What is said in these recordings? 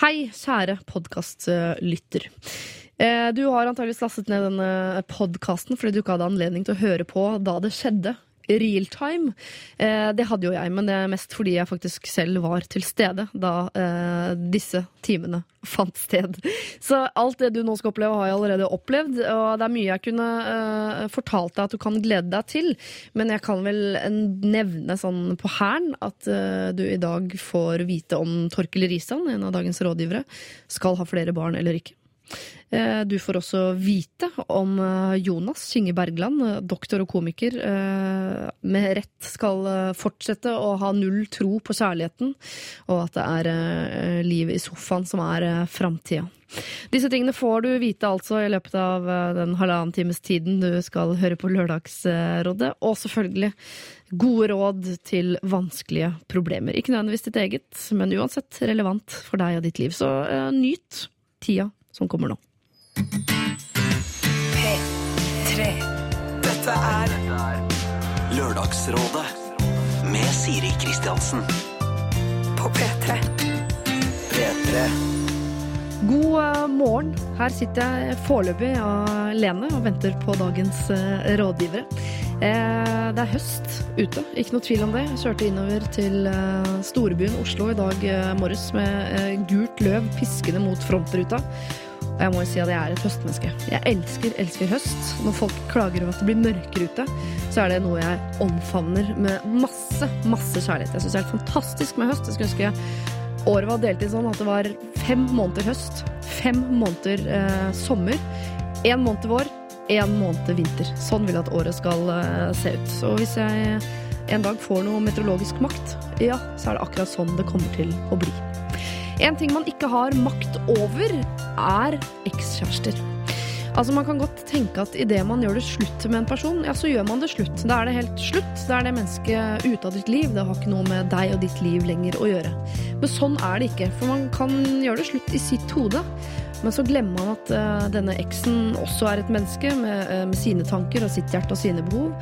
Hei, kjære podkastlytter. Eh, Du har antageligvis lastet ned denne podkasten fordi du ikke hadde anledning til å høre på da det skjedde. Real time. Eh, det hadde jo jeg, men det er mest fordi jeg faktisk selv var til stede da eh, disse timene fant sted. Så alt det du nå skal oppleve, har jeg allerede opplevd. Og det er mye jeg kunne eh, fortalt deg at du kan glede deg til. Men jeg kan vel nevne sånn på hæren at du i dag får vite om Torkel Risan, en av dagens rådgivere, skal ha flere barn eller ikke. Eh, Du får også vite om eh, Jonas Kinge Bergland, eh, doktor og komiker, med rett skal fortsette å ha null tro på kjærligheten, og at det er livet i sofaen som er framtida. Disse tingene får du vite altså i løpet av den halvannen times tiden du skal høre på Lørdagsrådet, og selvfølgelig gode råd til vanskelige problemer. Ikke nødvendigvis ditt eget, men uansett relevant for deg og ditt liv. Så uh, nyt tida som kommer nå. P3. Dette er Lørdagsrådet med Siri Kristiansen. på P3. P3. God eh, morgen. Her sitter jeg foreløpig alene og venter på dagens eh, rådgivere. Eh, Det er høst ute, ikke noe tvil om det. Jeg kjørte innover til storbyen Oslo i dag morges med gult løv piskende mot frontruta. Og jeg må jo si at jeg er et høstmenneske. Jeg elsker, elsker høst. Når folk klager over at det blir mørkere ute, så er det noe jeg omfavner med masse, masse kjærlighet. Jeg syns det er fantastisk med høst. Jeg skulle ønske året var delt i sånn at det var fem måneder høst, fem måneder eh, sommer, én måned vår, én måned vinter. Sånn vil jeg at året skal eh, se ut. Så hvis jeg en dag får noe meteorologisk makt, ja, så er det akkurat sånn det kommer til å bli. En ting man ikke har makt over, er ekskjærester. Altså Man kan godt tenke at idet man gjør det slutt med en person, ja, så gjør man det slutt. Da er det helt slutt. Da er det mennesket ute av ditt liv. Det har ikke noe med deg og ditt liv lenger å gjøre. Men sånn er det ikke. For man kan gjøre det slutt i sitt hode. Men så glemmer man at uh, denne eksen også er et menneske med, uh, med sine tanker og sitt hjerte og sine behov.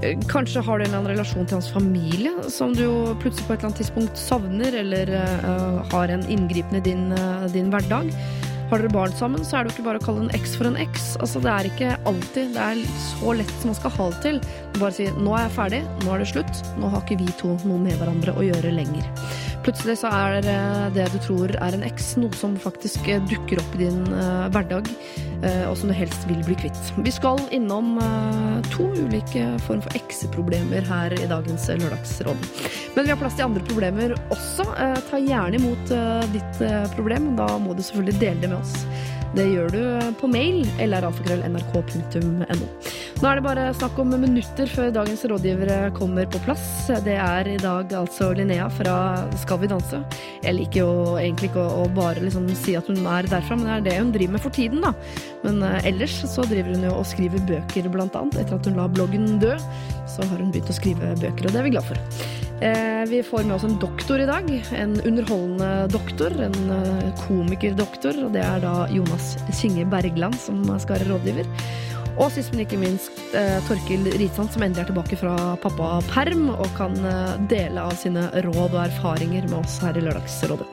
Uh, Kanskje har du en eller annen relasjon til hans familie som du jo plutselig på et eller annet tidspunkt savner, eller har en inngripen i din, din hverdag. Har dere barn sammen, så er det jo ikke bare å kalle en eks for en eks. Altså, det er ikke alltid det er så lett som man skal ha det til. Bare si 'nå er jeg ferdig, nå er det slutt', nå har ikke vi to noe med hverandre å gjøre lenger. Plutselig så er det du tror er en eks, noe som faktisk eh, dukker opp i din eh, hverdag, og som du helst vil bli kvitt. Vi skal innom eh, to ulike form for ekseproblemer her i dagens eh, Lørdagsråd. Men vi har plass til andre problemer også. Eh, ta gjerne imot eh, ditt eh, problem. Da må du selvfølgelig dele det med oss. Det gjør du på mail eller alfakrøll.nrk.no. Nå er det bare snakk om minutter før dagens rådgivere kommer på plass. Det er i dag altså Linnea fra Skal vi danse. Jeg liker jo egentlig ikke å bare liksom si at hun er derfra, men det er det hun driver med for tiden, da. Men eh, ellers så driver hun jo og skriver bøker, blant annet. Etter at hun la bloggen dø, så har hun begynt å skrive bøker, og det er vi glad for. Eh, vi får med oss en doktor i dag. En underholdende doktor. En eh, komikerdoktor. Og det er da Jonas Kinge Bergland som skal være rådgiver. Og sist, men ikke minst Torkild Torkil Risan, som endelig er tilbake fra pappaperm og kan eh, dele av sine råd og erfaringer med oss her i Lørdagsrådet.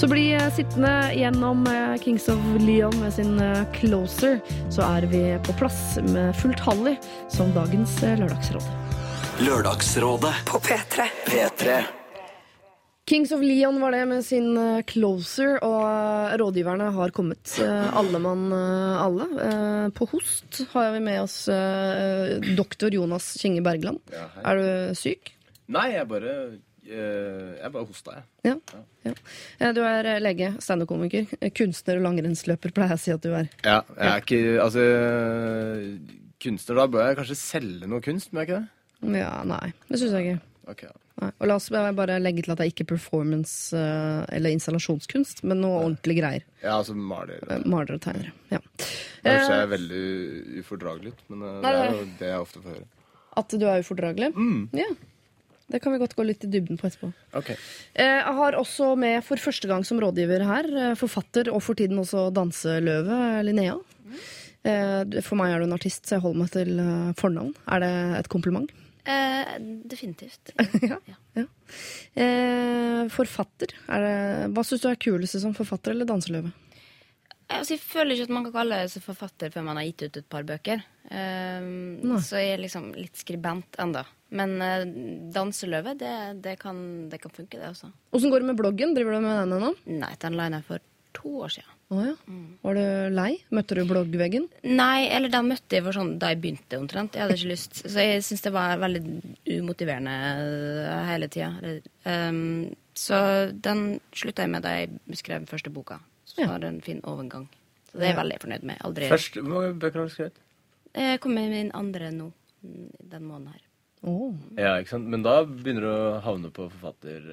Så bli eh, sittende gjennom eh, Kings of Leon med sin eh, Closer, så er vi på plass med fullt hall som dagens eh, Lørdagsråd. Lørdagsrådet På P3. P3. Kings of Leon var det med sin eh, Closer, og eh, rådgiverne har kommet. eh, Alle mann alle. På host har vi med oss doktor Jonas Kinge Bergland. Ja. Er du syk? Nei, jeg bare Jeg bare hosta, jeg. Ja. ja. ja. Du er lege, standup-komiker, kunstner og langrennsløper, pleier jeg å si at du er. Ja, jeg er ikke Altså Kunstner, da bør jeg kanskje selge noe kunst, må jeg ikke det? Ja, nei, det syns jeg ikke. Okay. Nei. Og la oss bare legge til at det er ikke performance eh, eller installasjonskunst, men noe ordentlige greier. Ja, altså maler. Eh, Malere og tegnere. Ja. Det høres Eh, jeg veldig ufordragelig ut, men eh, det er jo det jeg ofte får høre. At du er ufordragelig? Mm. Ja. Det kan vi godt gå litt i dybden på etterpå. Ok. Eh, Jeg har også med for første gang som rådgiver her, eh, forfatter og for tiden også danseløve Linnea. Eh, du- For meg er du en artist, så jeg holder meg til eh, fornavn. Er det et kompliment? Eh, definitivt. Ja. ja. Eh, forfatter. Er det, hva syns du er kulest som forfatter eller danseløve? Altså, jeg føler ikke at man kan kalle seg forfatter før man har gitt ut et par bøker. Um, så jeg er liksom litt skribent enda. Men uh, danseløve, det, det, kan, det kan funke, det også. Åssen går det med bloggen? Driver du med den ennå? Nei, den la jeg ned for to år siden. Oh, ja. Var du lei? Møtte du bloggveggen? Nei, eller den møtte jeg for sånn da jeg begynte, omtrent. Jeg hadde ikke lyst. Så jeg syns det var veldig umotiverende uh, hele tida. Um, så den slutta jeg med da jeg skrev første boka. Så Ja. var det en fin overgang. Så det er jeg veldig fornøyd med. Aldri Først, Hvor mange bøker har du skrevet? Jeg kom med min andre nå, mm, den måneden her. Oh. Ja, ikke sant? Men da begynner du å havne på forfatter...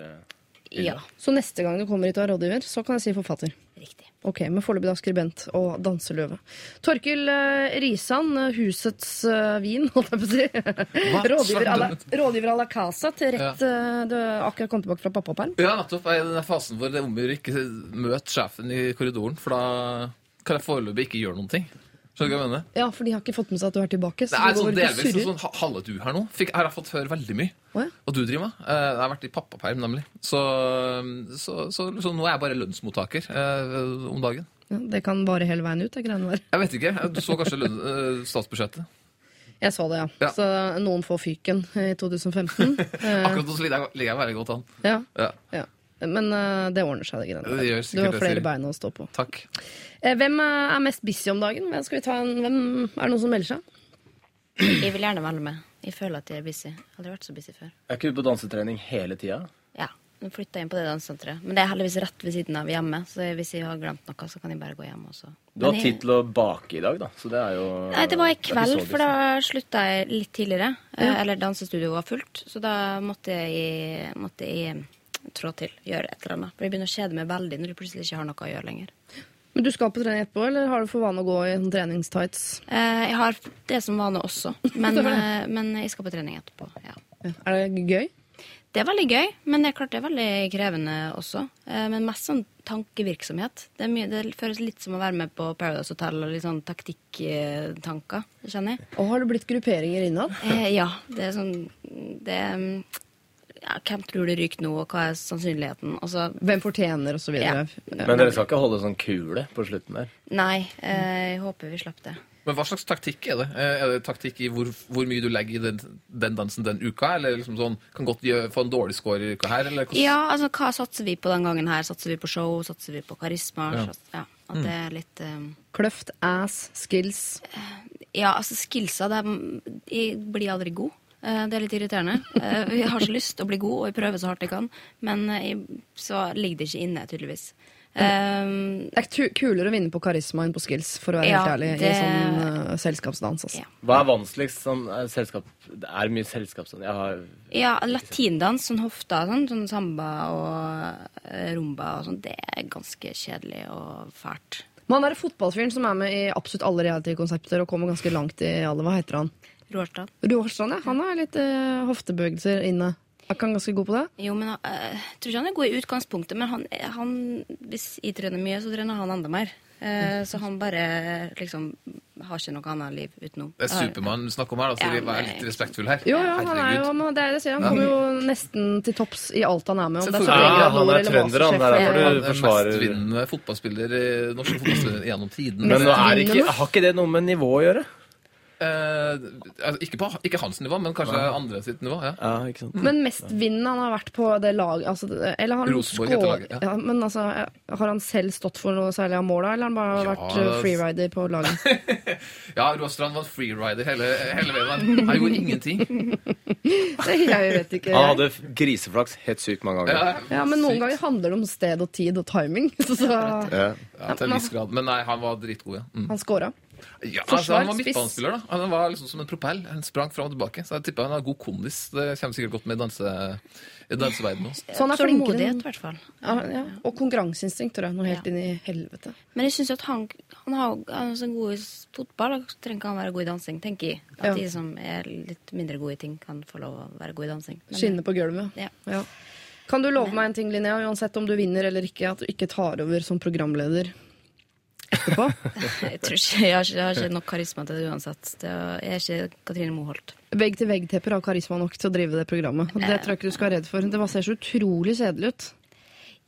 Ja, Så neste gang du kommer hit og er rådgiver, så kan jeg si forfatter. riktig. Ok, men foreløpig da skribent og danseløve. Torkil eh, Risan, eh, husets eh, vin, holdt jeg på å si. rådgiver, à la, rådgiver à la Casa til rett eh, Du har akkurat kommet tilbake fra pappaperm. Ja, nettopp. Jeg er i den fasen hvor det er om å gjøre ikke møte sjefen i korridoren, for da kan jeg foreløpig ikke gjøre noen ting. Skjønner du hva jeg mener? Ja, for de har ikke fått med seg at du er tilbake. Så Det er sånn delvis sånn ha- halve du her nå. Fikk, her har jeg fått høre veldig mye. Oh, ja. Og du driver med. Eh, Jeg har vært i pappaperm, nemlig. Så, så, så, så nå er jeg bare lønnsmottaker eh, om dagen. Ja, det kan vare hele veien ut, det greiene der. Jeg vet ikke. Du så kanskje lønn, eh, statsbudsjettet? Jeg så det, ja. Ja. Så noen får fyken i 2015. Eh, Akkurat nå så ligger jeg, veldig godt an. ja, Ja, ja. Men uh, det ordner seg, det greiene der. Du har flere bein å stå på. takk. Eh, Hvem eh, er mest busy om dagen? Hvem Skal vi ta en, hvem, er det noen som melder seg? Jeg vil gjerne være med. Jeg føler at jeg er busy. Jeg har aldri vært så busy før. Er ikke du på dansetrening hele tida? Ja, nå flytta jeg inn på det dansesenteret. Men det er heldigvis rett ved siden av hjemme, så hvis jeg har glemt noe, så kan jeg bare gå hjem også. Du har jeg- tid til å bake i dag, da. Så det er jo Nei, det var i kveld, for da slutta jeg litt tidligere. Ja. Eller dansestudioet var fullt, så da måtte jeg, måtte jeg trå til. Gjøre et eller annet. For jeg begynner å kjede meg veldig når jeg plutselig ikke har noe å gjøre lenger. Men du skal på trening etterpå, eller har du for vane å gå i treningstights? Eh, Jeg har det som vane også, men, eh, men jeg skal på trening etterpå. ja. Ja. Er det gøy? Det er veldig gøy, men det er klart det er veldig krevende også. Eh, Men mest sånn tankevirksomhet. Det, mye, det føles litt som å være med på Paradise Hotel og litt sånn taktikktanker, kjenner jeg. Og har det blitt grupperinger innad? Eh, ja, det er sånn det er, mm, ja, Hvem tror du ryker nå, og hva er sannsynligheten? Altså, Hvem fortjener, og så videre. Ja. Men dere skal ikke holde sånn kule på slutten der? nei, eh, jeg håper vi slapp det. Men hva slags taktikk er det? Eh, Er det taktikk i hvor, hvor mye du legger i den, den dansen den uka? Eller liksom sånn, kan godt gjøre, få en dårlig score i uka her? Eller? Ja, altså hva satser vi på den gangen her? Satser vi på show? Satser vi på karisma? Ja. Sats- ja at det er litt um... Kløft, ass, skills. Ja, altså skillsa det er, Jeg blir aldri god. Eh, Det er litt irriterende. Vi har så lyst til å bli god, og jeg prøver så hardt jeg kan. Men eh, så ligger det ikke inne, tydeligvis. Um, Det er kulere å vinne på karisma enn på skills, for å være Ja, helt ærlig, i det- sånn uh, selskapsdans. Altså. ja. Hva er vanskeligst sånn uh, selskap Det er mye selskap sånn. Jeg har ja, latindans, sånn hofta, sånn, sånn samba og eh, rumba og sånn, det er ganske kjedelig og fælt. Men han derre fotballfyren som er med i absolutt alle reality-konsepter og kommer ganske langt i alle, hva heter han? Rårstad? Råstrand, ja. Han har litt uh, hoftebevegelser inne. Er ikke han ganske god på det? Jo, men uh, jeg tror ikke han er god i utgangspunktet, men han, han hvis jeg trener mye, så trener han enda mer. Eh, så han bare liksom har ikke noe annet liv utenom. Det er Supermann du snakker om her, da, så Ja, vær litt respektfull her. Jo, ja, han er jo det er det jeg sier. Han kommer jo nesten til topps i alt han er med. Om det er Ja, han er trønder, han. Det er derfor du- forsvarer- mestvinnende fotballspiller i norske fotballspillere gjennom tiden. Men nå er ikke, har ikke det noe med nivå å gjøre? Eh, altså, ikke, på, ikke hans nivå, men kanskje andre sitt nivå. ja. Ja, ikke sant? Men mestvinnende han har vært på det laget altså, Eller har han Rosenborg skår- laget, ja. ja. Men altså, har han selv stått for noe særlig av måla, eller har han bare Ja, vært uh, freerider på laget? Ja, Råstrand var freerider hele, hele veien. Han- Han gjorde ingenting. jeg vet ikke. Han hadde griseflaks helt sykt mange ganger. Ja, Ja, men noen sykt. ganger handler det om sted og tid og timing. Så, Ja. Ja, til en viss grad. Men nei, han var dritgod, ja. Mm. han scora. Ja altså, han var midtbanespiller, da. Han var liksom som en propell. Han sprang fram og tilbake. Så jeg tipper han har god kondis. Det kommer sikkert godt med i danse, danseverdenen også. Så han er flinkere enn i hvert fall. ja, ja. Og konkurranseinstinkt, tror jeg. Noe helt Ja. inn i helvete. Men jeg syns at han, han, har, han er så god i fotball, da trenger ikke han være god i dansing, tenker jeg. At Ja. de som er litt mindre gode i ting, kan få lov å være gode i dansing. Men- Skinne på gulvet. Ja. Ja. Kan du love meg en ting, Linnea, uansett om du vinner eller ikke, at du ikke tar over som programleder etterpå. Jeg tror ikke, jeg har ikke, jeg har ikke nok karisma til det uansett. Det er, jeg er ikke Katrine Moholt. Vegg-til-vegg-tepper har karisma nok til å drive det programmet. Og det tror jeg ikke du skal være redd for. Det bare ser så utrolig kjedelig ut.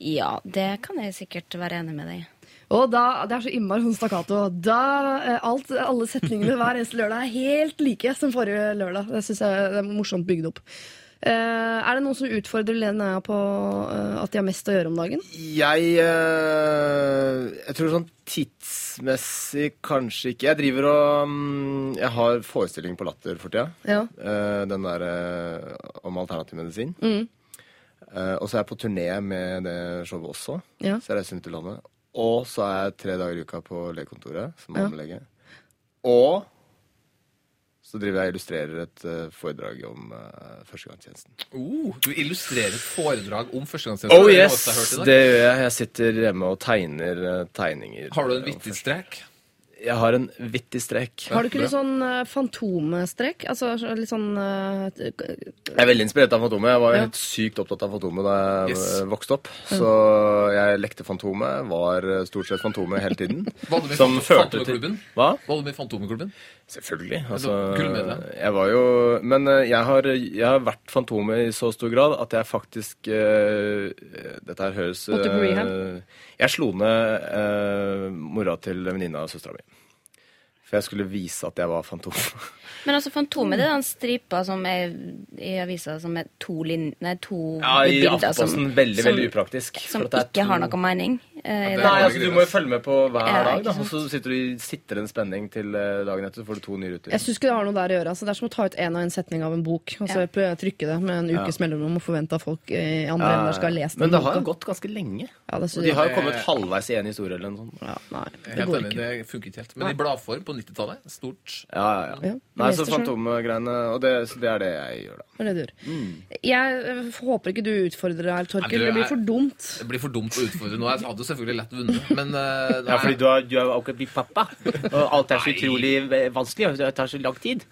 Ja, det kan jeg sikkert være enig med deg i. Og da, Det er så innmari sånn stakkato. Da, eh, alt, alle setningene hver eneste lørdag er helt like som forrige lørdag. Det syns jeg det er morsomt bygd opp. Eh, er det noen som utfordrer Linnea på eh, at de har mest å gjøre om dagen? Jeg eh, Jeg tror sånn tidsmessig kanskje ikke. Jeg driver og mm, Jeg har forestilling på Latter for tida. Ja. Den derre om alternativ medisin. Mm. Og så er jeg på turné med det showet også. Ja. Så jeg reiser rundt i landet. Og så er jeg tre dager i uka på legekontoret som Ja. Og så driver jeg og illustrerer et eh, foredrag om uh, førstegangstjenesten. Oh, du illustrerer et foredrag om førstegangstjenesten? Oh yes, det jeg gjør jeg. Jeg sitter hjemme og tegner uh, tegninger. Har du en vittig strek? Jeg har en vittig strek. Har du ikke litt sånn uh, fantomstrek? Altså litt sånn uh, Jeg er veldig inspirert av Fantomet. Jeg var Ja. helt sykt opptatt av Fantomet da jeg Yes. eh, vokste opp. Så jeg lekte Fantomet, var eh, stort sett Fantomet hele tiden. Var du med Som førte til Fantomeklubben? Hva? Var du med i Fantomeklubben? Selvfølgelig. Altså, jeg var jo Men eh, jeg har, jeg har vært Fantomet i så stor grad at jeg faktisk uh, Dette her høres uh, eh, Jeg slo ned eh, mora til venninna av søstera mi. For jeg skulle vise at jeg var Fantom. Men altså, Fantomet det er den stripa som er i avisa som er to, lin nei, to Ja, I bilder som, veldig, veldig upraktisk. som det ikke har noe mening. eh, det det. er- Nei, altså Du må jo følge med på hver Ja, dag, da. og så sitter du i sitrende en spenning til eh, dagen etter, så får du to nye ruter. Jeg syns ikke det har noe der å gjøre. Altså, det er som å ta ut en og en setning av en bok og så Ja. trykke det med en ukes mellomrom og forvente at folk i andre Ja, ender skal ha lest Men det har jo gått ganske lenge. Ja, det Og de har jo kommet halvveis i en historie eller noe sånt. Ja, nei, det Helt går enig, ikke. det funker ikke helt. Men i bladform på 90-tallet, stort. Ja, ja, ja. Ja, Nei, jeg så leste. Fantomgreiene Og det, så det er det jeg gjør, da. Det er det du gjør. Mm. Jeg eh, håper ikke du utfordrer deg, Torkel. Det blir for dumt. Det blir for dumt å utfordre nå. Jeg hadde jo selvfølgelig lett vunnet, men uh, Ja, fordi du har, du har akkurat blitt pappa, og alt er så utrolig eh, vanskelig, og det tar så lang tid.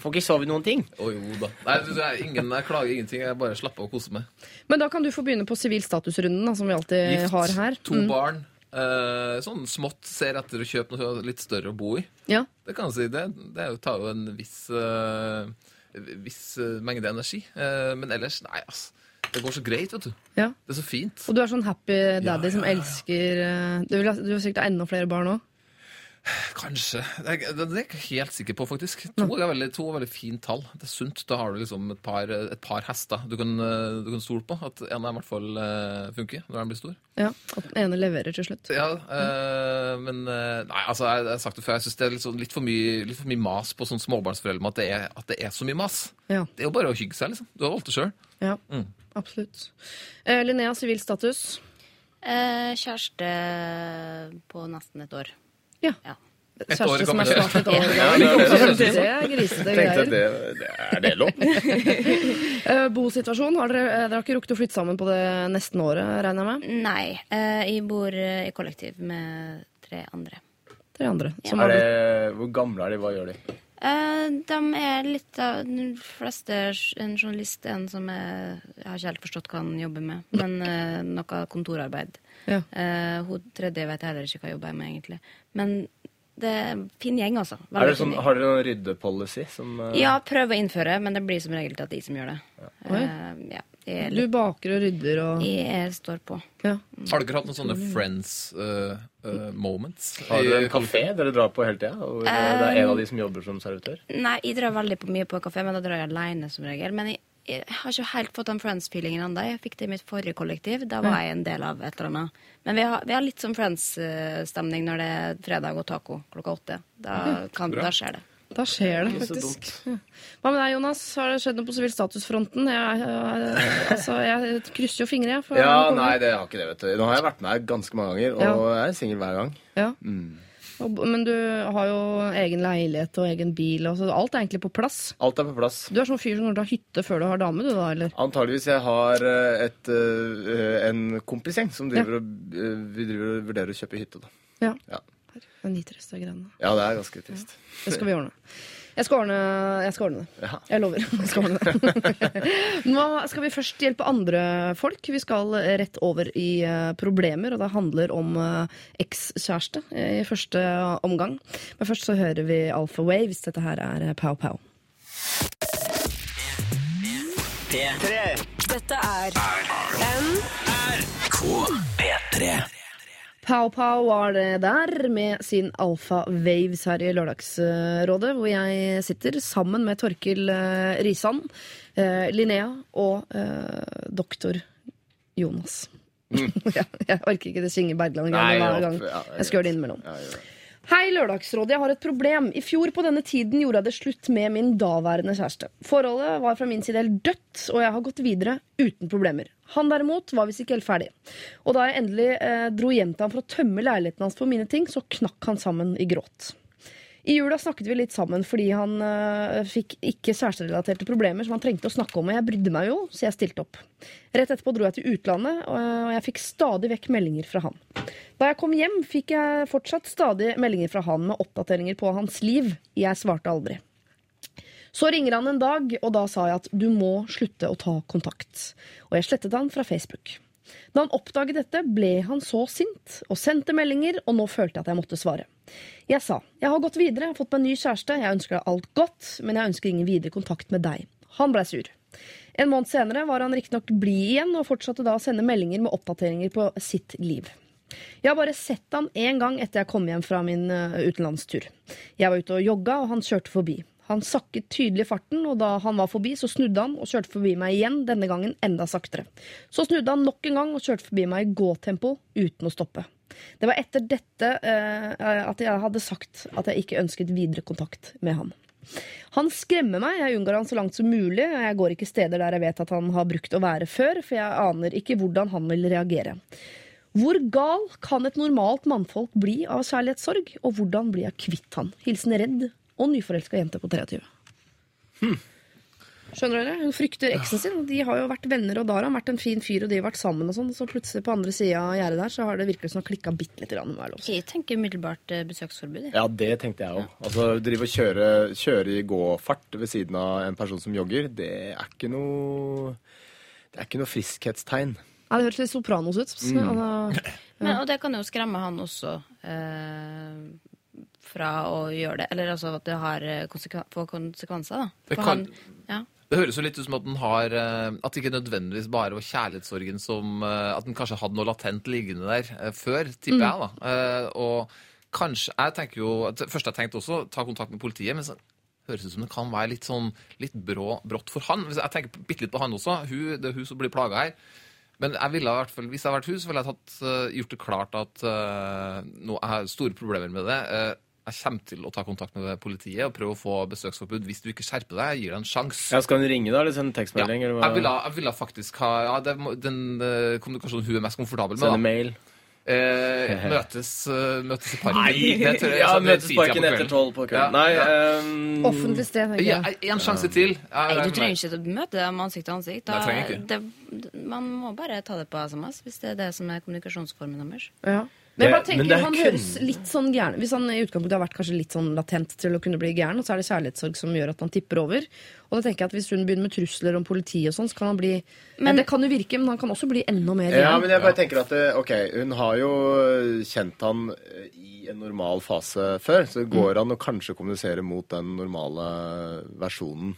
Får ikke sove noen ting. Å jo da. Nei, du, jeg, ingen, jeg klager ingenting. Jeg bare slapper av og koser meg. Men da kan du få begynne på sivilstatusrunden, som vi alltid Gift, har her. to Mm. barn. Eh, sånn smått ser etter å kjøpe noe litt større å bo i. Ja. Det kan jeg si. Det, det jo- tar jo en viss, uh, viss eh, mengde energi. Eh, men ellers, nei, altså. Det går så greit, vet du. ja. Det er så fint. Og du er sånn happy daddy Ja, som elsker Du vil, du vil sikkert ha enda flere barn òg? Kanskje. Det, er- det er jeg ikke helt sikker på, faktisk. To er veldig, to er veldig fint tall. Det er sunt. Da har du liksom et par, et par hester du kan, eh, du kan stole på. At en av dem i hvert fall eh, funker når den blir stor. Ja. At den ene leverer til slutt. Ja, øh, men Nei, altså, jeg, jeg har sagt det før. Jeg syns det er litt, sånn, litt, for mye, litt for mye mas på sånn småbarnsforeldre med at det, er, at det er så mye mas. Ja. Det er jo bare å hygge seg, liksom. Du har valgt det sjøl. ja. Mm. Absolutt. Eh, Linnea, sivil status? Eh, kjæreste på nesten et år. Ja. Ja. Et år Kjæreste som er snart et år Ja, det er det. Det er grisete greier. det, er det lov? Eh, Bosituasjon? Har dere, eh, dere har ikke rukket å flytte sammen på det nesten året, regner jeg med? Nei, eh, jeg bor i kollektiv med tre andre. Tre andre. Ja. Er det, hvor gamle er de? Hva gjør de? Eh, de er litt av De fleste En journalist, en som er Jeg har ikke helt forstått hva han jobber med, men noe kontorarbeid. Ja. Eh, hun tredje vet jeg heller ikke hva jeg jobber med, egentlig. Men det er en fin gjeng, altså. Er Veldig det sånn, har dere noen ryddepolicy som uh... Ja, prøv å innføre, men det blir som regel til at de som gjør det. Ja. Uh, ja, er du baker og rydder og jeg står på. ja. Har dere hatt noen sånne friends uh, eh, moments? Har dere en kafé dere drar på hele tida? Og det er en av de som jobber som servitør? Nei, jeg drar veldig på mye på kafé, men da drar jeg alene som regel. Men jeg, jeg har ikke helt fått den Friends-feelingen ennå. Jeg fikk det i mitt forrige kollektiv. Da var jeg en del av et eller annet. Men vi har, vi har litt sånn Friends-stemning når det er fredag og taco klokka åtte. Da, kan, da skjer det. Da skjer det faktisk. Hva med deg, Jonas? Har det skjedd noe på sivil statusfronten? Jeg, jeg, altså, jeg krysser jo fingre, jeg. for Ja, nei, det har ikke det, vet du. Nå har jeg vært med her ganske mange ganger, og Ja. jeg er singel hver gang. Ja. Mm. Og, men du har jo egen leilighet og egen bil. Og så alt er egentlig på plass. Alt er på plass. Du er sånn fyr som kommer til å ha hytte før du har dame, du da, eller? Antageligvis jeg har eh, et, eh, en kompisgjeng som driver og, eh, vi driver og vurderer å kjøpe hytte. da. Ja. Ja. Den nitriste greiene. Ja, det er ganske trist. Det skal vi ordne. Jeg skal ordne, jeg skal ordne det. Jeg lover. Jeg skal ordne det. Nå skal vi først hjelpe andre folk. Vi skal rett over i eh, problemer, og det handler om eh, ekskjæreste eh, i første omgang. Men først så hører vi Alpha Waves. Dette her er Pow Pow. Dette er NRK P3. Pow Pow var det der, med sin Alfa Waves her i Lørdagsrådet, hvor jeg sitter sammen med Torkil eh, Risan, eh, Linnea og eh, doktor Jonas. Mm. jeg orker ikke det Synge Bergland-greiene hver gang. Jeg skal gjøre det innimellom. Ja. Hei, Lørdagsrådet. Jeg har et problem. I fjor på denne tiden gjorde jeg det slutt med min daværende kjæreste. Forholdet var fra min side helt dødt, og jeg har gått videre uten problemer. Han derimot var visst ikke helt ferdig. Og da jeg endelig eh, dro hjem til ham for å tømme leiligheten hans for mine ting, så knakk han sammen i gråt. I jula snakket vi litt sammen fordi han uh, fikk ikke kjæresterelaterte problemer som han trengte å snakke om, og jeg brydde meg jo, så jeg stilte opp. Rett etterpå dro jeg til utlandet, og og jeg fikk stadig vekk meldinger fra han. Da jeg kom hjem, fikk jeg fortsatt stadig meldinger fra han med oppdateringer på hans liv. Jeg svarte aldri. Så ringer han en dag, og da sa jeg at du må slutte å ta kontakt. Og jeg slettet han fra Facebook. Da han oppdaget dette, ble han så sint og sendte meldinger, og nå følte jeg at jeg måtte svare. Jeg sa jeg har gått videre, jeg har fått meg en ny kjæreste, jeg ønsker deg alt godt, men jeg ønsker ingen videre kontakt med deg. Han blei sur. En måned senere var han riktignok blid igjen, og fortsatte da å sende meldinger med oppdateringer på sitt liv. Jeg har bare sett han én gang etter jeg kom hjem fra min eh, utenlandstur. Jeg var ute og jogga, og han kjørte forbi. Han sakket tydelig farten, og da han var forbi, så snudde han og kjørte forbi meg igjen, denne gangen enda saktere. Så snudde han nok en gang og kjørte forbi meg i gåtempo uten å stoppe. Det var etter dette eh, at jeg hadde sagt at jeg ikke ønsket videre kontakt med han. Han skremmer meg, jeg unngår han så langt som mulig. Jeg går ikke steder der jeg vet at han har brukt å være før, for jeg aner ikke hvordan han vil reagere. Hvor gal kan et normalt mannfolk bli av kjærlighetssorg, og hvordan blir jeg kvitt han? Hilsen redd og nyforelska jente på 23. Skjønner dere? Hun frykter eksen sin. De har jo vært venner, og da har han vært en fin fyr, og de har vært sammen og sånn. Så plutselig på andre sida av gjerdet der, så har det virkelig sånn klikka bitte lite grann. jeg tenker umiddelbart eh, besøksforbud. jeg. Ja, det tenkte jeg òg. Altså, drive og kjøre, kjøre i gåfart ved siden av en person som jogger, det er ikke noe Det er ikke noe friskhetstegn. Ja, det høres litt Sopranos ut. Så, altså, Men, og det kan jo skremme han også eh, fra å gjøre det. Eller altså at det har eh, konsekven får konsekvenser, da. Det kan- han, ja. Det høres jo litt ut som at den har eh, At det ikke nødvendigvis bare var kjærlighetssorgen som eh, At den kanskje hadde noe latent liggende der eh, før, tipper jeg, da. Eh, Og kanskje Jeg tenker jo Først jeg tenkte også, ta kontakt med politiet, men så høres ut som det kan være litt sånn litt brå, brått for han. Jeg tenker bitte litt på han også. Hun, det er hun som blir plaga her. Men jeg ville i hvert fall, hvis jeg hadde vært hun, så ville jeg tatt, gjort det klart at uh, nå jeg har store problemer med det. Eh, jeg kommer til å ta kontakt med politiet og prøve å få besøksforbud. Hvis du ikke skjerper deg, jeg gir deg en sjanse. Ja, skal hun ringe, da? Eller sende tekstmelding? Ja. Jeg ville, jeg ville faktisk ha ja, det, den eh, kommunikasjonen hun er mest komfortabel med. Sende Da. mail? Eh, møtes, eh, møtes i parken. Det tror jeg- ja, er møtes i parken etter tolv på kvelden. Ja, Nei, ja. um... offentlig sted, tenker Ja, en sjanse til. Nei, du trenger ikke å møte dem ansikt til ansikt. Da, Nei, det, man må bare ta det på SMS hvis det er det som er kommunikasjonsformen deres. Ja. Men jeg bare tenker, men Han kun- høres litt sånn gæren Hvis han i utgangspunktet har vært kanskje litt sånn latent til å kunne bli gæren, og så er det kjærlighetssorg som gjør at han tipper over. Og da tenker jeg at Hvis hun begynner med trusler om politi og sånn, så kan han bli Men- ja, Det kan jo virke, men han kan også bli enda mer Ja, men jeg bare tenker at det, Ok, hun har jo kjent han eh, i en normal fase før, så det går an å kanskje kommunisere mot den normale versjonen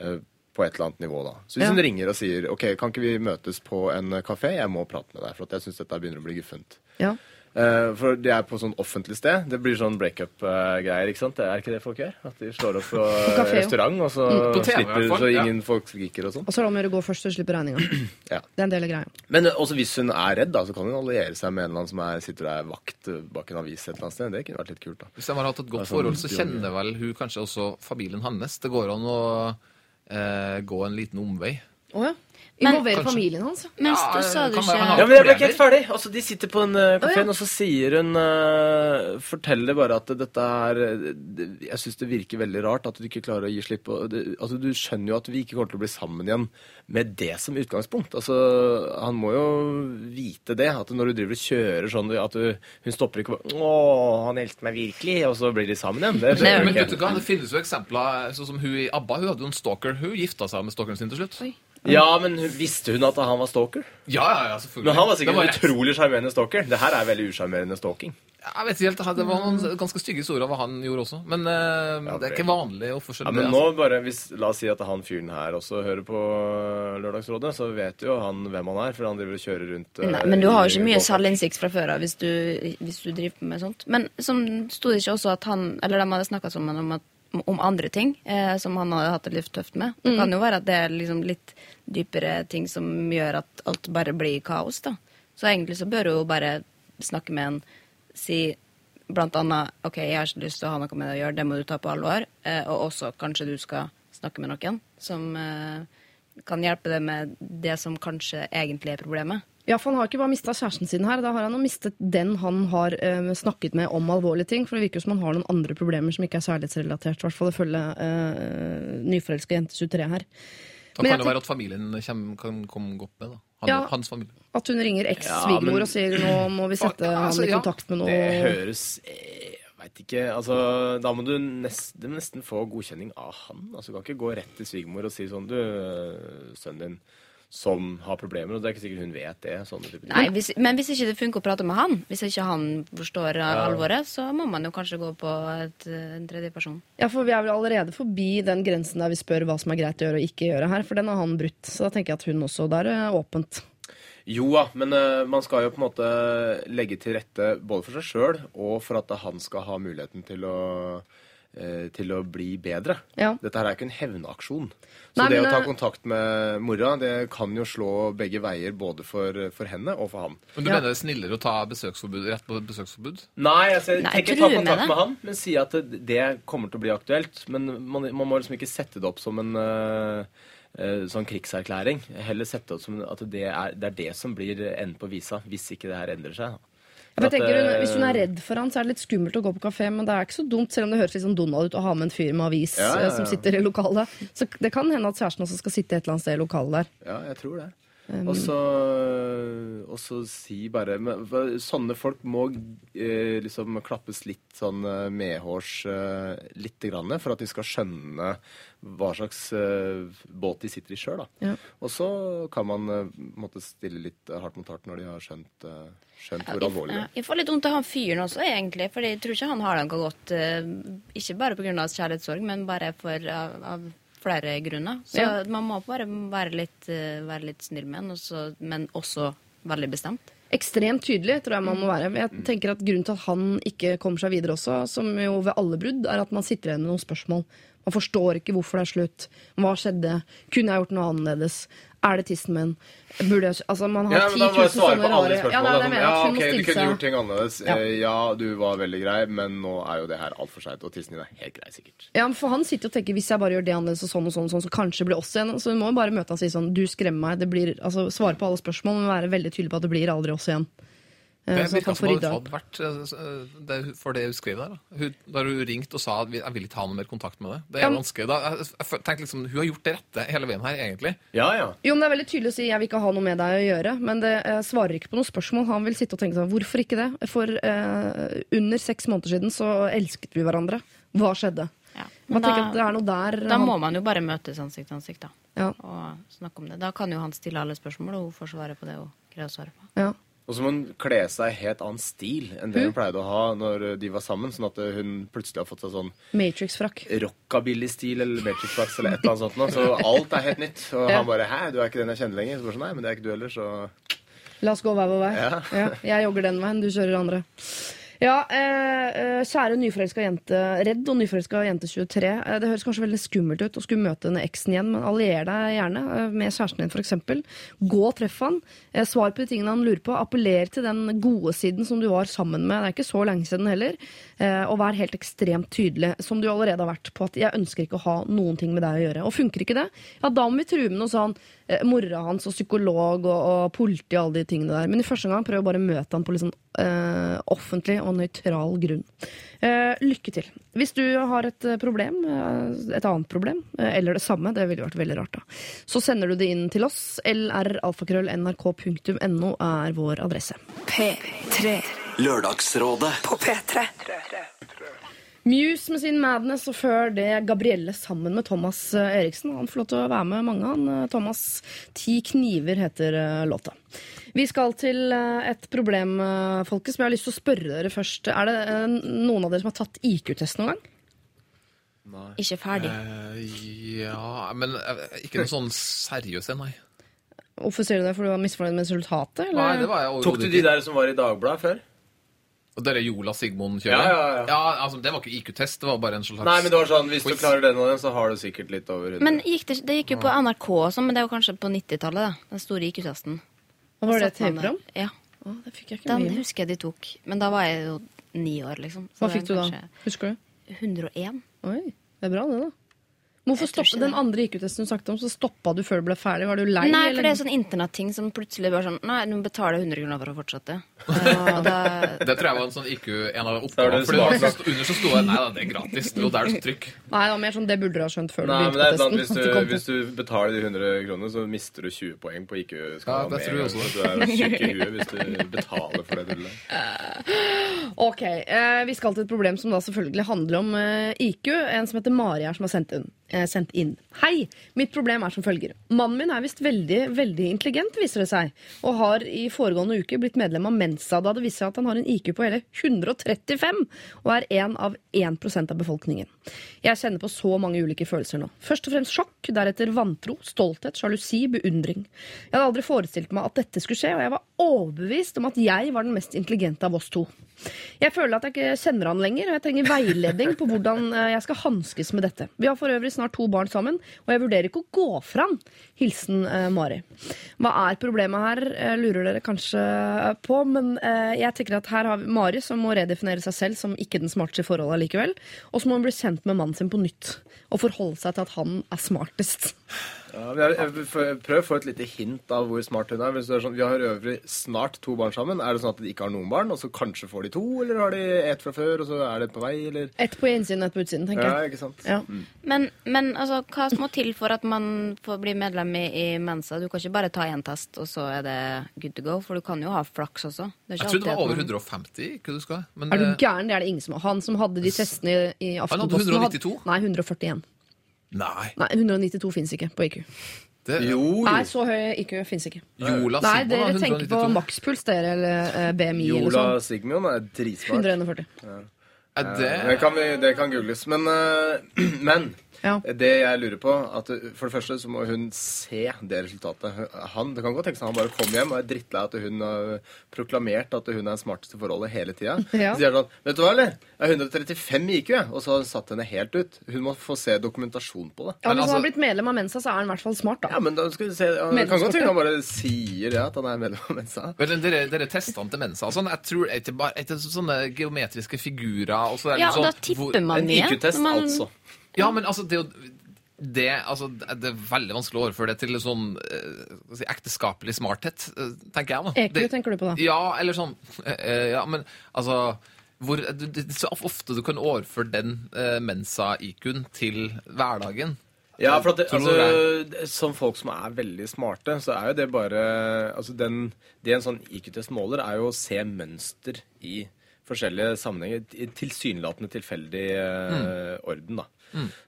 eh, på et eller annet nivå, da. Så hvis Ja. hun ringer og sier ok, kan ikke vi møtes på en kafé, jeg må prate med deg, for at jeg syns dette begynner å bli guffent. Ja. Eh, for det er på sånn offentlig sted. Det blir sånn breakup-greier, ikke sant? Det er ikke det folk gjør? At de slår opp på, kafé, restaurant, og så På TV slipper fall, så ja. ingen folk skriker og sånn. Og så er det om å gjøre å gå først og slippe regninga. Ja. Det er en del av greia. Men eh, også hvis hun er redd, da, så kan hun alliere seg med en eller annen som er, sitter der vakt bak en avis et eller annet sted. Det kunne vært litt kult, da. Hvis de har hatt et godt Altså, forhold, så kjenner vel hun kanskje også familien hans. Det går an å eh, gå en liten omvei. Oh, ja. Men- Involvere familien hans. Mens Men Ja, du sa du ikke Ja, men jeg ble ikke helt ferdig. Altså, De sitter på en uh, Å, kafé, ja. og så sier hun uh, Forteller bare at dette er det, Jeg syns det virker veldig rart at du ikke klarer å gi slipp på altså, Du skjønner jo at vi ikke kommer til å bli sammen igjen med det som utgangspunkt. Altså, Han må jo vite det. At når du driver og kjører sånn at du, Hun stopper ikke bare 'Å, han elsket meg virkelig', og så blir de sammen igjen. Det Men jeg vet du hva, det finnes jo eksempler sånn som hun i ABBA. Hun hadde jo en stalker. Hun gifta seg med stalkeren sin til slutt. Oi. Ja, men visste hun at han var stalker? Ja, ja, ja, selvfølgelig. Men han var sikkert sikkert en utrolig sjarmerende stalker. Det her er veldig usjarmerende stalking. Jeg vet ikke helt, Det var noen ganske stygge historier hva han gjorde også. Men uh, Ja, det er ikke vanlig å forskjelle Ja, men det. nå Altså. bare, hvis, La oss si at han fyren her også hører på Lørdagsrådet, så vet jo han hvem han er, for han driver og kjører rundt eh, Nei, men du har jo ikke mye selvinnsikt fra før av hvis, du- hvis du driver med sånt. Men som sto det ikke også at han Eller de hadde snakka sammen om, at, om andre ting eh, som han hadde hatt det litt tøft med. Det kan jo være at det er liksom litt dypere ting som gjør at alt bare blir kaos, da. Så egentlig så bør jo bare snakke med en, si blant annet OK, jeg har ikke lyst til å ha noe med det å gjøre, det må du ta på alvor. Eh, og også kanskje du skal snakke med noen som eh, kan hjelpe deg med det som kanskje egentlig er problemet. Ja, for Han har ikke bare mista kjæresten sin her, da har han jo mistet den han har eh, snakket med om alvorlige ting. For det virker jo som han har noen andre problemer som ikke er kjærlighetsrelatert. I hvert fall ifølge eh, nyforelska jente 23 her. Da Men kan det være at familien kommer, kan komme godt med. da. Han, Ja. Hans familie. At hun ringer eks-svigermor ja, og sier nå må vi sette Ja, altså, han i kontakt med noe Det høres eh, Jeg veit ikke. Altså, da må du nesten, nesten få godkjenning av han. Altså, Du kan ikke gå rett til svigermor og si sånn Du, eh, sønnen din som har problemer, og det er ikke sikkert hun vet det. sånne type ting. Nei, hvis, Men hvis ikke det funker å prate med han, hvis ikke han forstår ja. alvoret, så må man jo kanskje gå på et, uh, en tredje person. Ja, for vi er vel allerede forbi den grensen der vi spør hva som er greit å gjøre og ikke gjøre her, for den har han brutt. Så da tenker jeg at hun også Der er åpent. Jo da, men uh, man skal jo på en måte legge til rette både for seg sjøl og for at han skal ha muligheten til å, eh, til å bli bedre. Ja. Dette her er ikke en hevnaksjon. Så Nei, det men, å ta eh, kontakt med mora, det kan jo slå begge veier, både for, for henne og for han. Men du Ja. mener det er snillere å ta besøksforbud, rett på besøksforbud? Nei, altså, jeg Nei, tenker ta kontakt med, med han, men si at det, det kommer til å bli aktuelt. Men man, man må liksom ikke sette det opp som en uh, eh, sånn krigserklæring. Heller sette det opp som at det er, det er det som blir enden på visa, hvis ikke det her endrer seg. Ja, jeg At, tenker, hun, eh, hvis hun er redd for han, så er det litt skummelt å gå på kafé, men det er ikke så dumt, selv om det høres litt sånn Donald ut å ha med en fyr med avis Ja, ja, eh, ja. som sitter i lokalet. Så det kan hende at kjæresten også skal sitte et eller annet sted i lokalet der. Ja, jeg tror det. Um, Og så og så si bare men, Sånne folk må eh, liksom klappes litt sånn eh, medhårs eh, lite grann for at de skal skjønne hva slags eh, båt de sitter i sjøl. Ja. Og så kan man eh, måtte stille litt hardt mot hardt når de har skjønt, eh, skjønt hvor alvorlig det er. jeg får litt vondt av han fyren også, egentlig. For jeg tror ikke han har det noe godt. eh, Ikke bare pga. kjærlighetssorg, men bare for, av, av flere grunner. Så Ja. man må bare være litt, eh, være litt snill med den, også, men også veldig bestemt. Ekstremt tydelig, tror jeg man må være. Jeg tenker at Grunnen til at han ikke kommer seg videre også, som jo ved alle brudd, er at man sitter igjen med noen spørsmål. Man forstår ikke hvorfor det er slutt. Hva skjedde? Kunne jeg gjort noe annerledes? Er det tissen min? Burde jeg Altså, man har Ja, men da 10 må 000 jeg svare sånne rare Ja, er det mener. Ja, ok, du kunne gjort ting annerledes. Ja. Eh, Ja, du var veldig grei, men nå er jo det her altfor seint, og tissen din er helt grei, sikkert. Ja, For han sitter og tenker hvis jeg bare gjør det annerledes og sånn og sånn, og sånn så kanskje det blir oss igjen. Så vi må jo bare møte han og si sånn Du skremmer meg. Det blir, altså Svare på alle spørsmål, men være veldig tydelig på at det blir aldri oss igjen. Eh, Det så virka som det hadde vært eh, eh, det, for det hun skrev der. Da hun, da hun ringte og sa at vi- jeg vil ikke ha noe mer kontakt med det. Det Ja, er men- vanskelig. Da, jeg, jeg tenkte liksom, Hun har gjort det rette hele veien her, egentlig. Ja, ja. Jo, men Det er veldig tydelig å si 'jeg vil ikke ha noe med deg å gjøre', men det jeg svarer ikke på noe spørsmål. Han vil sitte og tenke sånn 'hvorfor ikke det'? For eh, under seks måneder siden så elsket vi hverandre. Hva skjedde? Ja. Men at det er noe der da han- må man jo bare møtes ansikt til ansikt, da. Ja. Og snakke om det. Da kan jo han stille alle spørsmål, og hun får svare på det hun greier å svare på. Ja. Og så må hun kle seg i helt annen stil enn det hun pleide å ha når de var sammen, sånn at hun plutselig har fått seg sånn Matrix-frakk. rockabilly-stil eller Matrix-frakk eller et eller annet sånt. noe. Så alt er helt nytt. Og Ja. han bare 'hæ, du er ikke den jeg kjenner lenger'. Så bare sånn, nei, men det er ikke du heller, så La oss gå hver vår vei. Ja. Ja, jeg jogger den veien, du kjører andre. Ja, eh, eh, kjære nyforelska jente Redd og nyforelska jente 23. Eh, det høres kanskje veldig skummelt ut å skulle møte denne eksen igjen, men allier deg gjerne eh, med kjæresten din, f.eks. Gå og treff han. Eh, svar på de tingene han lurer på. Appeller til den gode siden som du var sammen med. Det er ikke så lenge siden heller. Og vær helt ekstremt tydelig, som du allerede har vært, på at 'jeg ønsker ikke å ha noen ting med deg å gjøre'. Og funker ikke det, ja, da må vi true med noe sånn mora hans og psykolog og, og politi og alle de tingene der. Men i første gang prøv å møte han på litt sånn eh, offentlig og nøytral grunn. Uh, lykke til. Hvis du har et eh, problem, uh, et annet problem, eller det samme, det ville vært veldig rart, da, så sender du det inn til oss. lralfakrøll.nrk.no er vår adresse. P3 Lørdagsrådet. på P3. Muse med sin Madness, og før det Gabrielle sammen med Thomas Eriksen. Han får lov til å være med mange, han. Thomas. Ti kniver heter låta. Vi skal til eh, et problem, folket, folkens, men jeg har lyst til å spørre dere først. Er det eh, noen av dere som har tatt IQ-test noen gang? Nei. Ikke ferdig. Eh, ja, men eh, ikke noe sånn seriøst en, nei. Hvorfor sier du det? For du var misfornøyd med resultatet? Eller? Nei, det var jeg Tok du de der som var i Dagbladet før? Og dere Jola Sigmund kjører? Ja, ja, ja. ja altså, det var ikke IQ-test, det var bare en slags Nei, men det var sånn, hvis du klarer den og den, så har du sikkert litt over 100. Men gikk det, det gikk jo på NRK og sånn, men det var kanskje på 90-tallet. Den store IQ-testen. Og var det et. TV-program? Ja. Å, det fikk jeg ikke Den mye med. husker jeg de tok. Men da var jeg jo ni år, liksom. Så Hva det fikk du da? kanskje Husker du? 101. Oi, det er bra det, da. Hvorfor stoppe den andre IQ-testen du snakket om, så stoppa du før du ble ferdig? Var du lei? Nei, eller? for det er sånn internetting som plutselig bare sånn Nei, du må betale 100 kroner for å fortsette. Da, Det tror jeg var en sånn IQ, en av oppgavene. For så- under så sto det Nei da, det er gratis. Det er det der trykk. Nei, det var mer sånn, det burde du ha skjønt før Nei, du begynte på testen. hvis du, hvis du betaler de 100 kronene, så mister du 20 poeng på IQ-skalaen. det tror jeg også. Du er syk i huet hvis du betaler for det dullet. Ok, Uh, Vi skal til et problem som da selvfølgelig handler om uh, IQ. En som heter Mari her, som har sendt inn. Eh, sendt inn. Hei! Mitt problem er som følger. Mannen min er visst veldig veldig intelligent, viser det seg. Og har i foregående uke blitt medlem av Mensa, da det viser seg at han har en IQ på hele 135 og er en av 1% av befolkningen. Jeg kjenner på så mange ulike følelser nå. Først og fremst sjokk, deretter vantro, stolthet, sjalusi, beundring. Jeg hadde aldri forestilt meg at dette skulle skje, og jeg var overbevist om at jeg var den mest intelligente av oss to. Jeg føler at jeg ikke kjenner han lenger, og jeg trenger veiledning på hvordan eh, jeg skal hanskes med dette. Vi har for øvrig snart to barn sammen, og jeg vurderer ikke å gå fra. Hilsen eh, Mari. Hva er problemet her, eh, lurer dere kanskje på, men eh, jeg tenker at her har vi Mari som må redefinere seg selv som ikke den smarteste i forholdet likevel, og så må hun bli kjent med mannen sin på nytt, og forholde seg til at han er smartest. Ja, jeg Prøv å få et lite hint av hvor smart hun er. Hvis det er sånn, vi har øvrig snart to barn sammen. Er det sånn at de ikke har noen barn, og så kanskje får de to? Eller har de ett fra før, og så er det på vei? Eller? Ett på innsiden, og ett på utsiden, tenker Ja, ikke sant? Ja. men, men altså, hva må til for at man får bli medlem i, i Mensa? Du kan ikke bare ta én test, og så er det good to go, for du kan jo ha flaks også. Det er Jeg tror trodde det var over 150 ikke du skal. Men Er du gæren? Det er det ingen som har. Han som hadde de testene i, i hadde Aftenposten 192? Nei, 141. Nei. Nei, 192 fins ikke på IQ. Det, Jo, Nei, så høy IQ fins ikke. Jola Nei, Sigmund dere tenker på makspuls, dere, eller eh, BMI eller Jola sånn. Sigmund er dritsmart. 141. Er det Det kan, vi, det kan googles. Men, eh, men Ja. det jeg lurer på at For det første så må hun se det resultatet. Han, det kan godt tenkes at han bare kom hjem og er drittlei at hun har proklamert at hun er den smarteste i forholdet hele tida. Ja. Så sier han sånn Vet du hva, eller? Jeg er 135 i IQ, jeg. Og så har hun satt henne helt ut. Hun må få se dokumentasjon på det. Ja, Men Hvis han altså- har blitt medlem av Mensa, så er han i hvert fall smart, da. Ja, men da skal vi se Det kan godt hende han bare sier det, at han er medlem av Mensa. Men dere, dere testene til Mensa sånn, jeg tror er bare etter sånne geometriske figurer og så er det Ja, sånn, og da tipper man En mye. IQ-test, altså. Ja, men altså, det er jo det, altså, det er veldig vanskelig å overføre det til sånn eh, si, ekteskapelig smarthet, eh, tenker jeg. da. EQ Det- tenker du på, da? Ja, eller sånn eh, Ja, men altså hvor, du, det så ofte du kan overføre den eh, Mensa-IQ-en til hverdagen. Ja, for at det, Tror altså, som folk som er veldig smarte, så er jo det bare altså den, Det en sånn IQ-test måler, er jo å se mønster i forskjellige sammenhenger. I tilsynelatende tilfeldig mm. orden, da.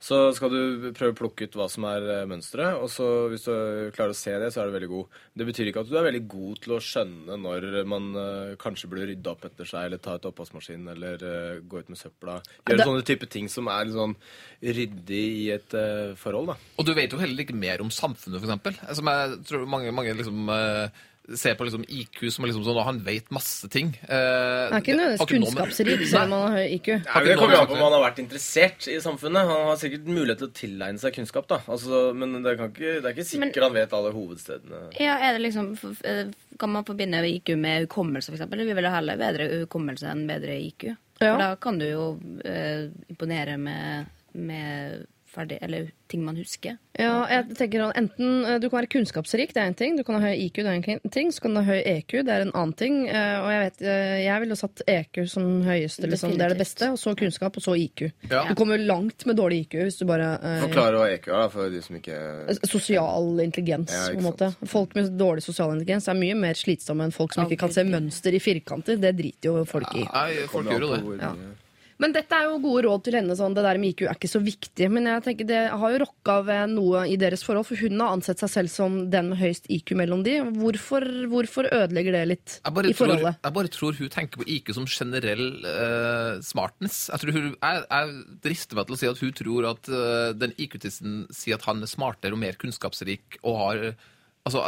Så skal du prøve å plukke ut hva som er eh, mønsteret, og så hvis du klarer å se det, så er du veldig god. Det betyr ikke at du er veldig god til å skjønne når man eh, kanskje burde rydde opp etter seg, eller ta ut oppvaskmaskinen, eller eh, gå ut med søpla. Gjøre det- sånne type ting som er sånn ryddig i et eh, forhold, da. Og du vet jo heller ikke mer om samfunnet, eksempel. Som jeg tror mange, mange liksom, eh, ser på liksom IQ som liksom sånn han vet masse ting. Eh, det er ikke nødvendigvis kunnskapsrik, selv om man har høy IQ. Nei, det kommer an på om han har vært interessert i samfunnet. Han har sikkert mulighet til å tilegne seg kunnskap, da. Altså, men det, kan ikke, det er ikke sikkert Men- han vet alle hovedstedene. Ja, er det liksom, eh, Kan man forbinde IQ med hukommelse, f.eks.? Vi vil jo heller bedre hukommelse enn bedre IQ. Ja. For da kan du jo eh, imponere med, med ferdig, eller ting man husker. Ja, jeg tenker enten eh, Du kan være kunnskapsrik, det er en ting. Du kan ha høy IQ, det er en ting. Så kan du ha høy EQ, det er en annen ting. Eh, Og jeg vet, eh, jeg ville satt EQ som høyeste, liksom. Det er det beste. Og så kunnskap, og så IQ. Ja. Du kommer jo langt med dårlig IQ hvis du bare uh, Forklare hva EQ er, da, for de som ikke Sosial intelligens, Ja, på en måte. Folk med dårlig sosial intelligens er mye mer slitsomme enn folk som ikke kan se mønster i firkanter. Det driter jo folk i. Nei, folk gjør jo det. Ja. Men dette er jo gode råd til henne. sånn, Det der med IQ er ikke så viktig. Men jeg tenker det har jo rokka ved noe i deres forhold, for hun har ansett seg selv som den med høyest IQ mellom de. Hvorfor, hvorfor ødelegger det litt i forholdet? tror, jeg bare tror hun tenker på IQ som generell uh, smartness. Jeg, tror hun, jeg, jeg drister meg til å si at hun tror at uh, den IQ-tissen sier at han er smartere og mer kunnskapsrik og har Altså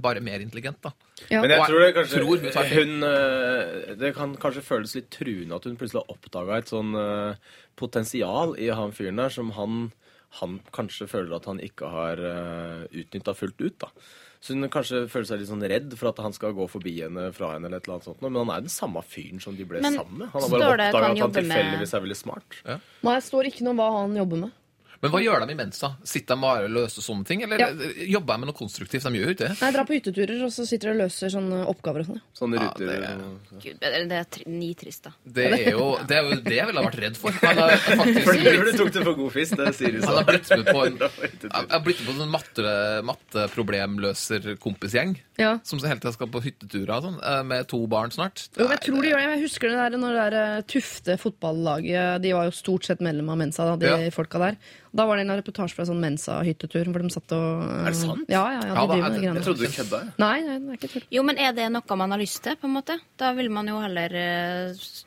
bare mer intelligent, da. Ja. Men jeg tror det kanskje tror hun hun, eh, Det kan kanskje føles litt truende at hun plutselig har oppdaga et sånn eh, potensial i han fyren der som han, han kanskje føler at han ikke har uh, utnytta fullt ut. da. Så hun kanskje føler seg litt sånn redd for at han skal gå forbi henne fra henne. eller et eller annet sånt. Men han er den samme fyren som de ble Men sammen med. Han har bare oppdaga at han tilfeldigvis er veldig smart. Nei, det står ikke noe om hva han jobber med. Men hva gjør de imens, da? Sitter de bare og løser sånne ting? Eller Ja. jobber de med noe konstruktivt? De gjør jo ikke det. Nei, drar på hytteturer, og så sitter de og løser sånne oppgaver og sånn. ja. Sånne Ja, ruter det- og- Gud, det er tri- nitrist, da. Det er jo det, er jo det jeg ville ha vært redd for. Han har faktisk blitt, du tok det for god fisk, det sier du han har blitt med på en så. Jeg har blitt med på en matte, matteproblemløser-kompisgjeng. Ja. Som hele tida skal på hytteturer og sånn, eh, med to barn snart. Jo, men jeg tror de gjør det. Jeg husker det der når det der eh, Tufte fotballaget De var jo stort sett medlem av Mensa, da, de Ja. folka der. Da var det en reportasje fra sånn Mensa-hyttetur hvor de satt og eh, Er det sant? Ja, ja, ja, de Ja, da, driver med jeg- greiene. Trodde du kødda. jeg. Nei, nei, det er ikke tull. Jo, men er det noe man har lyst til, på en måte? Da vil man jo heller eh, s-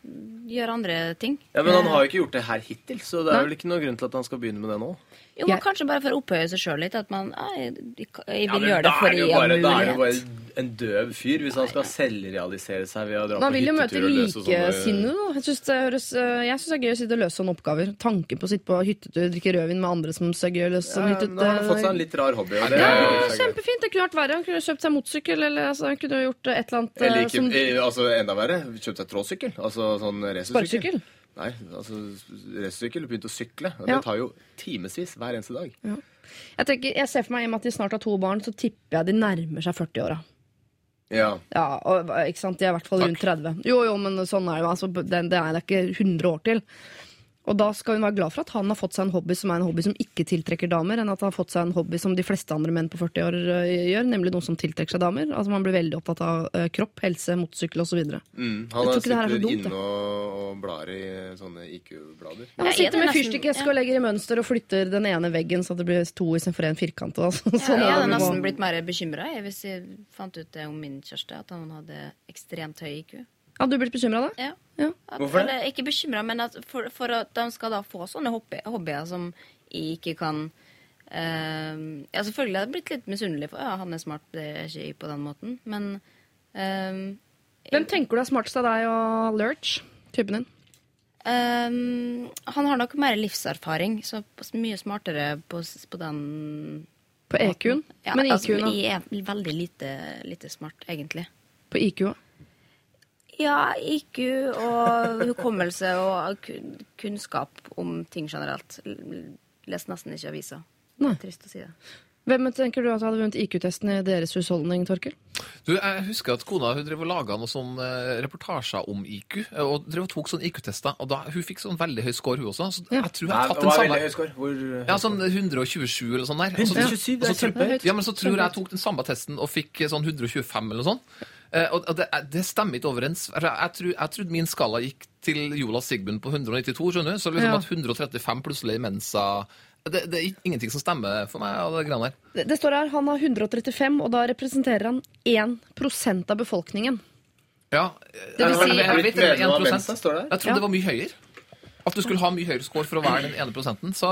gjøre andre ting. Ja, Men han Eh, har jo ikke gjort det her hittil, så det er Nei. vel ikke noe grunn til at han skal begynne med det nå. Jo, men Jeg- Kanskje bare for å opphøye seg sjøl litt. At man ah, jeg, jeg, jeg Ja, vil men gjøre det da for det å gi bare, en da er det jo bare en døv fyr hvis han skal selvrealisere seg ved å dra Man på vil jo møte hyttetur likesinnede. da. Jeg syns det, høres- eh, jeg syns det er gøy å sitte og løse sånne oppgaver. Tanken på å sitte på hyttetur, drikke rødvin med andre som ser gøy å løse sånn Ja, hyttetur. nå har han fått seg en litt rar hobby. Det Ja, kjempefint. Det kunne vært verre. Han kunne kjøpt seg motorsykkel, eller altså, han kunne gjort et eller annet eh, Eller ikke, som eh, altså enda verre, kjøpt seg tråsykkel. Altså sånn racersykkel. Nei, altså racersykkel. begynte å sykle. Og Ja. Det tar jo timevis hver eneste dag. Jeg, tenker, jeg ser for meg i og med at de snart har to barn, så tipper jeg de nærmer seg 40-åra. Ja. Ja, og, ikke sant? De er i hvert fall rundt 30. Jo, jo, men sånn er det jo. Altså, det, det er ikke 100 år til. Og da skal hun være glad for at han har fått seg en hobby som er en hobby som ikke tiltrekker damer, enn at han har fått seg en hobby som de fleste andre menn på 40 år øh, gjør, nemlig noe som tiltrekker seg damer. Altså Man blir veldig opptatt av øh, kropp, helse, motorsykkel osv. Mm. Han er så sitter dumt, inne og, og blar i sånne IQ-blader. Han sitter er med fyrstikkeske og legger i mønster og flytter den ene veggen så det blir to istedenfor en firkant. og så- Ja, Sånn jeg hadde nesten blitt mer bekymra hvis jeg fant ut det om min kjæreste, at han hadde ekstremt høy IQ. Hadde du blitt bekymra da? Ja. Ja. At, Hvorfor det? Eller, ikke bekymra, men at for, for at de skal da få sånne hobby, hobbyer som jeg ikke kan Uh, Ja, selvfølgelig hadde jeg blitt litt misunnelig, for ja, han er smart, det er ikke jeg på den måten, men uh, Hvem tenker du er smartest av deg og Lurch, typen din? eh, Han har nok mer livserfaring, så mye smartere på, på den På EQ-en? ja, Men altså, IQ-en, da? Jeg er veldig lite, lite smart, egentlig. På IQ òg? Ja, IQ og hukommelse og kunnskap om ting generelt. Leser Les nesten ikke aviser. Nei. Trist å si det. Hvem tenker du at hadde vunnet IQ-testen i deres husholdning, Torkel? Du, jeg husker at kona hun drev og laga noen sånne eh, reportasjer om IQ. eh, Og drev og tok sånne IQ-tester. Og da, hun fikk sånn veldig høy score, hun også. Så Ja. jeg tror hun Nei, har tatt den samme høy score? Hvor Ja, sånn 127 eller sånn der. Og så- 127, det er kjempehøyt. Ja, men så tror jeg jeg tok den samme testen og fikk eh, sånn 125 eller noe sånt. Eh, Og det, det stemmer ikke overens. Jeg, tror- jeg trodde min skala gikk til Jolas Sigmund på 192, skjønner du. Så liksom Ja. at 135 plutselig Mensa det, det er ingenting som stemmer for meg av det greiene der. Det, det står her han har 135, og da representerer han 1% av befolkningen. Ja, Det vil si- jeg, jeg, vet det, Medlem 1%. Mensa, står det her. Jeg trodde Ja. det var mye høyere. At du skulle ha mye høyere score for å være den ene prosenten. Så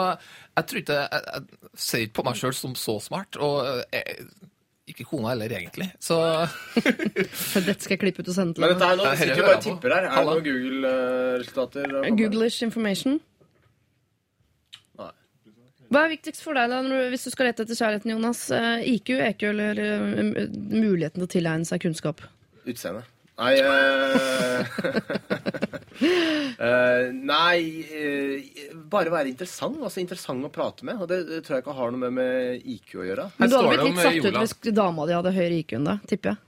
jeg tror ikke Jeg, jeg ser ikke på meg sjøl som så smart. Og jeg, Ikke kona heller, egentlig. Så dette skal jeg klippe ut og sende til Men dette er noe, sitter bare tipper her. Er det noen Google-resultater? Googlish information. Nei. Hva er viktigst for deg da, hvis du skal lete etter kjærligheten, Jonas? Eh, IQ, EQ eller eh, muligheten til å tilegne seg kunnskap? Utseende. Nei uh, eh, Nei uh, Bare være interessant. Altså interessant å prate med. Og det, det tror jeg ikke har noe med, med IQ å gjøre. Men du hadde blitt litt satt ut hvis dama di hadde høyere IQ enn deg, tipper jeg.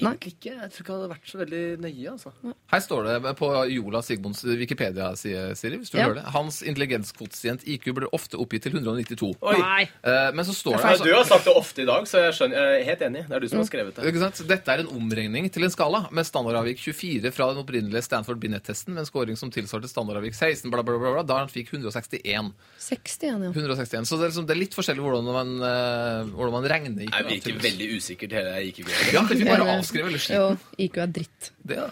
Nei. Egentlig ikke. Jeg tror ikke det hadde vært så veldig nøye. altså. her står det på Jola Sigmunds Wikipedia-side, Siri, hvis du Ja. hører det. Hans intelligenskvotient IQ blir ofte oppgitt til 192. Oi. Nei. Eh, men så står det altså- du har sagt det ofte i dag, så jeg, skjønner, jeg er helt enig. Det er du som har skrevet det. Ikke sant? Dette er en omregning til en skala med standardavvik 24 fra den opprinnelige Stanford Binet-testen, med en scoring som tilsvarte standardavvik 16, bla, bla, bla, bla, da han fikk 161. 61, ja. 161. Så det er, liksom, det er litt forskjellig hvordan man, eh, hvordan man regner. IQ, Jeg da, virker veldig usikkert hele IQ. Ja, det avskrevet eller Jo. IQ er dritt. Det, ja.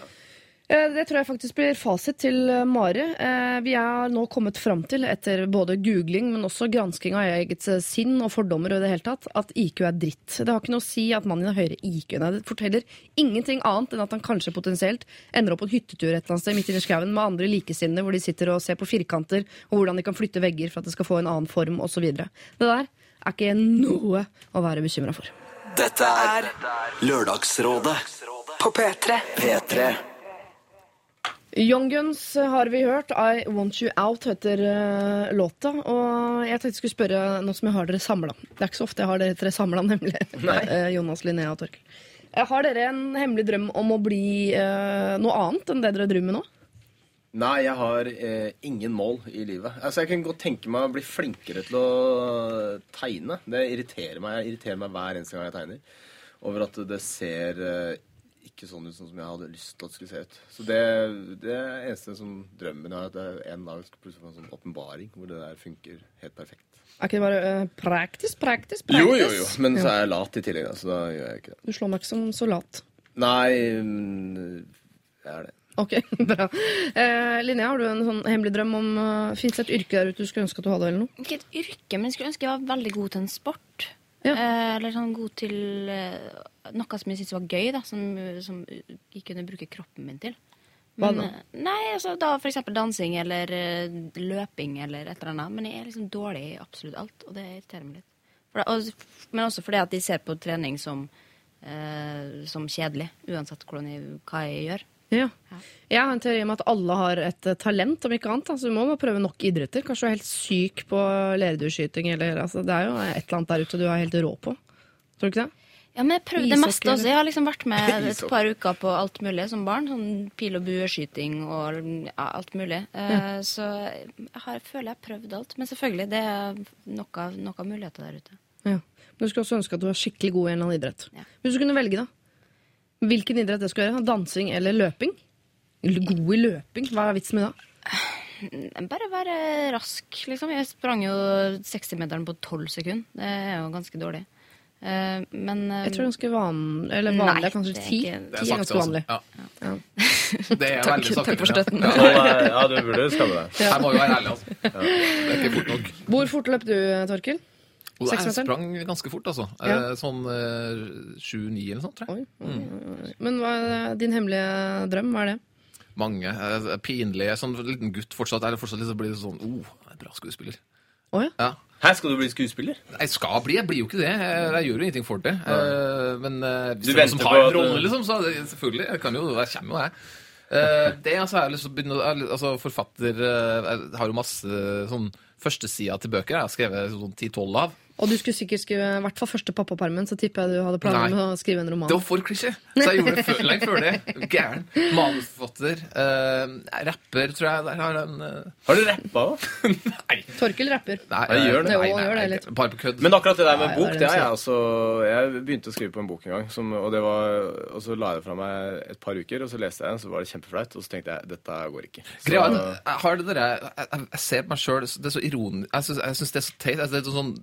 Eh, Det tror jeg faktisk blir fasit til eh, Mari. Eh, Vi er nå kommet fram til, etter både googling, men også gransking av eget sinn og fordommer, og det hele tatt, at IQ er dritt. Det har ikke noe å si at mannen har høyere IQ enn deg. Det forteller ingenting annet enn at han kanskje potensielt ender opp på en hyttetur et eller annet sted midt inni i skauen med andre likesinnede, hvor de sitter og ser på firkanter, og hvordan de kan flytte vegger for at det skal få en annen form, osv. Det der er ikke noe å være bekymra for. Dette er Lørdagsrådet På P3. P3. Young Guns har vi hørt. I Want You Out heter eh, låta. Og jeg tenkte jeg skulle spørre nå som jeg har dere samla. Det er ikke så ofte jeg har dere tre samla, nemlig. Nei. Jonas, Linnea og Torkel. Eh, Har dere en hemmelig drøm om å bli eh, noe annet enn det dere drømmer med nå? Nei, jeg har eh, ingen mål i livet. Altså, Jeg kan godt tenke meg å bli flinkere til å tegne. Det irriterer meg. Jeg irriterer meg hver eneste gang jeg tegner. Over at det ser eh, ikke sånn ut sånn som jeg hadde lyst til at det skulle se ut. Så det, det er eneste som drømmen er at jeg en dag skal plutselig få en sånn åpenbaring hvor det der funker helt perfekt. Er ikke det bare uh, praktisk, praktisk, practice? Jo, jo, jo. Men så er jeg lat i tillegg, da, så da gjør jeg ikke det. Du slår meg ikke som så lat. Nei, jeg er det. Ok, bra. Eh, Linnea, har du en sånn hemmelig drøm om uh, Fins det et yrke der ute du skulle ønske at du hadde, eller noe? Ikke et yrke, men jeg skulle ønske jeg var veldig god til en sport. Ja. Eh, eller sånn god til eh, noe som jeg syntes var gøy, da, som, som jeg kunne bruke kroppen min til. Hva Men, da? eh, Nei, altså da for eksempel dansing eller eh, løping eller et eller annet. Men jeg er liksom dårlig i absolutt alt, og det irriterer meg litt. For det, og, men også fordi at de ser på trening som, eh, som kjedelig, uansett hvordan jeg, hva jeg gjør. Ja. Ja. Jeg har en teori om at alle har et eh, talent, om ikke annet. Altså, du må bare prøve nok idretter. Kanskje du er helt syk på leirdueskyting eller altså, Det er jo et eller annet der ute du er helt rå på. Tror du ikke det? Ja, men jeg prøvde det meste også. Jeg har liksom vært med et par uker på alt mulig som barn. Sånn pil- og bueskyting og ja, alt mulig. Ja. Så jeg har, føler jeg har prøvd alt. Men selvfølgelig, det er noe, noe muligheter der ute. Ja. Men du skulle også ønske at du var skikkelig god i en eller annen idrett. Ja. Hvis du kunne velge, da? Hvilken idrett det skulle gjøre? Dansing eller løping? God i løping? Hva er vitsen med det? Bare være rask, liksom. Jeg sprang jo 60-meteren på 12 sekunder. Det er jo ganske dårlig. Eh, Men eh, Jeg tror ganske van... Eller vanlig Nei, er kanskje ti. Det Ti er ganske vanlig. altså. Ja. Ja. Det er Takk, veldig sakte. takk for støtten. Ja. Ja, du burde skamme deg. Her må vi være ærlige, altså. Det er ikke fort nok. Hvor fort løp du, Torkil? Og jeg sprang ganske fort, altså. Ja. Eh, Sånn eh, sju-ni eller noe sånt, tror jeg. Oi, oi, oi, oi. Men hva er din hemmelige drøm? Hva er det? Mange. eh, Pinlige. Sånn liten gutt fortsatt. Eller fortsatt liksom blir sånn oh, bra skuespiller. Oh, ja. Ja. Her skal du bli skuespiller? Jeg skal bli, jeg blir jo ikke det. Jeg, jeg gjør jo ingenting for det. Ja. Men hvis Du det er noen som har en rolle, liksom, så det, selvfølgelig. Jeg kan jo, jeg kommer jo, jeg. Eh, det altså, jeg har lyst til å begynne altså, Forfatter eh, Jeg har jo masse sånn førstesida til bøker. Jeg har skrevet sånn 10-12 av. Og du skulle sikkert skrive i hvert fall første pappapermen, så tipper jeg du hadde planer om å skrive en roman. Det var for klisjé, så jeg gjorde det før, lenge før det. Gæren. Manusforfatter. Uh, rapper, tror jeg. Der har en eh, Har du rappa òg? Nei. Torkil rapper. Nei, jeg gjør det. Nei, nei, gjør det. Bare på kødd. Men akkurat det der med bok, det er er jeg altså Jeg begynte å skrive på en bok en gang, som, og, det var, og så la jeg det fra meg et par uker, og så leste jeg den, så var det kjempeflaut, og så tenkte jeg dette går ikke. Så, Greia, jeg har det dere, jeg, jeg, jeg ser på meg sjøl Det er så ironisk Jeg syns, jeg syns det er så teit. Altså, det er sånn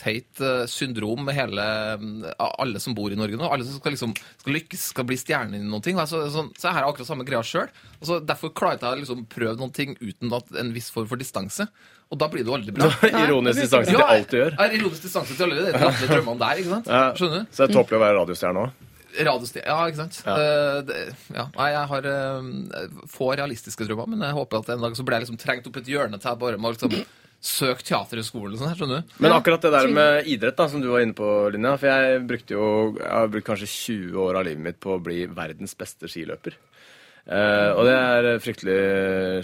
teit eh, syndrom med hele mm, alle som bor i Norge nå. Alle som skal, liksom, skal lykkes, skal bli stjerner i noen ting. Så, så, så jeg har akkurat samme greia sjøl. Altså, derfor klarte jeg å liksom, prøve noen ting uten at en viss form for distanse. Og da blir det jo aldri bra. Ironisk distanse til alt du gjør. Ja, ironisk distanse til alle de drømmene der, ikke sant? Ja. Skjønner du? Så det er tåpelig å være radiostjerne òg. Radiostjerne Ja, ikke sant? Eh, det, ja. Nei, jeg har uh, få realistiske drømmer, men jeg håper at en dag så blir jeg liksom trengt opp et hjørne til jeg bare må liksom søke teaterhøgskolen og sånn her, skjønner du? Men akkurat det der med idrett, da, som du var inne på, Linja For jeg brukte jo Jeg har brukt kanskje 20 år av livet mitt på å bli verdens beste skiløper. Uh, og det er fryktelig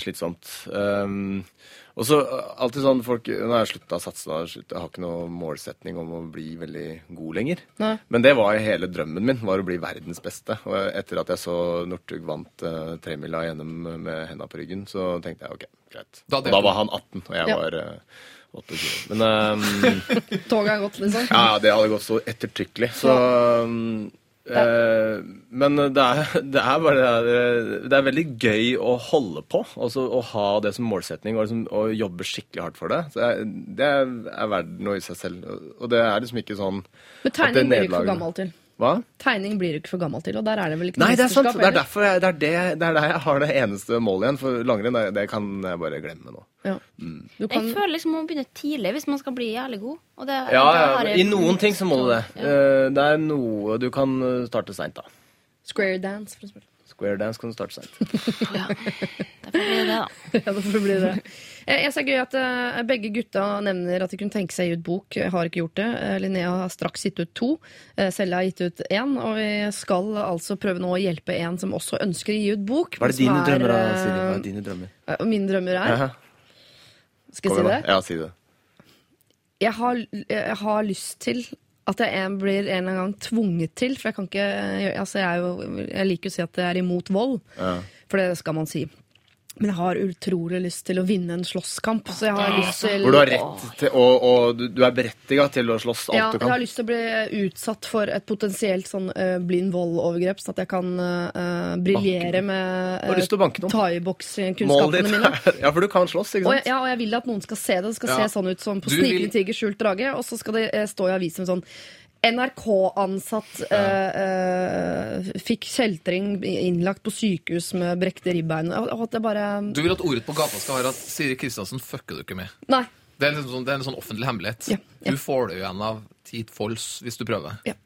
slitsomt. Um, og så alltid sånn folk Nå har jeg slutta å satse, jeg har ikke noen målsetning om å bli veldig god lenger. Nei. Men det var hele drømmen min, var å bli verdens beste. Og etter at jeg så Northug vant uh, tremila gjennom med henda på ryggen, så tenkte jeg OK, greit. Da da var han 18, og jeg Ja. var uh, 28. Men um, Toget er gått, liksom. ja, det hadde gått så ettertrykkelig. Så um, eh, Men det er, det er bare det er, det er veldig gøy å holde på. Altså å ha det som målsetning og, liksom, og jobbe skikkelig hardt for det. Så det, er- det er verdt noe i seg selv. Og det er liksom ikke sånn Men tegning blir du ikke for gammel til. Hva? Tegning blir du ikke for gammel til, og der er det vel ikke Nei, det er sant. Det er derfor jeg, det, er det, det er der jeg har det eneste målet igjen. For langrenn, det, det kan jeg bare glemme nå. Ja. Mm. Du kan, Jeg føler liksom man må begynne tidlig hvis man skal bli jævlig god. Og det, Ja, ja, I noen ting så må du det. Ja. Eh, Det er noe du kan eh, starte seint, da. square dance, for eksempel. Square dance kan du starte seint. Ja. Derfor blir det det, da. Ja, det får bli det. Eh, Jeg ser er gøy at eh, begge gutta nevner at de kunne tenke seg å gi ut bok. Jeg har ikke gjort det. Eh, Linnea har straks gitt ut to. Selja har gitt ut én. Og vi skal altså prøve nå å hjelpe en som også ønsker å gi ut bok. Hva er det dine er, drømmer, da, Silje? Hva er dine drømmer? mine drømmer er. Skal jeg si det? Ja, si det. Jeg har, jeg har lyst til at jeg en blir en eller annen gang tvunget til. For jeg kan ikke altså jeg, er jo, jeg liker å si at jeg er imot vold, Ja. for det skal man si. Men jeg har utrolig lyst til å vinne en slåsskamp. Så jeg har lyst til Hvor du har rett til Og, og du, er berettiga til å slåss alt ja, du jeg har lyst til å bli utsatt for et potensielt sånn uh, blind voldovergrep, sånn at jeg kan uh, briljere med uh, thaibokskunnskapene mine. Ja, for du kan slåss, ikke Og sant? jeg, ja, og jeg vil at noen skal se det. Det skal Ja. se sånn ut som på Snikende tiger, skjult drage. Og så skal det stå i avisen sånn NRK-ansatt eh, uh, fikk kjeltring innlagt på sykehus med brekte ribbein. Bare Du vil at ordet på gata skal være at Siri Kristiansen fucker du ikke med. Nei. Det er, en sånn, det er en sånn offentlig hemmelighet. Ja, ja. Du får det jo igjen av Teat Folls hvis du prøver. Ja.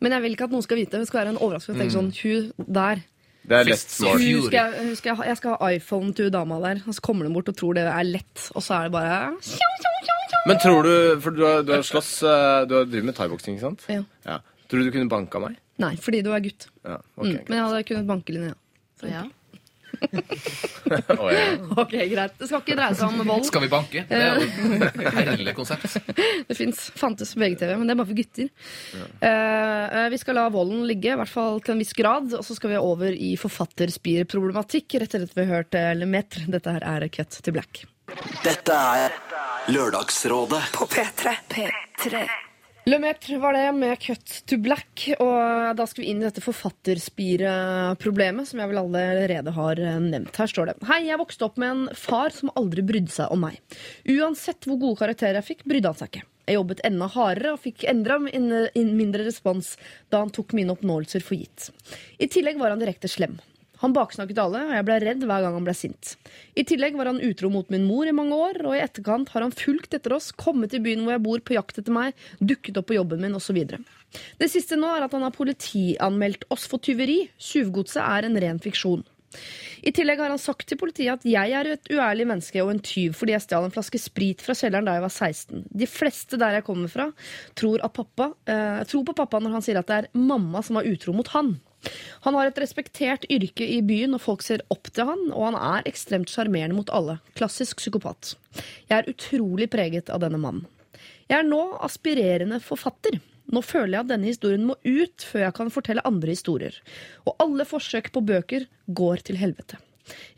Men jeg vil ikke at noen skal vite det. Det skal være en overraskelse. Mm. sånn, hun der Det er lett smart. hun skal, hun skal, ha- Jeg skal ha iPhone til hun dama der, og så kommer hun bort og tror det er lett. Og så er det bare Men tror du For du har, du har slåss eh, Du har drevet med thaiboksing, ikke sant? Ja. Ja. Tror du du kunne banka meg? Nei, fordi du er gutt. Ja, ok. Mm. Men jeg hadde kunnet banke Linnea. Ja. Ja. Ok, greit. Det skal ikke dreie seg om vold. Skal vi banke? Det er jo et herlig konsept. Det fins. Fantes på VGTV, men det er bare for gutter. Ja. Uh, vi skal la volden ligge, i hvert fall til en viss grad. Og så skal vi over i forfatterspirproblematikk, rett etter at vi har hørt eh, Lemaitre. Dette her er Cut to Black. Dette er Lørdagsrådet På P3. P3. Lemaitre var det med Cut to Black. Og da skal vi inn i dette forfatterspireproblemet, som jeg vel allerede har nevnt. Her står det. Hei, jeg vokste opp med en far som aldri brydde seg om meg. Uansett hvor gode karakterer jeg fikk, brydde han seg ikke. Jeg jobbet enda hardere og fikk enda min- mindre respons da han tok mine oppnåelser for gitt. I tillegg var han direkte slem. Han baksnakket alle, og jeg ble redd hver gang han ble sint. I tillegg var han utro mot min mor i mange år, og i etterkant har han fulgt etter oss, kommet til byen hvor jeg bor på jakt etter meg, dukket opp på jobben min osv. Det siste nå er at han har politianmeldt oss for tyveri. Tjuvgodset er en ren fiksjon. I tillegg har han sagt til politiet at jeg er et uærlig menneske og en tyv fordi jeg stjal en flaske sprit fra kjelleren da jeg var 16. De fleste der jeg kommer fra, tror, pappa, eh, tror på pappa når han sier at det er mamma som var utro mot han. Han har et respektert yrke i byen, og folk ser opp til han, og han er ekstremt sjarmerende mot alle. Klassisk psykopat. Jeg er utrolig preget av denne mannen. Jeg er nå aspirerende forfatter. Nå føler jeg at denne historien må ut før jeg kan fortelle andre historier. Og alle forsøk på bøker går til helvete.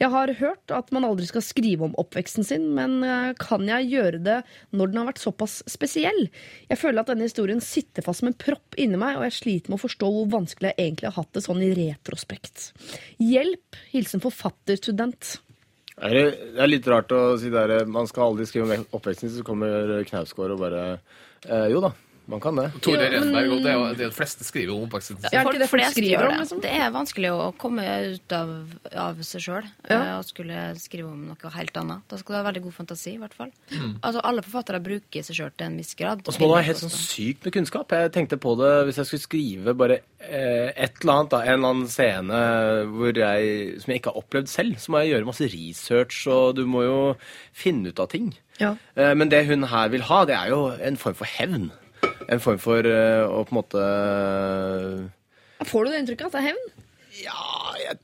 Jeg har hørt at man aldri skal skrive om oppveksten sin, men eh, kan jeg gjøre det når den har vært såpass spesiell? Jeg føler at denne historien sitter fast som en propp inni meg, og jeg sliter med å forstå hvor vanskelig jeg egentlig har hatt det sånn i retrospekt. Hjelp! Hilsen forfatterstudent. Er det, det er litt rart å si der Man skal aldri skrive om oppveksten så kommer Knausgård og bare eh, Jo da, man kan det. Tore Renberg, det er jo det de fleste skriver om oppveksten sin. Ja, er det flest skriver om, det. liksom? Det er vanskelig å komme ut av, av seg sjøl Ja. og skulle skrive om noe helt annet. Da skal du ha veldig god fantasi, i hvert fall. Mm. Altså, alle forfattere bruker seg sjøl til en viss grad. Og så må du ha helt sånn sykt med kunnskap. Jeg tenkte på det hvis jeg skulle skrive bare eh, et eller annet, da, en eller annen scene hvor jeg, som jeg ikke har opplevd selv, så må jeg gjøre masse research, og du må jo finne ut av ting. Ja. Eh, men det hun her vil ha, det er jo en form for hevn. En form for eh, å på en måte Får du det inntrykket at det er hevn? Ja, jeg,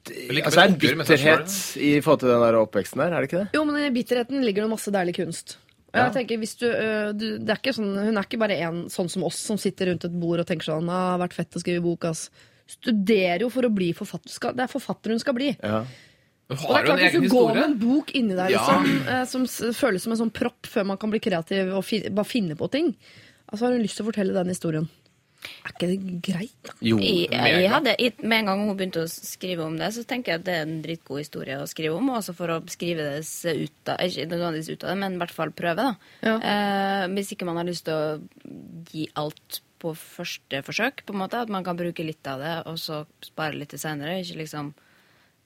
altså, det er en bitterhet i forhold til den der oppveksten der, er det ikke det? Jo, men i bitterheten ligger det masse deilig kunst. Og jeg tenker, hvis du, øh, du, det er ikke sånn, Hun er ikke bare en sånn som oss som sitter rundt et bord og tenker sånn ah, 'Det har vært fett å skrive bok', ass. Studerer jo for å bli forfatter. Skal, det er forfatter hun skal bli. Ja. Har Og det er klart Hvis du går med en bok inni der Ja. liksom, eh, som føles som en sånn propp før man kan bli kreativ og fi, bare finne på ting, altså har hun lyst til å fortelle den historien. Er ikke det greit. Jo. Jeg, jeg hadde, med en gang hun begynte å skrive om det, så tenker jeg at det er en dritgod historie å skrive om. Også for å skrive det ut av Ikke nødvendigvis ut av det, men i hvert fall prøve. da. Ja. Eh, hvis ikke man har lyst til å gi alt på første forsøk, på en måte, at man kan bruke litt av det, og så spare litt til seinere. Ikke liksom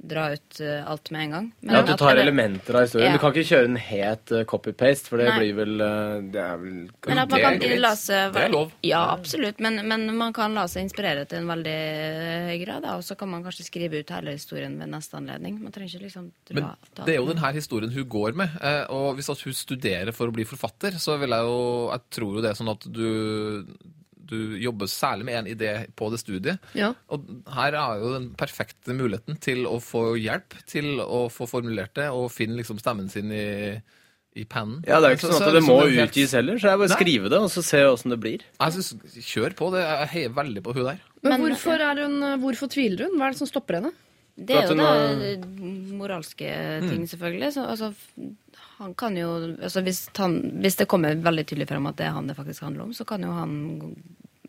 dra ut uh, alt med en gang. Men Ja, at du at tar det- elementer av historien. Ja. Du kan ikke kjøre en het uh, copy-paste, for det Nei. blir vel uh, Det er vel Men at man Det kan lase, Det er lov. Ja, absolutt. Men, men man kan la seg inspirere til en veldig høy grad, og så kan man kanskje skrive ut hele historien ved neste anledning. Man trenger ikke liksom dra Men ta- det er jo denne historien hun går med. eh, Og hvis at hun studerer for å bli forfatter, så vil jeg jo Jeg tror jo det er sånn at du du jobber særlig med en idé på det studiet. Ja. Og her er jo den perfekte muligheten til å få hjelp til å få formulert det, og finne liksom stemmen sin i, i pennen. Ja, det er jo ikke Så- sånn så- at det så må er helt- utgis heller, så jeg bare Nei. skrive det, og så se åssen det blir. Jeg synes, Kjør på. det. Jeg heier veldig på hun der. Men, Men- hvorfor, er hun, hvorfor tviler hun? Hva er det som stopper henne? Det er jo da det moralske ting, selvfølgelig. Så, altså, han kan jo altså, hvis, han, hvis det kommer veldig tydelig frem at det er han det faktisk handler om, så kan jo han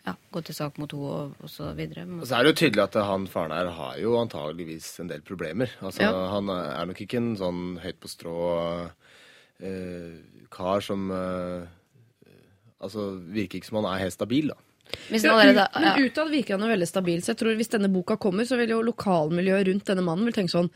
ja, gå til sak mot henne og, og så videre. Og så er det jo tydelig at han faren her har jo antageligvis en del problemer. Altså, Ja. Han er nok ikke en sånn høyt på strå eh, kar som eh, Altså, virker ikke som han er helt stabil, da. Hvis Ja, allerede, ja. utad virker han jo veldig stabil, så jeg tror hvis denne boka kommer, så vil jo lokalmiljøet rundt denne mannen vil tenke sånn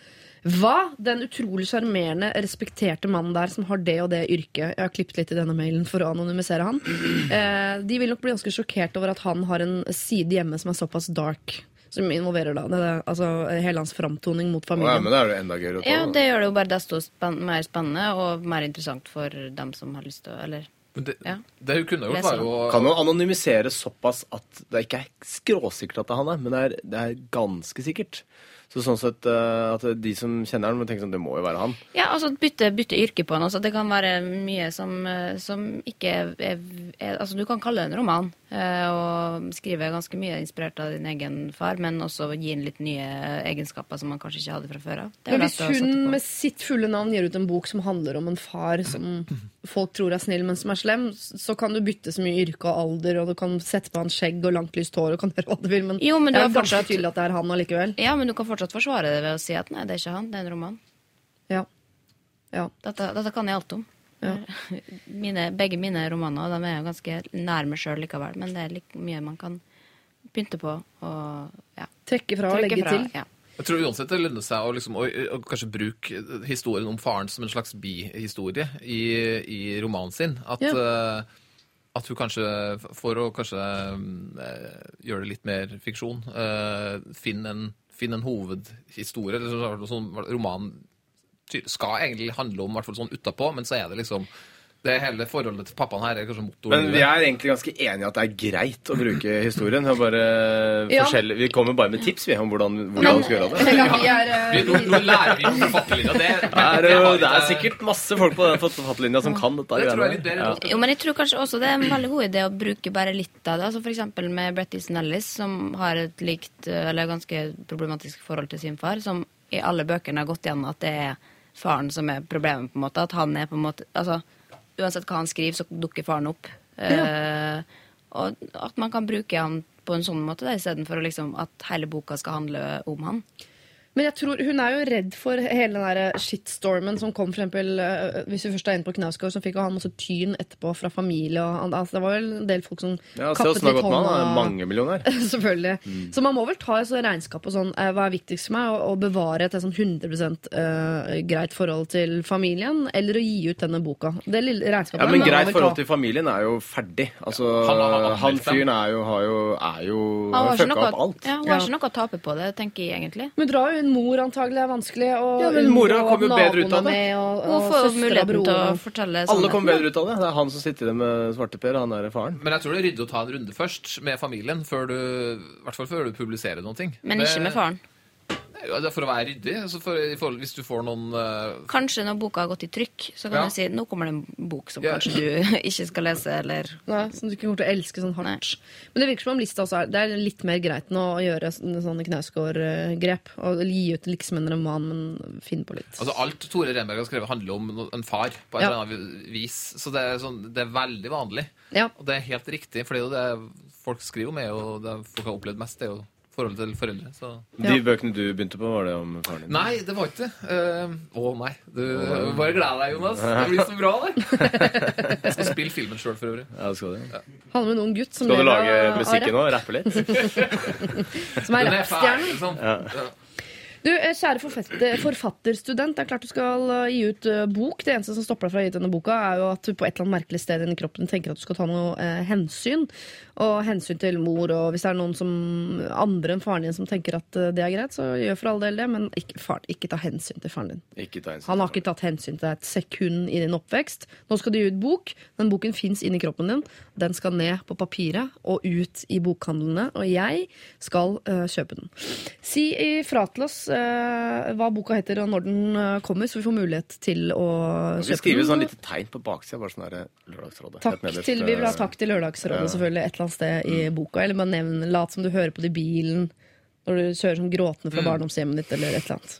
Hva? Den utrolig sjarmerende, respekterte mannen der som har det og det yrket. Jeg har klippet litt i denne mailen for å anonymisere han. Eh, de vil nok bli ganske sjokkert over at han har en side hjemme som er såpass dark. Som involverer da det, altså hele hans framtoning mot familien. ja, men det er jo enda gøyere å ta. ja, det gjør det jo bare desto spenn mer spennende og mer interessant for dem som har lyst til å Eller Men det, Ja. det hun kunne gjort, var jo Kan jo anonymisere såpass at det ikke er skråsikkert at det er han er, men det er, det er ganske sikkert. Så sånn sett eh, at de som kjenner han, må tenke sånn Det må jo være han. Ja, altså bytte, bytte yrke på han. Altså, det kan være mye som, eh, som ikke er, er, Altså, du kan kalle det en roman, eh, og skrive ganske mye inspirert av din egen far, men også gi inn litt nye egenskaper som man kanskje ikke hadde fra før av. Men hvis hun med sitt fulle navn gir ut en bok som handler om en far som folk tror er snill, men som er slem, så kan du bytte så mye yrke og alder, og du kan sette på han skjegg og langt lyst hår og kan gjøre hva du vil, men, Jo, men du jeg er fortsatt- tydelig at det er han allikevel. Ja, men du kan fortsatt forsvare det ved å si at nei, det er ikke han, det er en roman. Ja. ja. Dette, dette kan jeg alt om. Ja. Mine, begge mine romaner de er jo ganske nær meg sjøl likevel, men det er like mye man kan pynte på og ja, Trekke fra og legge fra. til. Ja. Jeg tror uansett det lønner seg å, liksom, å, å kanskje bruke historien om faren som en slags bihistorie i, i romanen sin. At, Ja. uh, at hun kanskje, for å kanskje uh, gjøre det litt mer fiksjon, uh, finne en, finn en hovedhistorie. Eller sånn, romanen skal egentlig handle om, hvert fall sånn utapå, men så er det liksom det hele forholdet til pappaen her er kanskje motoren. Men vi er egentlig ganske enige i at det er greit å bruke historien. Vi, bare Ja. vi kommer bare med tips vi, om hvordan, hvordan vi skal gjøre det. Vi er, eh, Vi, nå, nå lærer vi om forfatterlinja. Det, det, Det er, det jo, det er sikkert masse folk på den forfatterlinja som kan dette. Det tror jeg bedre Ja. Jo, men jeg tror kanskje også det er en veldig god idé å bruke bare litt av det. Altså for eksempel med Bret Easton Ellis, som har et likt, eh, eller ganske problematisk forhold til sin far, som i alle bøkene har gått gjennom at det er faren som er problemet, på en måte. At han er på en måte Altså, uansett hva han skriver, så dukker faren opp. Eh, og at man kan bruke han på en sånn måte, istedenfor liksom at hele boka skal handle om han. Men jeg tror hun er jo redd for hele den der shitstormen som kom, for eksempel, eh, hvis vi først er inne på Knausgård, som fikk han masse tyn etterpå fra familie og altså, Det var vel en del folk som Ja, Se kappet åssen det har litt gått med han. Er hånda. mangemillionær. Selvfølgelig. Mm. Så man må vel ta et regnskap på sånn, eh, hva er viktigst for meg, å, bevare et sånn 100 uh, greit forhold til familien, eller å gi ut denne boka. Det lille regnskapet Ja, Men greit forhold til familien er jo ferdig. Altså, Han han, han, han fyren er jo, har jo, er jo har fucka opp alt. ja, hun har ikke noe å tape på det, tenker jeg egentlig. Men drar jo hun mor antagelig er vanskelig, og Ja, men mora kom kommer jo bedre ut av det. Og, Hun får muligheten til å fortelle sånn Alle kommer bedre ut av det. Det er han som sitter der med svarteper. Han er faren. Men jeg tror det er ryddig å ta en runde først med familien, før du, i hvert fall før du publiserer noen ting. Men ikke med faren. Ja, det er for å være ryddig. Altså for, for, hvis du får noen uh... Kanskje når boka har gått i trykk, så kan Ja. du si nå kommer det en bok som Ja. kanskje du ikke skal lese, eller Nei, som du ikke kommer til å elske sånn hardt. Men det virker som om lista også er, det er litt mer greit nå å gjøre sånne, sånne Knausgård-grep. Og gi ut liksom en roman, men finne på litt. Altså Alt Tore Renberg har skrevet, handler om en far på et Ja. eller annet vis. Så det er, sånn, det er veldig vanlig. Ja. Og det er helt riktig, for det er jo det folk skriver om, er jo det folk har opplevd mest, det er jo forholdet til foreldre. Så. De bøkene du begynte på, var det om faren din? Nei, det var ikke det. Uh, Å nei. Du bare gled deg, Jonas. Det blir så bra, det. Jeg skal spille filmen sjøl, for øvrig. Ja, det skal du. Han med en ung gutt som Skal du lage musikken nå? Rappe litt? Som er er rappstjerne. liksom. Ja. Du, eh, kjære forfatter, forfatterstudent, det er klart du skal eh, gi ut eh, bok. Det eneste som stopper deg fra å gi ut denne boka, er jo at du på et eller annet merkelig sted inni kroppen tenker at du skal ta noe eh, hensyn. Og hensyn til mor, og hvis det er noen som andre enn faren din som tenker at det er greit, så gjør for all del det, men ikke, far, ikke ta hensyn til faren din. Hensyn. Han har ikke tatt hensyn til deg et sekund i din oppvekst. Nå skal du gi ut bok. Den boken fins inni kroppen din. Den skal ned på papiret og ut i bokhandlene, og jeg skal øh, kjøpe den. Si ifra til oss hva boka heter og når den øh, kommer, så vi får mulighet til å Vi kjøpe skriver sånn lite tegn på baksida. Bare sånn der Lørdagsrådet. Takk til, vi vil ha eh, takk til Lørdagsrådet, selvfølgelig, et eller annet sted i boka. Eller bare nevn, lat som du hører på det i bilen når du kjører sånn gråtende fra barndomshjemmet ditt. eller et eller annet.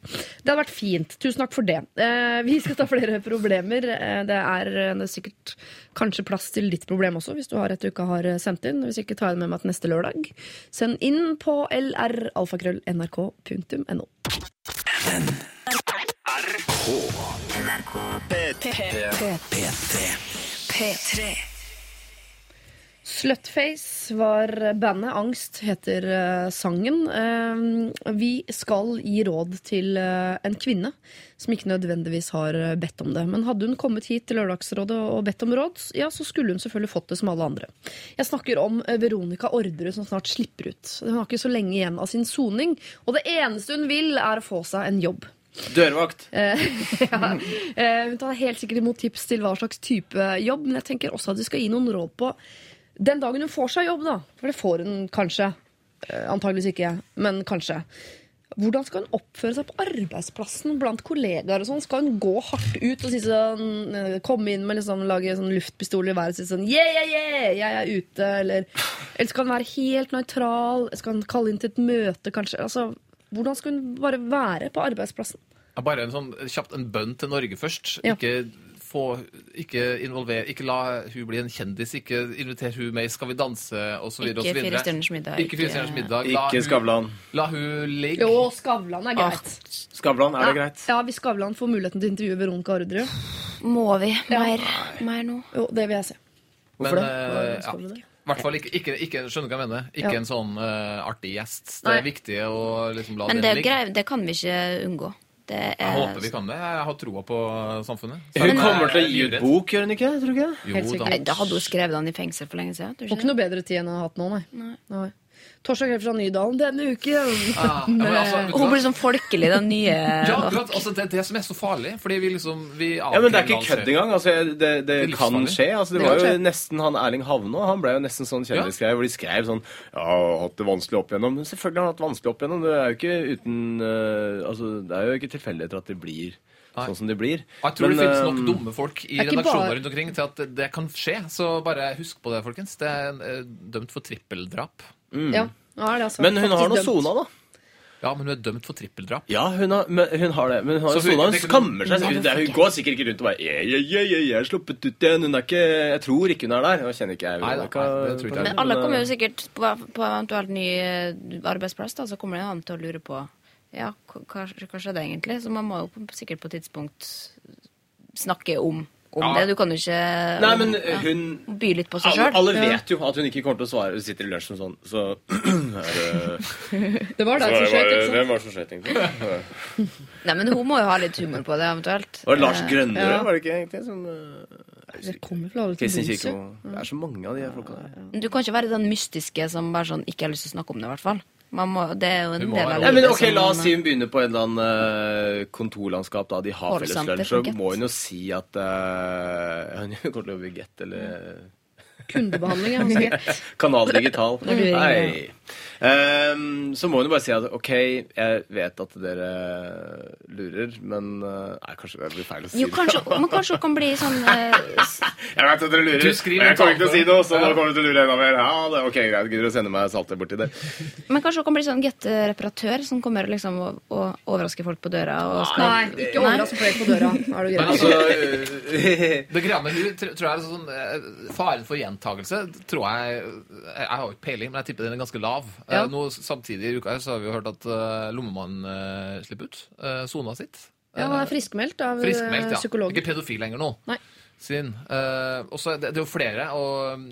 Det hadde vært fint. Tusen takk for det. Eh, vi skal ta flere problemer. Eh, det, er, det er sikkert kanskje plass til ditt problem også, hvis du har et du ikke har sendt inn. Hvis ikke, tar jeg det med meg til neste lørdag. Send inn på lralfakrøll.nrk.no. P3. Slutface var bandet. Angst heter eh, sangen. Eh, vi skal gi råd til eh, en kvinne som ikke nødvendigvis har bedt om det. Men hadde hun kommet hit til Lørdagsrådet og bedt om råd, ja, så skulle hun selvfølgelig fått det som alle andre. Jeg snakker om Veronica Orderud som snart slipper ut. Hun har ikke så lenge igjen av sin soning, og det eneste hun vil, er å få seg en jobb. Dørvakt. ja. Hun tar helt sikkert imot tips til hva slags type jobb, men jeg tenker også at vi skal gi noen råd på den dagen hun får seg jobb, da. For det får hun kanskje. Eh, Antageligvis ikke, men kanskje. Hvordan skal hun oppføre seg på arbeidsplassen blant kollegaer? og sånn? Skal hun gå hardt ut og si sånn, eh, komme inn med liksom, lage sånn luftpistol i været og si sånn yeah, yeah, yeah, jeg er ute? Eller, eller skal hun være helt nøytral? Skal hun kalle inn til et møte, kanskje? Altså, hvordan skal hun bare være på arbeidsplassen? Bare en sånn kjapt en bønn til Norge først. Ja. Ikke få Ikke involver Ikke la hun bli en kjendis. Ikke inviter hun med i Skal vi danse osv. Ikke Fire stjerners middag. Ikke Fire stjerners middag. La Ikke hun- Skavlan. La hun ligge. Jo, Skavlan er greit. Skavlan, er det greit? Ja, Hvis Skavlan får muligheten til å intervjue Veronica Orderud, Må vi mer, mer nå? jo, det vil jeg se. Men Hvorfor det? eh, ja. det? I hvert fall ikke, ikke, ikke Skjønner du hva jeg mener? Ikke Ja. en sånn uh, artig gjest. Det Nei. er viktig å liksom la Men det, ligge. Men det kan vi ikke unngå. Det er, Jeg håper vi kan det. Jeg har troa på samfunnet. Så Hun kommer til å gi ut bok, gjør hun ikke? Tror du ikke? Jo, da. Nei, Da hadde hun skrevet den i fengsel for lenge siden. Får ikke ikke noe bedre tid enn hun har hatt nå, nei. nei. Torsdag kveld fra Nydalen denne uken. Ah, ja, men altså, vet du Og hun blir sånn folkelig, den nye Ja, akkurat. Altså, det er det som er så farlig. Fordi vi liksom vi Ja, men det er ikke kødd engang. Altså, jeg- det, det er kan livsfarlig. skje. Altså, det Det var kan jo skje. nesten han Erling Havne, han ble jo nesten sånn kjendisgreie hvor de skrev sånn Ja, har hatt det vanskelig opp igjennom. Men selvfølgelig har han hatt det vanskelig opp igjennom. Det er jo ikke uten eh, Altså, det er jo ikke tilfeldigheter at de blir Nei. sånn som de blir. Jeg tror Men, det finnes eh, nok dumme folk i er ikke redaksjoner bare- rundt omkring til at det, det kan skje. Så bare husk på det, folkens. Det er eh, dømt for trippeldrap. Ja, nå er det altså Men hun har nå sona, da. Ja, men hun er dømt for trippeldrap. Ja, hun har, men, hun har det. Men hun har Så hun- sona. Hun det skammer seg. Hun, det, hun går sikkert ikke rundt og bare «Jeg, jeg, jeg, jeg, jeg er sluppet ut igjen. Hun er ikke Jeg tror ikke hun er der. Jeg kjenner ikke jeg Nei nei, det tror ikke jeg. Men alle kommer jo sikkert på, på eventuelt ny eh, arbeidsplass, da, så kommer det an til å lure på Ja, hva, hva skjedde egentlig? Så man må jo på- sikkert på et tidspunkt snakke om, om Ja. det. Du kan jo ikke Nei, men ja, hun by litt på seg alle, sjøl. alle vet jo at hun ikke kommer til å svare. Hun sitter i lunsjen sånn, så er det Det var så deg som skjøt, ikke sant? Hvem var det som skjøt, egentlig? Nei, men hun må jo ha litt humor på det, eventuelt. Var Det Lars Eh, Grønnerød, ja. var det ikke egentlig? Som, eh, Det kommer fra alle til. Det er så mange av de folka der. Du kan ikke være den mystiske som bare sånn ikke har lyst til å snakke om det, i hvert fall. Man må, det er jo en del av Ja, men ok, La oss si hun begynner på en eller annen eh, kontorlandskap. da De har felleslunsj. Så må hun jo si at uh, hun kommer til å jobbe i Get eller Kundebehandling, altså. Get. Kanal Digital. Når Ehm, så må hun jo bare si at OK, jeg vet at dere lurer, men eh, Nei, kanskje det blir feil å si Jo, det. men kanskje hun kan bli sånn uh, Jeg vet at dere lurer, Du men jeg kommer ikke til å si noe, så nå kommer du til å lure enda mer. Ja, det er ok, greit, Gidder å sende meg saltet borti det? Men kanskje hun kan bli sånn get-reparatør som kommer liksom og, og overrasker folk på døra. Og skal, Nei, ikke overrask folk på døra. Er du grei? altså, Altså, det greia med hun tror jeg er sånn eh, Faren for gjentagelse tror jeg Jeg har jo ikke peiling, men jeg tipper den er ganske lav. Eh, Ja. Nå Samtidig i uka her så har vi jo hørt at uh, Lommemannen uh, slipper ut. Uh, sona sitt. Ja, han er friskmeldt av Friskmeldt, ja. psykolog. Ikke pedofil lenger nå. Nei. Sin. Uh, også, det, det er jo flere, og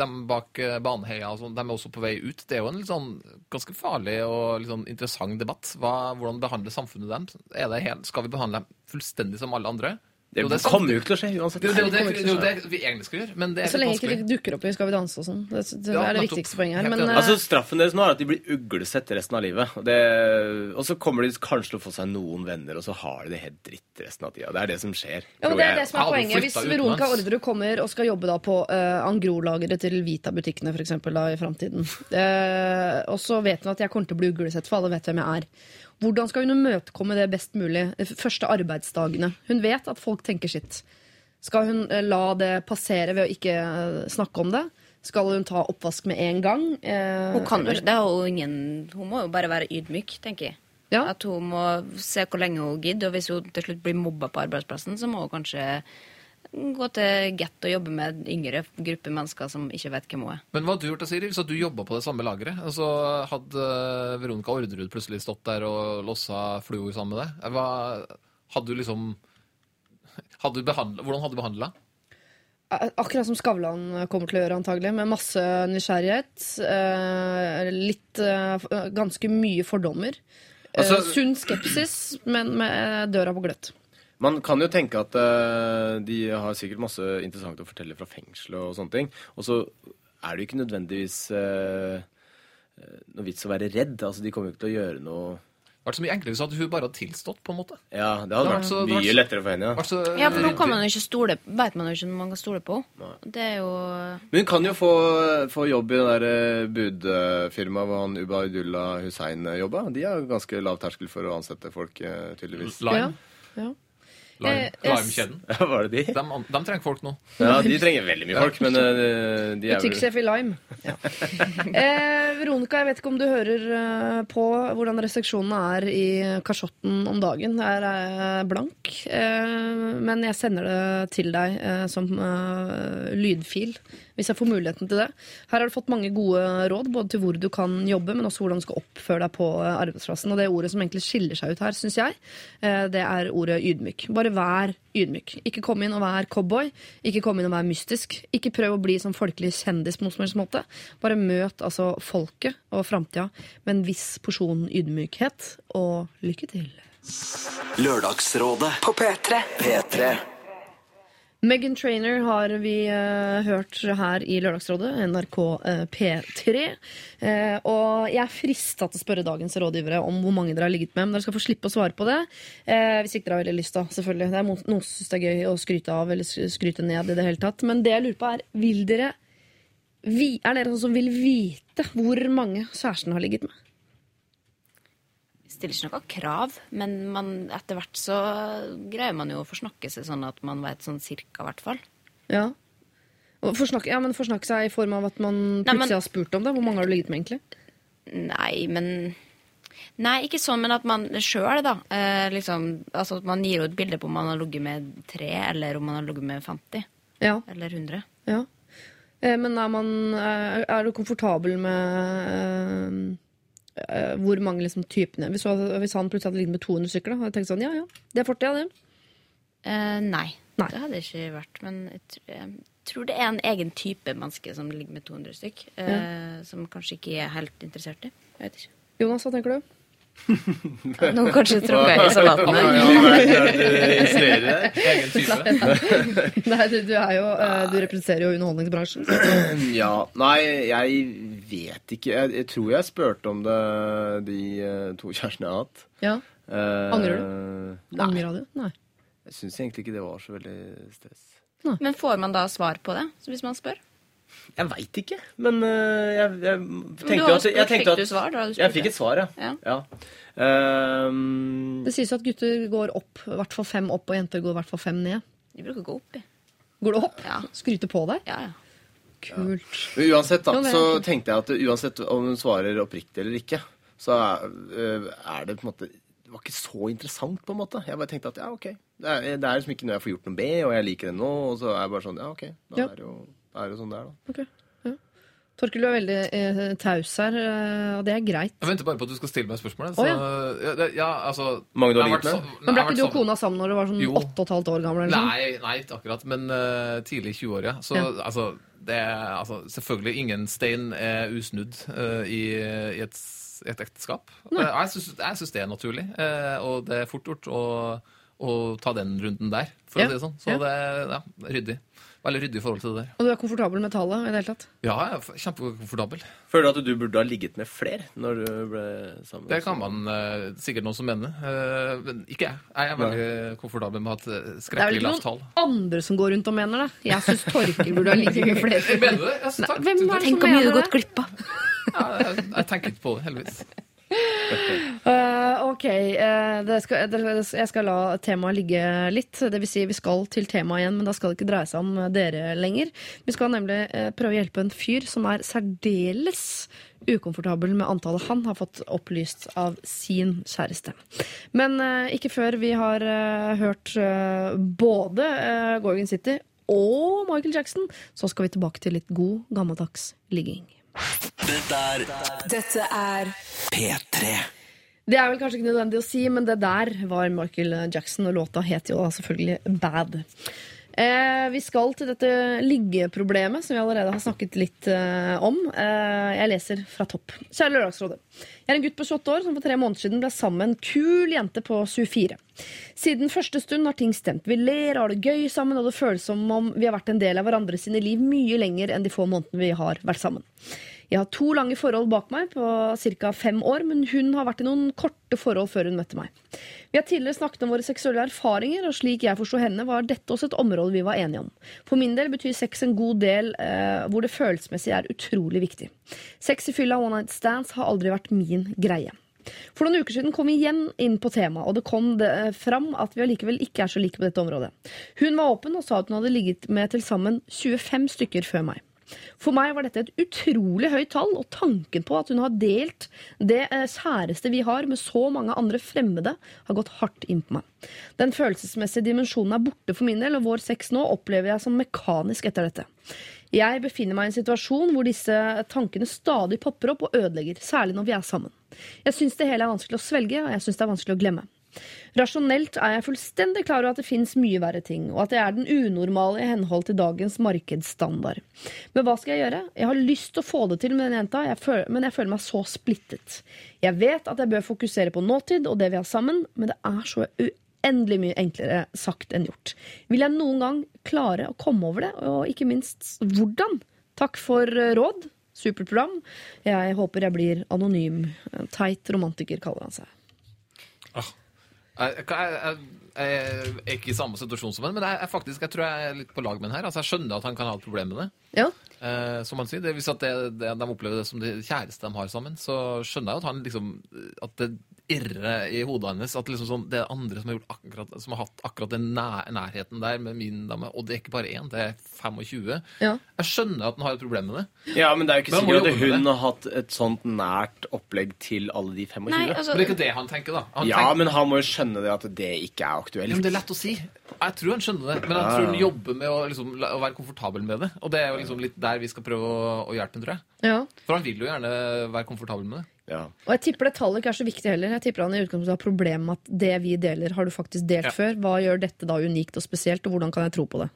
de bak Baneheia og sånn, de er også på vei ut. Det er jo en litt sånn ganske farlig og litt sånn interessant debatt. Hva, hvordan behandler samfunnet dem? Er det helt, skal vi behandle dem fullstendig som alle andre? Det Jo, det er kommer jo ikke til å skje uansett. Det det, det, det, jo det vi egentlig skal gjøre, men det er Så lenge ikke det de dukker opp i Skal vi danse og sånn. Det, det Ja, er det viktigste poenget her. Men eh, Altså Straffen deres nå er at de blir uglesett resten av livet. Og, det, og så kommer de kanskje til å få seg noen venner, og så har de det helt dritt resten av tida. Det er det som skjer. Ja, men det er det som er poenget. Hvis Veronica. Orderud kommer og skal jobbe da på uh, Angro-lageret til Vita-butikkene for eksempel, i framtiden, uh, og så vet hun at jeg kommer til å bli uglesett, for alle vet hvem jeg er. Hvordan skal hun imøtekomme det best mulig første arbeidsdagene? Hun vet at folk tenker sitt. Skal hun eh, la det passere ved å ikke eh, snakke om det? Skal hun ta oppvask med en gang? Eh, Hun kan jo ikke det. ingen, hun må jo bare være ydmyk, tenker jeg. Ja. At hun må se hvor lenge hun gidder. Og hvis hun til slutt blir mobba på arbeidsplassen, så må hun kanskje gå til Get og jobbe med yngre gruppe mennesker som ikke vet hvem hun er. Men hva hadde du gjort da, Siri, hvis du jobba på det samme lageret? Altså, så hadde eh, Veronica Orderud plutselig stått der og lossa fluor sammen med deg? Hva, hadde du liksom hadde du behandlet, Hvordan hadde du behandla? Eh, Akkurat som Skavlan kommer til å gjøre, antagelig. Med masse nysgjerrighet. eh, litt eh, Ganske mye fordommer. Altså- sunn skepsis, men med døra på gløtt. Man kan jo tenke at uh, de har sikkert masse interessant å fortelle fra fengselet og sånne ting. Og så er det jo ikke nødvendigvis eh, eh, noe vits å være redd. Altså, de kommer jo ikke til å gjøre noe Vært så mye enklere hvis hun bare hadde tilstått, på en måte. Ja, det hadde vært så- mye lettere for henne. Ja. Så Ja, for nå kan man jo ikke stole Vet man jo ikke når man kan stole på henne. Men hun kan jo få, få jobb i det der budfirmaet hvor han Ubaydullah Hussein jobba. De har ganske lav terskel for å ansette folk, tydeligvis. Lime. Ja. Lime. Eh, Lime-kjeden. Ja, var det de? De, de trenger folk nå. Ja, de trenger veldig mye folk, men eh, de er Butikksjef i Lime. Ja. Eh, Veronica, jeg vet ikke om du hører eh, på hvordan restriksjonene er i kasjotten om dagen. Der er jeg blank. Eh, men jeg sender det til deg eh, som eh, lydfil, hvis jeg får muligheten til det. Her har du fått mange gode råd, både til hvor du kan jobbe, men også hvordan du skal oppføre deg på eh, arbeidsplassen. Og det ordet som egentlig skiller seg ut her, syns jeg, eh, det er ordet ydmyk. Bare vær ydmyk. Ikke kom inn og vær cowboy. Ikke kom inn og vær mystisk. Ikke prøv å bli som folkelig kjendis på noen som helst måte. Bare møt altså folket og framtida med en viss porsjon ydmykhet, og lykke til. Lørdagsrådet På P3. P3 Megan Trainer har vi uh, hørt her i Lørdagsrådet, NRK uh, P3. Uh, og jeg er frista til å spørre dagens rådgivere om hvor mange dere har ligget med. Men dere skal få slippe å svare på det. Eh, hvis ikke dere har veldig lyst, da. Selvfølgelig. Det er noen som syns det er gøy å skryte av eller skryte ned i det hele tatt. Men det jeg lurer på, er vil dere vi, Er dere noen som vil vite hvor mange kjæresten har ligget med? Stiller ikke noe krav, men man, etter hvert så greier man jo å forsnakke seg sånn at man vet sånn cirka, i hvert fall. Ja. Forsnakke, ja, men forsnakke seg i form av at man Nei, plutselig men- har spurt om det. Hvor mange har du ligget med, egentlig? Nei, men Nei, ikke sånn, men at man sjøl, da. Eh, liksom, altså at man gir jo et bilde på om man har ligget med tre, eller om man har ligget med 50. Ja. Eller 100. Ja. Eh, Men er, man, er, er du komfortabel med eh, hvor mange liksom, typene hvis, hvis han plutselig hadde ligget med 200 stykker, da, hadde jeg tenkt sånn ja ja, det er fortida, det. Uh, nei. Nei. Det hadde det ikke vært. Men jeg tror, jeg tror det er en egen type menneske som ligger med 200 stykk. Eh, Som kanskje ikke er helt interessert i. Jeg vet ikke. Jonas, hva tenker du? Nå kanskje tråkka jeg i salaten her. Nei, du, du, er jo, eh, du representerer jo underholdningsbransjen. Ja, nei, jeg vet ikke. Jeg, jeg tror jeg spurte om det de eh, to kjærestene jeg har hatt. Ja, Eh, Angrer du? Angrer du? Nei. jeg syns egentlig ikke det var så veldig stress. Men får man da svar på det, hvis man spør? Jeg veit ikke, men øh, jeg, jeg Men tenkte du jo at jeg tenkte fikk du svar da du Jeg fikk et svar, ja. Ja. ja. Um, Det sies at gutter går opp, i hvert fall fem opp, og jenter går i hvert fall fem ned. De bruker å gå opp i. Går det opp? Ja. Skryte på deg? Ja, ja. Kult. Men uansett, da, Jo, så tenkte jeg at uansett om hun svarer oppriktig eller ikke, så er, øh, er det på en måte Det var ikke så interessant, på en måte. Jeg bare tenkte at ja, OK. Det er, det er liksom ikke noe jeg får gjort noe med, og jeg liker det nå, og så er jeg bare sånn Ja, OK. Da Ja. er det jo, da er det jo sånn det er, da. Okay. Torkel, du er veldig eh, taus her, eh, og det er greit. Jeg venter bare på at du skal stille meg spørsmålet. Så, oh, ja. ja, det- ja, altså Mange du har vært ligget med? Men ble ikke du og kona sammen når du var sånn åtte og et halvt år gammel? Eller sånn? Nei, nei, ikke akkurat, men uh, tidlig i 20-åra. Så Ja. altså, det er altså, selvfølgelig ingen stein er usnudd uh, i, i et, et ekteskap. Eh, jeg syns det er naturlig, eh, og det er fort gjort å, å ta den runden der, for Ja. å si det sånn. Så Ja. det er ja, ryddig. Veldig ryddig i forhold til det der. Og du er komfortabel med tallet i det hele tatt? Ja, jeg er kjempekomfortabel. føler du at du burde ha ligget med flere når du ble sammen? Det kan man uh, sikkert noen som mener, Uh, men ikke jeg. Jeg er veldig komfortabel med å ha et tall. Det er vel skrekkelig ikke noen andre som går rundt og mener det. Jeg syns Torkel burde ha ligget med flere. Mener du det? Altså, takk. hvem er det Tenk som hvor mye du har gått det? glipp av. Ja, jeg, jeg tenker ikke på det, heldigvis. Eh, ok, Uh, skal, jeg skal la temaet ligge litt. Det vil si, vi skal til temaet igjen, men da skal det ikke dreie seg om dere lenger. Vi skal nemlig uh, prøve å hjelpe en fyr som er særdeles ukomfortabel med antallet han har fått opplyst av sin kjæreste. Men eh, ikke før vi har eh, hørt eh, både uh, Gorgon City og Michael Jackson, så skal vi tilbake til litt god, gammeldags ligging. Dette er Dette er P3. Det er vel kanskje ikke nødvendig å si, men det der var Michael Jackson, og låta het jo da selvfølgelig Bad. Eh, vi skal til dette liggeproblemet som vi allerede har snakket litt eh, om. Eh, jeg leser fra topp. Kjære Lørdagsrådet. Jeg er en gutt på 28 år som for tre måneder siden ble sammen med en kul jente på 24. Siden første stund har ting stemt. Vi ler og har det gøy sammen, og det føles som om vi har vært en del av hverandre sine liv mye lenger enn de få månedene vi har vært sammen. Jeg har to lange forhold bak meg på ca. fem år, men hun har vært i noen korte forhold før hun møtte meg. Vi har tidligere snakket om våre seksuelle erfaringer, og slik jeg forsto henne, var dette også et område vi var enige om. For min del betyr sex en god del eh, hvor det følelsesmessig er utrolig viktig. Sex i fylla one night stands har aldri vært min greie. For noen uker siden kom vi igjen inn på temaet, og det kom det eh, fram at vi allikevel ikke er så like på dette området. Hun var åpen og sa at hun hadde ligget med til sammen 25 stykker før meg. For meg var dette et utrolig høyt tall, og tanken på at hun har delt det særeste kjæreste vi har med så mange andre fremmede, har gått hardt inn på meg. Den følelsesmessige dimensjonen er borte for min del, og vår sex nå opplever jeg som mekanisk etter dette. Jeg befinner meg i en situasjon hvor disse tankene stadig popper opp og ødelegger, særlig når vi er sammen. Jeg syns det hele er vanskelig å svelge, og jeg syns det er vanskelig å glemme. Rasjonelt er jeg fullstendig klar over at det fins mye verre ting, og at jeg er den unormale i henhold til dagens markedsstandard. Men hva skal jeg gjøre? Jeg har lyst til å få det til med den jenta, jeg føler, men jeg føler meg så splittet. Jeg vet at jeg bør fokusere på nåtid og det vi har sammen, men det er så uendelig mye enklere sagt enn gjort. Vil jeg noen gang klare å komme over det, og ikke minst hvordan? Takk for eh, råd. Supert program. Jeg håper jeg blir anonym. Teit romantiker, kaller han seg. Jeg, jeg, jeg, er ikke i samme situasjon som henne, men jeg, faktisk, jeg tror jeg er litt på lag med henne her. Altså, jeg skjønner at han kan ha et problem med det. Ja, Eh, som han sier, det, Hvis at det, det, de opplever det som det kjæreste de har sammen, så skjønner jeg at han liksom At det irrer i hodet hennes. At liksom sånn, det er andre som har, gjort akkurat, som har hatt akkurat den nær, nærheten der med min dame. Og det er ikke bare én, det er 25. ja. Jeg skjønner at han har et problem med det. Ja, men det er jo ikke sikkert at hun har hatt et sånt nært opplegg til alle de 25. Nei, altså, Men det er ikke det han tenker, da. Han ja, tenker, men han må jo skjønne det at det ikke er aktuelt. Ja, men Det er lett å si. Jeg tror han skjønner det, men jeg tror han jobber med å, liksom, å være komfortabel med det. Og det er jo liksom litt der vi skal prøve å, å hjelpe ham, tror jeg. ja. For han vil jo gjerne være komfortabel med det. Ja. Og jeg tipper det tallet ikke er så viktig heller. Jeg tipper han i utgangspunktet har problemer med at det vi deler, har du faktisk delt Ja. før. Hva gjør dette da unikt og spesielt, og hvordan kan jeg tro på det?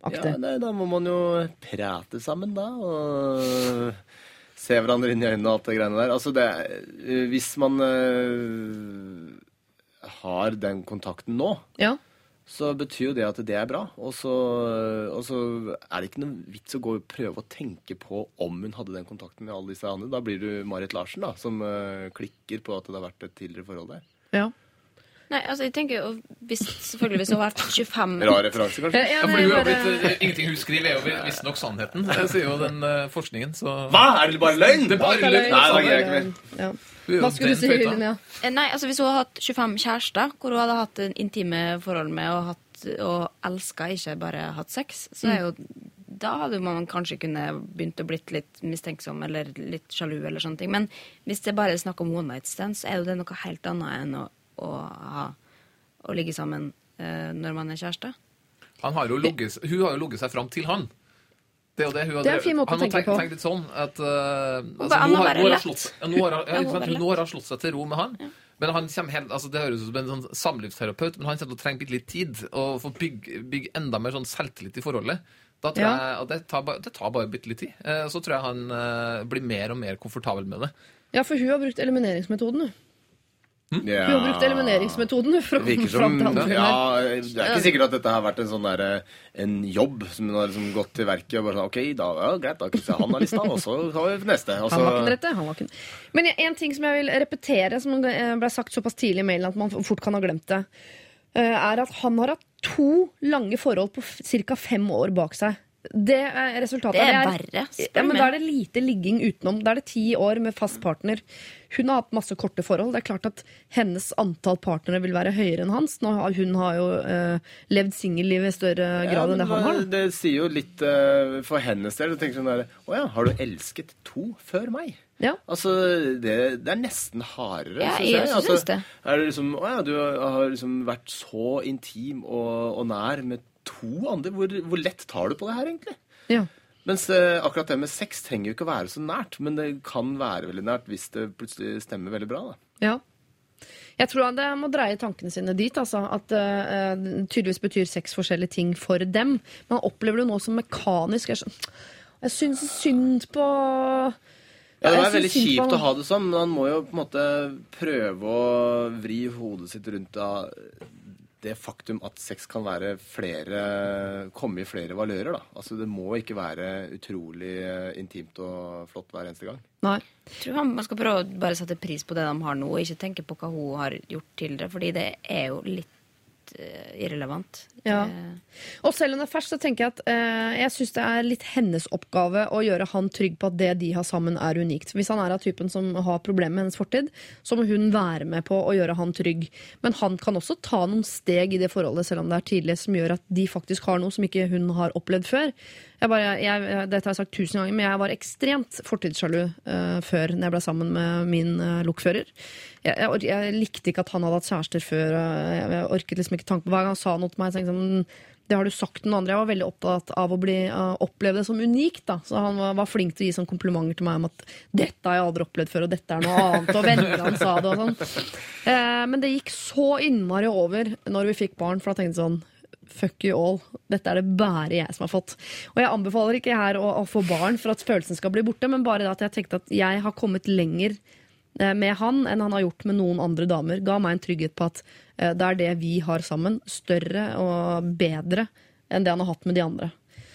Ja, nei, da må man jo prate sammen, da. Og se hverandre inn i øynene og alt det greiene der. Altså, det er- Hvis man øh, har den kontakten nå, Ja. Så betyr jo det at det er bra. Og så, og så er det ikke noe vits å gå og prøve å tenke på om hun hadde den kontakten med alle disse andre. Da blir du Marit Larsen, da, som eh, klikker på at det har vært et tidligere forhold der. ja. Nei, altså jeg tenker jo hvis, Selvfølgelig hvis hun har vært 25 Rar referanse, kanskje? Ja, Ja, for nei, hun har blitt, eh, Ingenting hun skriver, er jo visstnok sannheten. Det sier jo den eh, forskningen. Så Hva? Er det bare løgn? Det er bare løgn. Nei, da er jeg ikke mer. Ja. Hva skulle du si. Linnea? Eh, Nei, altså Hvis hun hadde hatt 25 kjærester hvor hun hadde hatt en intime forhold med og, hatt, og elska, ikke bare hatt sex, så er jo da hadde man kanskje kunne begynt å blitt litt mistenksom eller litt sjalu. eller sånne ting. Men hvis det bare er snakk om one night stand, så er jo det noe helt annet enn å, å, ha, å ligge sammen uh, når man er kjæreste. Han har jo ligget, hun har jo ligget seg fram til han. Det er jo det hun Det er en fin måte å tenke på. Tenkt litt sånn at uh, altså, han nå, har, nå, har slått, nå, har, ja, Ja, sant, nå har hun slått seg til ro med han. Men han kommer helt, altså Det høres ut som en sånn samlivsterapeut, men han kommer til å trenge litt tid og få bygge, bygge enda mer sånn selvtillit i forholdet. Da tror Ja. jeg det tar, bare- det tar bare bitte litt tid. Uh, så tror jeg han uh, blir mer og mer komfortabel med det. Ja, for hun har brukt elimineringsmetoden. hun. Ja. Hun har brukt elimineringsmetoden hun, for å komme virker fram som ja, Det er ikke sikkert at dette har vært en sånn der, en jobb som hun har liksom gått til verket og bare sånn OK, da, ja, greit, da krysser jeg han av lista, og så tar vi neste. Og Han var ikke den rette. Han var ikke. Men en ting som jeg vil repetere, som ble sagt såpass tidlig i mailen at man fort kan ha glemt det, eh, er at han har hatt to lange forhold på ca. fem år bak seg. Det er resultatet. Det er verre, spør Ja, men. Da er det lite ligging utenom. Da er det ti år med fast partner. Hun har hatt masse korte forhold. Det er klart at hennes antall partnere vil være høyere enn hans. Nå har, hun har jo uh, levd singelliv i større ja, grad enn det han har. det sier jo litt uh, for hennes del. Du tenker sånn der Å ja, har du elsket to før meg? Ja. Altså, det, det er nesten hardere, Ja, syns jeg jeg. også Altså, synes det. Er det liksom, å ja, du har liksom vært så intim og, og nær med to andre. Hvor, hvor lett tar du på det her, egentlig? Ja. Mens eh, akkurat det med sex trenger jo ikke å være så nært, men det kan være veldig nært hvis det plutselig stemmer veldig bra. da. Ja. Jeg tror han det må dreie tankene sine dit. Altså, at uh, tydeligvis betyr sex forskjellige ting for dem. Man opplever det nå som mekanisk. Jeg, jeg syns synd på Ja, Det er veldig kjipt han. å ha det sånn, men han må jo på en måte prøve å vri hodet sitt rundt av det faktum at sex kan være flere komme i flere valører. da. Altså Det må ikke være utrolig eh, intimt og flott hver eneste gang. Nei. Jeg tror man skal prøve å bare sette pris på det de har nå, og ikke tenke på hva hun har gjort tidligere, fordi det er jo litt eh, irrelevant. Ja. Og selv om det er ferskt, så tenker jeg at eh, jeg syns det er litt hennes oppgave å gjøre han trygg på at det de har sammen, er unikt. Hvis han er av typen som har problemer med hennes fortid, så må hun være med på å gjøre han trygg. Men han kan også ta noen steg i det forholdet, selv om det er tidlig, som gjør at de faktisk har noe som ikke hun har opplevd før. Jeg bare, jeg, dette har jeg sagt tusen ganger, men jeg var ekstremt fortidssjalu eh, før når jeg ble sammen med min eh, lokfører. Jeg, jeg, jeg likte ikke at han hadde hatt kjærester før. jeg, jeg orket liksom ikke tanke på Hver gang han sa noe til meg, tenkte jeg sånn det har du sagt til noen andre. Jeg var veldig opptatt av å bli, uh, oppleve det som unikt. Da. Så han var, var flink til å gi sånn komplimenter til meg om at 'dette har jeg aldri opplevd før', og 'dette er noe annet', og venner han sa det og sånn. Uh, men det gikk så innmari over når vi fikk barn, for da tenkte jeg sånn Fuck you all. Dette er det bare jeg som har fått. Og jeg anbefaler ikke her å, å få barn for at følelsen skal bli borte, men bare det at jeg tenkte at jeg har kommet lenger med han enn han har gjort med noen andre damer, ga meg en trygghet på at eh, det er det vi har sammen, større og bedre enn det han har hatt med de andre.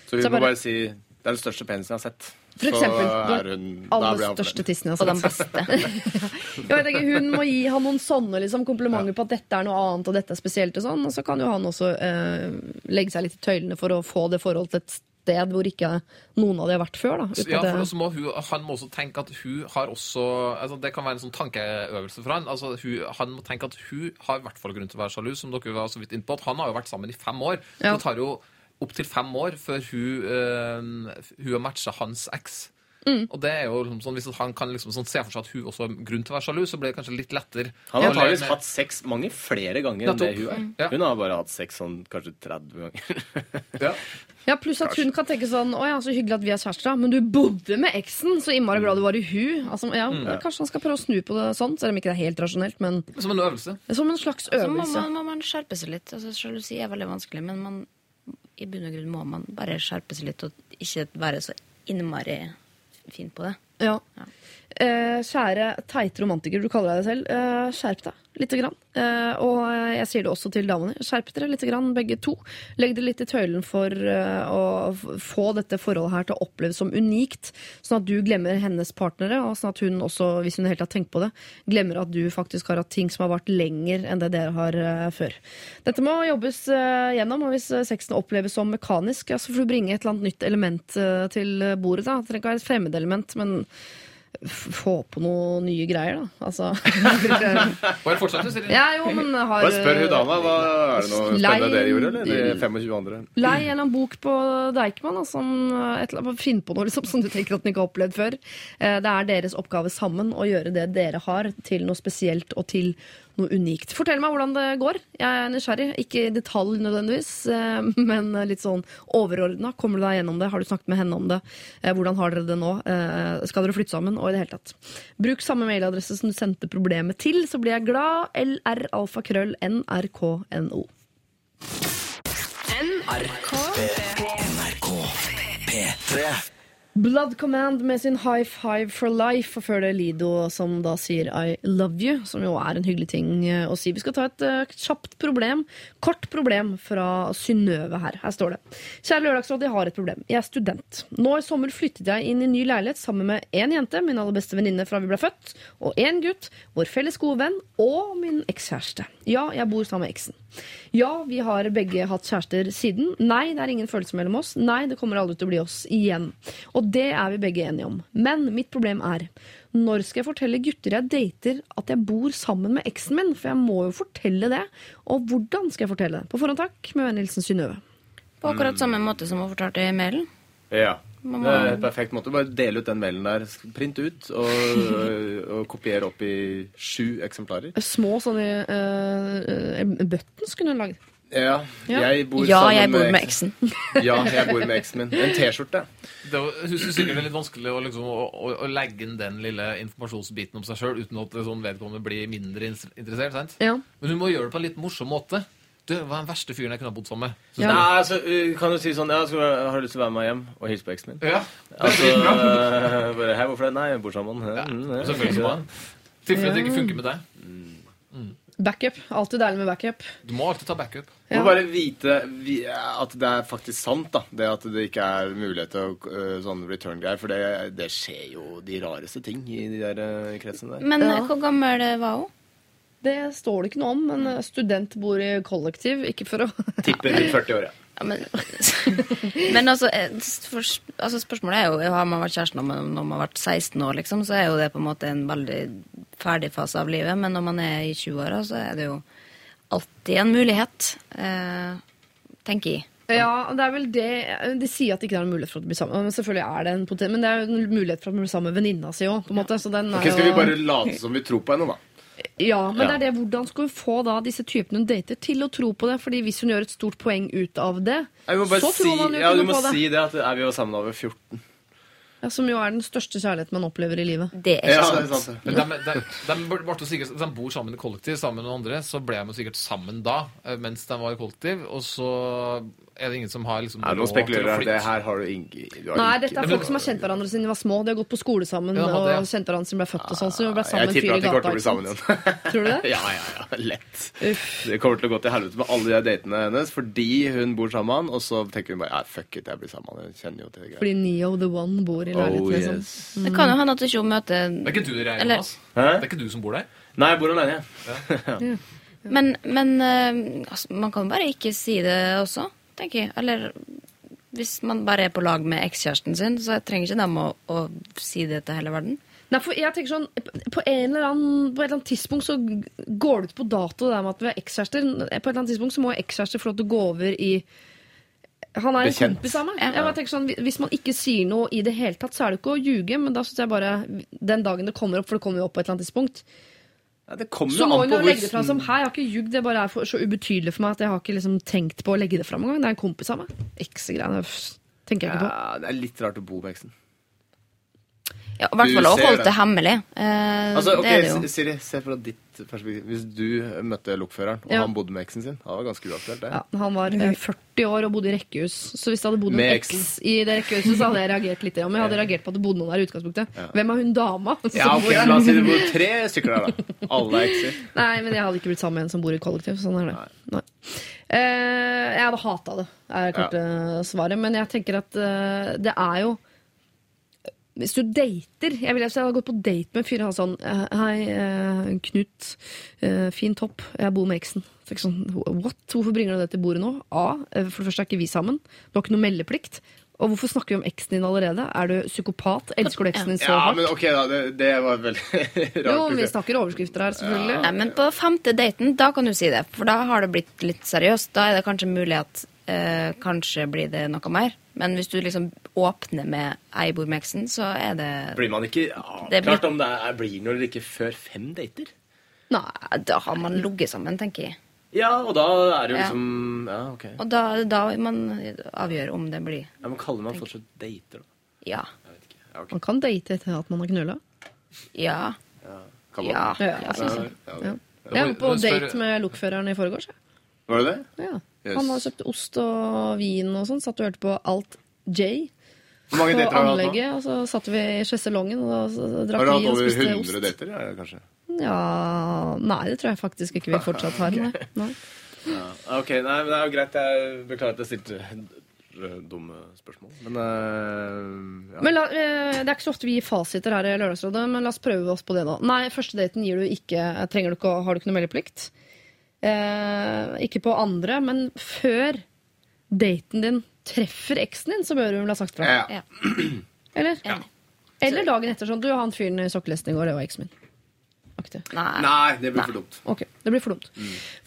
Så vi Så må bare- bare si det er den største penisen jeg har sett. For eksempel. Er Aller største tissen jeg Og har den sett. beste. Jeg vet ikke, hun må gi han noen sånne liksom, komplimenter på at dette er noe annet og dette er spesielt. Og sånn, og så kan jo han også eh, legge seg litt i tøylene for å få det forholdet til et sted hvor ikke noen av de har vært før. Da, Ja, for må hun, Han må også tenke at hun har også altså Det kan være en sånn tankeøvelse for han. Altså, hun, han må tenke at hun har i hvert fall grunn til å være sjalu, som dere var så vidt inne på. Han har jo vært sammen i fem år. Ja. Det tar jo opptil fem år før hun, øh, hun har matcha hans eks. Og det er jo liksom sånn, Hvis han kan liksom sånn se for seg at hun også har grunn til å være sjalu, så blir det kanskje litt lettere. Han har antakeligvis hatt sex mange flere ganger enn det hun er. Ja. Hun har bare hatt sex sånn kanskje 30 ganger. Ja. Ja, Pluss at hun kan tenke sånn Å ja, så hyggelig at vi er kjærester. Men du bodde med eksen, så innmari glad du var i hun. Altså, ja, Kanskje han skal prøve å snu på det sånn, selv om ikke det er helt rasjonelt, men Som en øvelse. som en slags Så må øvelse. man, må man skjerpe seg litt. Altså, Sjalusi er veldig vanskelig, men man, i bunn og grunn må man bare skjerpe seg litt og ikke være så innmari fin på det. Ja. Ja. Eh, kjære teite romantiker, du kaller deg det selv. Eh, skjerp deg lite grann. Eh, og jeg sier det også til damene. Skjerp dere lite grann, begge to. Legg dere litt i tøylen for eh, å få dette forholdet her til å oppleves som unikt, sånn at du glemmer hennes partnere, og sånn at hun også, hvis hun helt har tenkt på det, glemmer at du faktisk har hatt ting som har vart lenger enn det dere har eh, før. Dette må jobbes eh, gjennom, og hvis sexen oppleves som mekanisk, ja, så får du bringe et eller annet nytt element til bordet. Da. Det trenger ikke være et fremmedelement, men få på noen nye greier, da. Altså Bare fortsett, du, Siri. Ja, jo, men har Bare spør hun dama. Hva, er det noe Lei- spennende dere gjorde, eller? De 25 andre? Lei en eller annen bok på Deichman, da, som eh, et eller annet, finn på noe liksom, som du tenker at den ikke har opplevd før. Eh, Det er deres oppgave sammen å gjøre det dere har, til noe spesielt og til noe unikt. Fortell meg hvordan det går. Jeg er nysgjerrig. Ikke i detalj nødvendigvis, eh, men litt sånn overordna. Kommer du deg gjennom det? Har du snakket med henne om det? Eh, Hvordan har dere det nå? Eh, Skal dere flytte sammen? Og i det hele tatt. Bruk samme mailadresse som du sendte problemet til, så blir jeg glad. lralfakrøll.nrk.no. NRK P3 Blood Command med sin High Five for Life, og før det Lido som da sier I love you, som jo er en hyggelig ting eh, å si. Vi skal ta et eh, kjapt problem, kort problem fra Synnøve her. Her står det. Kjære Lørdagsråd, jeg har et problem. Jeg er student. Nå i sommer flyttet jeg inn i ny leilighet sammen med én jente, min aller beste venninne fra vi ble født, og én gutt, vår felles gode venn, og min ekskjæreste. Ja, jeg bor sammen med eksen. Ja, vi har begge hatt kjærester siden. Nei, det er ingen følelse mellom oss. Nei, det kommer aldri til å bli oss igjen. Og det er vi begge enige om. Men mitt problem er når skal jeg fortelle gutter jeg dater at jeg bor sammen med eksen min? For jeg må jo fortelle det. Og hvordan skal jeg fortelle det? På forhånd takk, med vennlig hilsen Synnøve. På akkurat samme måte som hun fortalte i mailen. Ja. Man Det er en perfekt måte. Bare dele ut den mailen der. Print ut og, og kopiere opp i sju eksemplarer. Små sånne uh, buttons kunne hun lagd. Ja, jeg bor Ja, sammen jeg bor med eksen. eksen. Ja, jeg bor med eksen min. En T-skjorte. Det var syns sikkert det er litt vanskelig å, liksom, å, å, å legge inn den lille informasjonsbiten om seg sjøl uten at det sånn vedkommende blir mindre interessert. sant? Ja. Men hun må gjøre det på en litt morsom måte. Du, hva er den verste fyren jeg kunne ha bodd sammen med? Så Ja. Nei, altså, uh, kan du si sånn Ja, skal har du lyst til å være med meg hjem og hilse på eksen min? ja. Altså, uh, bare, Hei, hvorfor det? Nei, jeg bor sammen. Ja, mm, ja. Selvfølgelig så. Tilfelle det ikke funker med deg. Backup. Alltid deilig med backup. Du må alltid ta backup. Du må bare vite at det er faktisk sant, da. Det at det ikke er mulighet til å uh, sånn return-greier. For det, det skjer jo de rareste ting i de der kretsene der. Men Ja. hvor gammel var hun? Det står det ikke noe om, men student bor i kollektiv. Ikke for å Tipper rundt 40 år, ja. Ja, men, men altså, eh, for, altså Spørsmålet er jo Har man vært kjæreste når man, når man har vært 16 år, liksom, så er jo det på en måte en veldig ferdig fase av livet. Men når man er i 20-åra, så er det jo alltid en mulighet, eh, tenker jeg. Ja, det er vel det De sier at det ikke er en mulighet for å bli sammen. Men selvfølgelig er det en poten, men det er jo en mulighet for å bli sammen med venninna si òg. Så den er Ok, Skal vi bare late som vi tror på henne, da? Ja, men Ja. det er det, hvordan skal hun få da disse typene hun dater, til å tro på det? Fordi hvis hun gjør et stort poeng ut av det, så si, tror man jo ja, ikke noe på det. Du må si det at er vi jo sammen var 14. Ja, som jo er den største kjærligheten man opplever i livet. Det er ikke Ja, sant. Men de, de, de, ble- ble de bor sammen i kollektiv sammen med noen andre, så ble de sikkert sammen da, eh, mens de var i kollektiv. Og så er det ingen som har liksom Ja, nå spekulerer jeg. Det her har du ikke Nei, dette er folk som har kjent hverandre siden de var små. De har gått på skole sammen Ja, og ja. og kjent hverandre siden de ble født og sånn. Så de ble Jeg sammen en tipper at de kommer til å bli sammen igjen. Tror du det? Ja, ja, ja. Lett. Uff. Det kommer til å gå til helvete med alle de datene hennes fordi hun bor sammen med han, og så tenker hun bare ja, fuck it, jeg blir sammen med han. Jeg kjenner jo til det greia. Fordi Neo the One bor i Oh, leiligheten. liksom. yes. Det kan jo hende at ikke hun møter Det er ikke du der, Eller-? Det er ikke du som bor der. Nei, jeg bor alene. Men, men eh, altså, man kan bare ikke si det også, tenker jeg. Eller hvis man bare er på lag med ekskjæresten sin, så trenger ikke dem å, å si det til hele verden. Nei, for jeg tenker sånn, på, en eller annen, på et eller annet tidspunkt så går det ut på dato det der med at vi er ekskjærester. På et eller annet tidspunkt så må ekskjærester få lov til å gå over i Han er en kompis av meg. Ja. Jeg bare tenker sånn, Hvis man ikke sier noe i det hele tatt, så er det ikke å ljuge. Men da synes jeg bare Den dagen det kommer opp, for det kommer jo opp på et eller annet tidspunkt, Ja, det kommer så må hun på jo legge det fra som Hei, jeg har ikke ljugd. Det bare er for, så ubetydelig for meg at jeg har ikke liksom tenkt på å legge det fram engang. Det er en kompis av meg. Ikke så greiene. pff, Tenker jeg ikke på. ja, Det er litt rart å bo med eksen. Ja, I hvert fall å ser holde det. hemmelig. Eh, Altså, okay, det er det jo. Siri, se fra ditt perspektiv. Hvis du møtte lokføreren, og Ja. han bodde med eksen sin, det var ganske uaktuelt, det. Ja, han var eh, 40 år og bodde i rekkehus. Så hvis det hadde bodd en eks i det rekkehuset, så hadde jeg reagert litt. Ja, men jeg hadde reagert på at det bodde noen der i utgangspunktet. Hvem er hun dama? Ja, ok? La oss si det bor tre stykker der, da. Alle er ekser. Nei, men jeg hadde ikke blitt sammen med en som bor i kollektiv. Sånn er det. Nei. Eh, jeg hadde hata det, er det korte svaret. Men jeg tenker at eh, det er jo Hvis du dater Jeg ville hadde gått på date med en fyr og hatt sånn eh, Hei, eh, Knut. eh, fin topp. Jeg bor med eksen. Så jeg sånn, What? Hvorfor bringer du det til bordet nå? A. For det første er ikke vi sammen. Du har ikke noe meldeplikt. Og hvorfor snakker vi om eksen din allerede? Er du psykopat? Elsker du eksen din så Ja, hardt? men ok, da. Det, det var veldig rart. Jo, vi snakker overskrifter her, selvfølgelig. Nei, men på femte daten, da kan du si det. For da har det blitt litt seriøst. Da er det kanskje mulig at eh, kanskje blir det noe mer. Men hvis du liksom åpner med ei bor med eksen, så er det Blir man ikke Det blir- om det er, blir noe eller ikke før fem dater? Nei, da har man ligget sammen, tenker jeg. Ja, og da er det jo liksom Ja, ok. Og da, da man avgjør om det blir Ja, men kaller man fortsatt dater, da? ja. Jeg vet ikke. Ja, okay. Man kan date etter at man har knulla. Ja. Kan man? Ja. Ja, ja. jeg synes det. Ja, Ja. ja. Jeg var på date med lokføreren i forgårs. Var det det? Ja. Yes. Han har kjøpt ost og vin og sånn. Satt og hørte på Alt J på anlegget. Og så satt vi i sjeselongen og drakk vin og spiste ost. Har du hatt over spiste 100 dater? Ja, kanskje. Ja Nei, det tror jeg faktisk ikke vi fortsatt har. Nei. Nei. Ja, ok, nei, men det er jo greit. Jeg beklager at jeg stilte dumme spørsmål. Men uh, ja. Men la, uh, Det er ikke så ofte vi gir fasiter her i Lørdagsrådet, men la oss prøve oss på det nå. Nei, første daten gir du ikke, trenger du ikke, har du ikke noe meldeplikt. Eh, ikke på andre, men før daten din treffer eksen din, så bør hun vel ha sagt fra. Ja. Eller? Ja. Eller dagen etter sånn Du, han fyren i sokkelesten i går, det var eksen min. Aktig. Nei. Nei, det blir for dumt. Ok, det blir for dumt.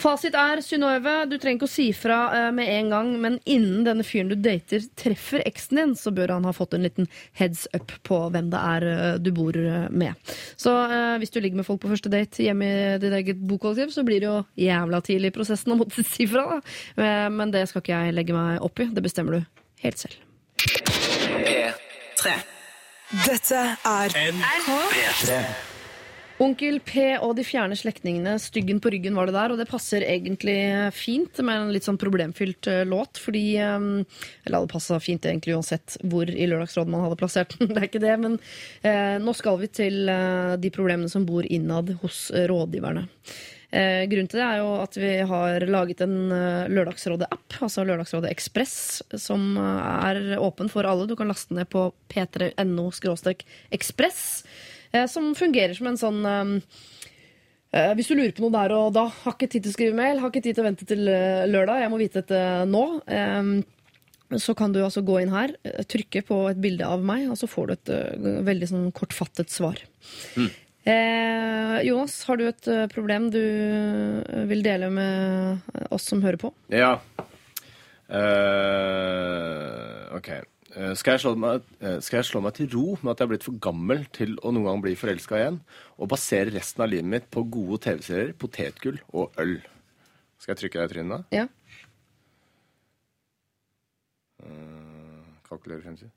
Fasit er, Synnøve, du trenger ikke å si fra eh, med en gang, men innen denne fyren du dater, treffer eksen din, så bør han ha fått en liten heads up på hvem det er eh, du bor eh, med. Så eh, hvis du ligger med folk på første date hjemme i ditt eget bokollektiv, så blir det jo jævla tidlig i prosessen å måtte si fra, da. Men det skal ikke jeg legge meg opp i. Det bestemmer du helt selv. P3. Dette er P3. Onkel P og de fjerne slektningene, Styggen på ryggen var det der, og det passer egentlig fint med en litt sånn problemfylt eh, låt, fordi eh, Eller det passa fint egentlig uansett hvor i Lørdagsrådet man hadde plassert den, det er ikke det, men eh, nå skal vi til eh, de problemene som bor innad hos eh, rådgiverne. Eh, grunnen til det er jo at vi har laget en Lørdagsrådet-app, altså Lørdagsrådet Ekspress, som er åpen for alle. Du kan laste ned på p3.no ekspress, som fungerer som en sånn eh, eh, hvis du lurer på noe der og da, har ikke tid til å skrive mail, har ikke tid til å vente til eh, lørdag, jeg må vite dette nå. eh, så kan du altså gå inn her, eh, trykke på et bilde av meg, og så får du et eh, veldig sånn kortfattet svar. Eh, Jonas, har du et eh, problem du eh, vil dele med oss som hører på? Ja. Uh, ok. Eh, skal, jeg slå meg, eh, skal jeg slå meg til ro med at jeg er blitt for gammel til å noen gang bli forelska igjen, og basere resten av livet mitt på gode TV-serier, potetgull og øl? Skal jeg trykke deg i trynet? Ja. Kalkulere fremtid.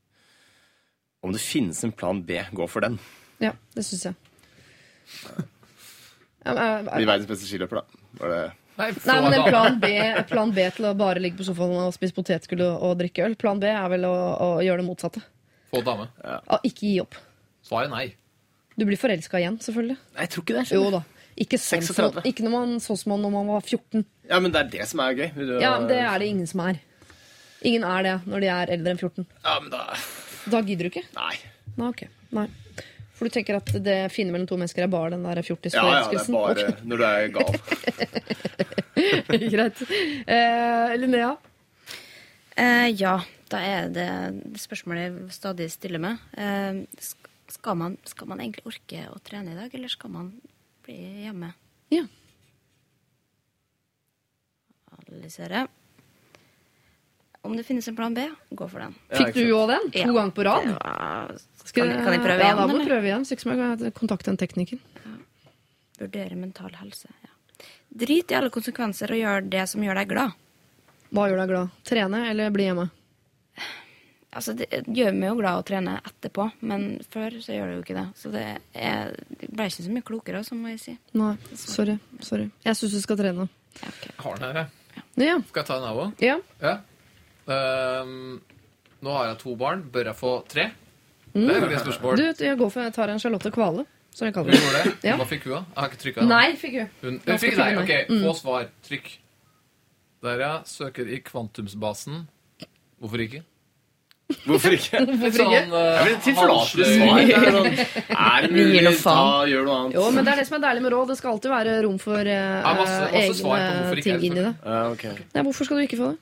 Om det finnes en plan B, gå for den. Ja, det syns jeg. Bli eh, verdens beste skiløper, da. Var det Nei, Nei, men en plan B, plan B til å bare ligge på sofaen og spise potetgull og, og drikke øl. Plan B er vel å, å gjøre det motsatte. Få dame. Ja, ikke gi opp. Svaret er nei. Du blir forelska igjen, selvfølgelig. Nei, jeg tror ikke det. Jo skjønner da. Ikke sånn, 36. som- ikke når man, sånn som man når man var 14. Ja, men det er det som er gøy. Du- Ja, Det er det ingen som er. Ingen er det når de er eldre enn 14. Ja, men da Da gidder du ikke? Nei. Nei, ok. Nei. For du tenker at det fine mellom to mennesker er bare den der Ja, ja, det er bare når du er gal. Greit. Eh, Linnea? Eh, ja, da er det det spørsmålet jeg stadig stiller meg. Eh, skal, man, skal man egentlig orke å trene i dag, eller skal man bli hjemme? Ja. Analysere. Om det finnes en plan B, gå for den. Ja, Fikk du òg den? To Ja. ganger på rad? Det var- Skal Kan, kan jeg prøve ja, igjen, da må du prøve igjen. Så ikke som jeg kontakte en tekniker. Vurdere mental helse. Ja. Drit i alle konsekvenser og gjør det som gjør deg glad. Hva gjør deg glad? Trene eller bli hjemme? Altså, det gjør meg jo glad å trene etterpå, men før så gjør det jo ikke det. Så det er, ble ikke så mye klokere, så må jeg si. Nei, sorry. sorry. Jeg syns du skal trene. Ja, okay. Har den her, jeg. Ja. Skal jeg ta den av òg? ja. Ja. Um, nå har jeg to barn. Bør jeg få tre? Mm. Det er jo et spørsmål. Du, jeg går for jeg tar en Charlotte Kvale, som jeg kaller det. gjorde det. Ja. Hva fikk hun, da? Jeg har ikke trykka. Nei, fikk hun. Hun, hun fikk nei. OK. Mm. få svar. Trykk. Der, ja. Søker i kvantumsbasen. Hvorfor ikke? Hvorfor ikke? Hvorfor ikke? sånn uh, Det blir tilforlatelig svar. Det er det mulig? Ta, gjør noe annet. Jo, men det er det som er deilig med råd. Det skal alltid være rom for uh, Ja, masse- masse svar på hvorfor egne ting inn i det. Uh, okay. Ja, hvorfor skal du ikke få det?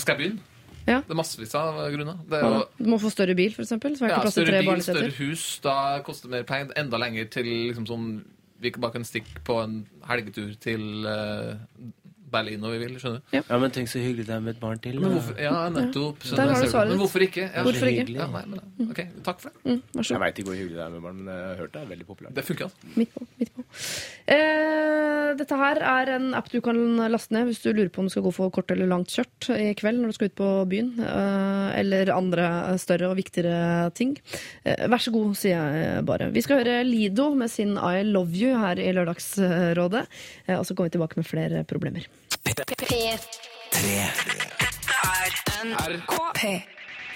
Skal jeg begynne? Ja. Det er massevis av grunner. Det er jo Du må få større bil, det ja, større tre bil, større hus. Da koster det mer penger. Enda lenger til liksom sånn Vi bare kan stikke på en helgetur til eh, Berlin når vi vil. skjønner du? Ja, men tenk så hyggelig det er med et barn til. Men hvorfor, ja, nettopp. Der har du svaret Men hvorfor ikke? Ja, Hvorfor ikke? Ja, nei, men, ok, Takk for det. Mm, vær så Jeg veit ikke hvor hyggelig det er med barn, men jeg har hørt det er veldig populært. Det funker, altså. Midt på. Midt på. Eh, dette her er en app du kan laste ned hvis du lurer på om du skal gå for kort eller langt kjørt i kveld når du skal ut på byen. Eh, eller andre større og viktigere ting. Eh, vær så god, sier jeg bare. Vi skal høre Lido med sin I Love You her i Lørdagsrådet. Eh, og så kommer vi tilbake med flere problemer.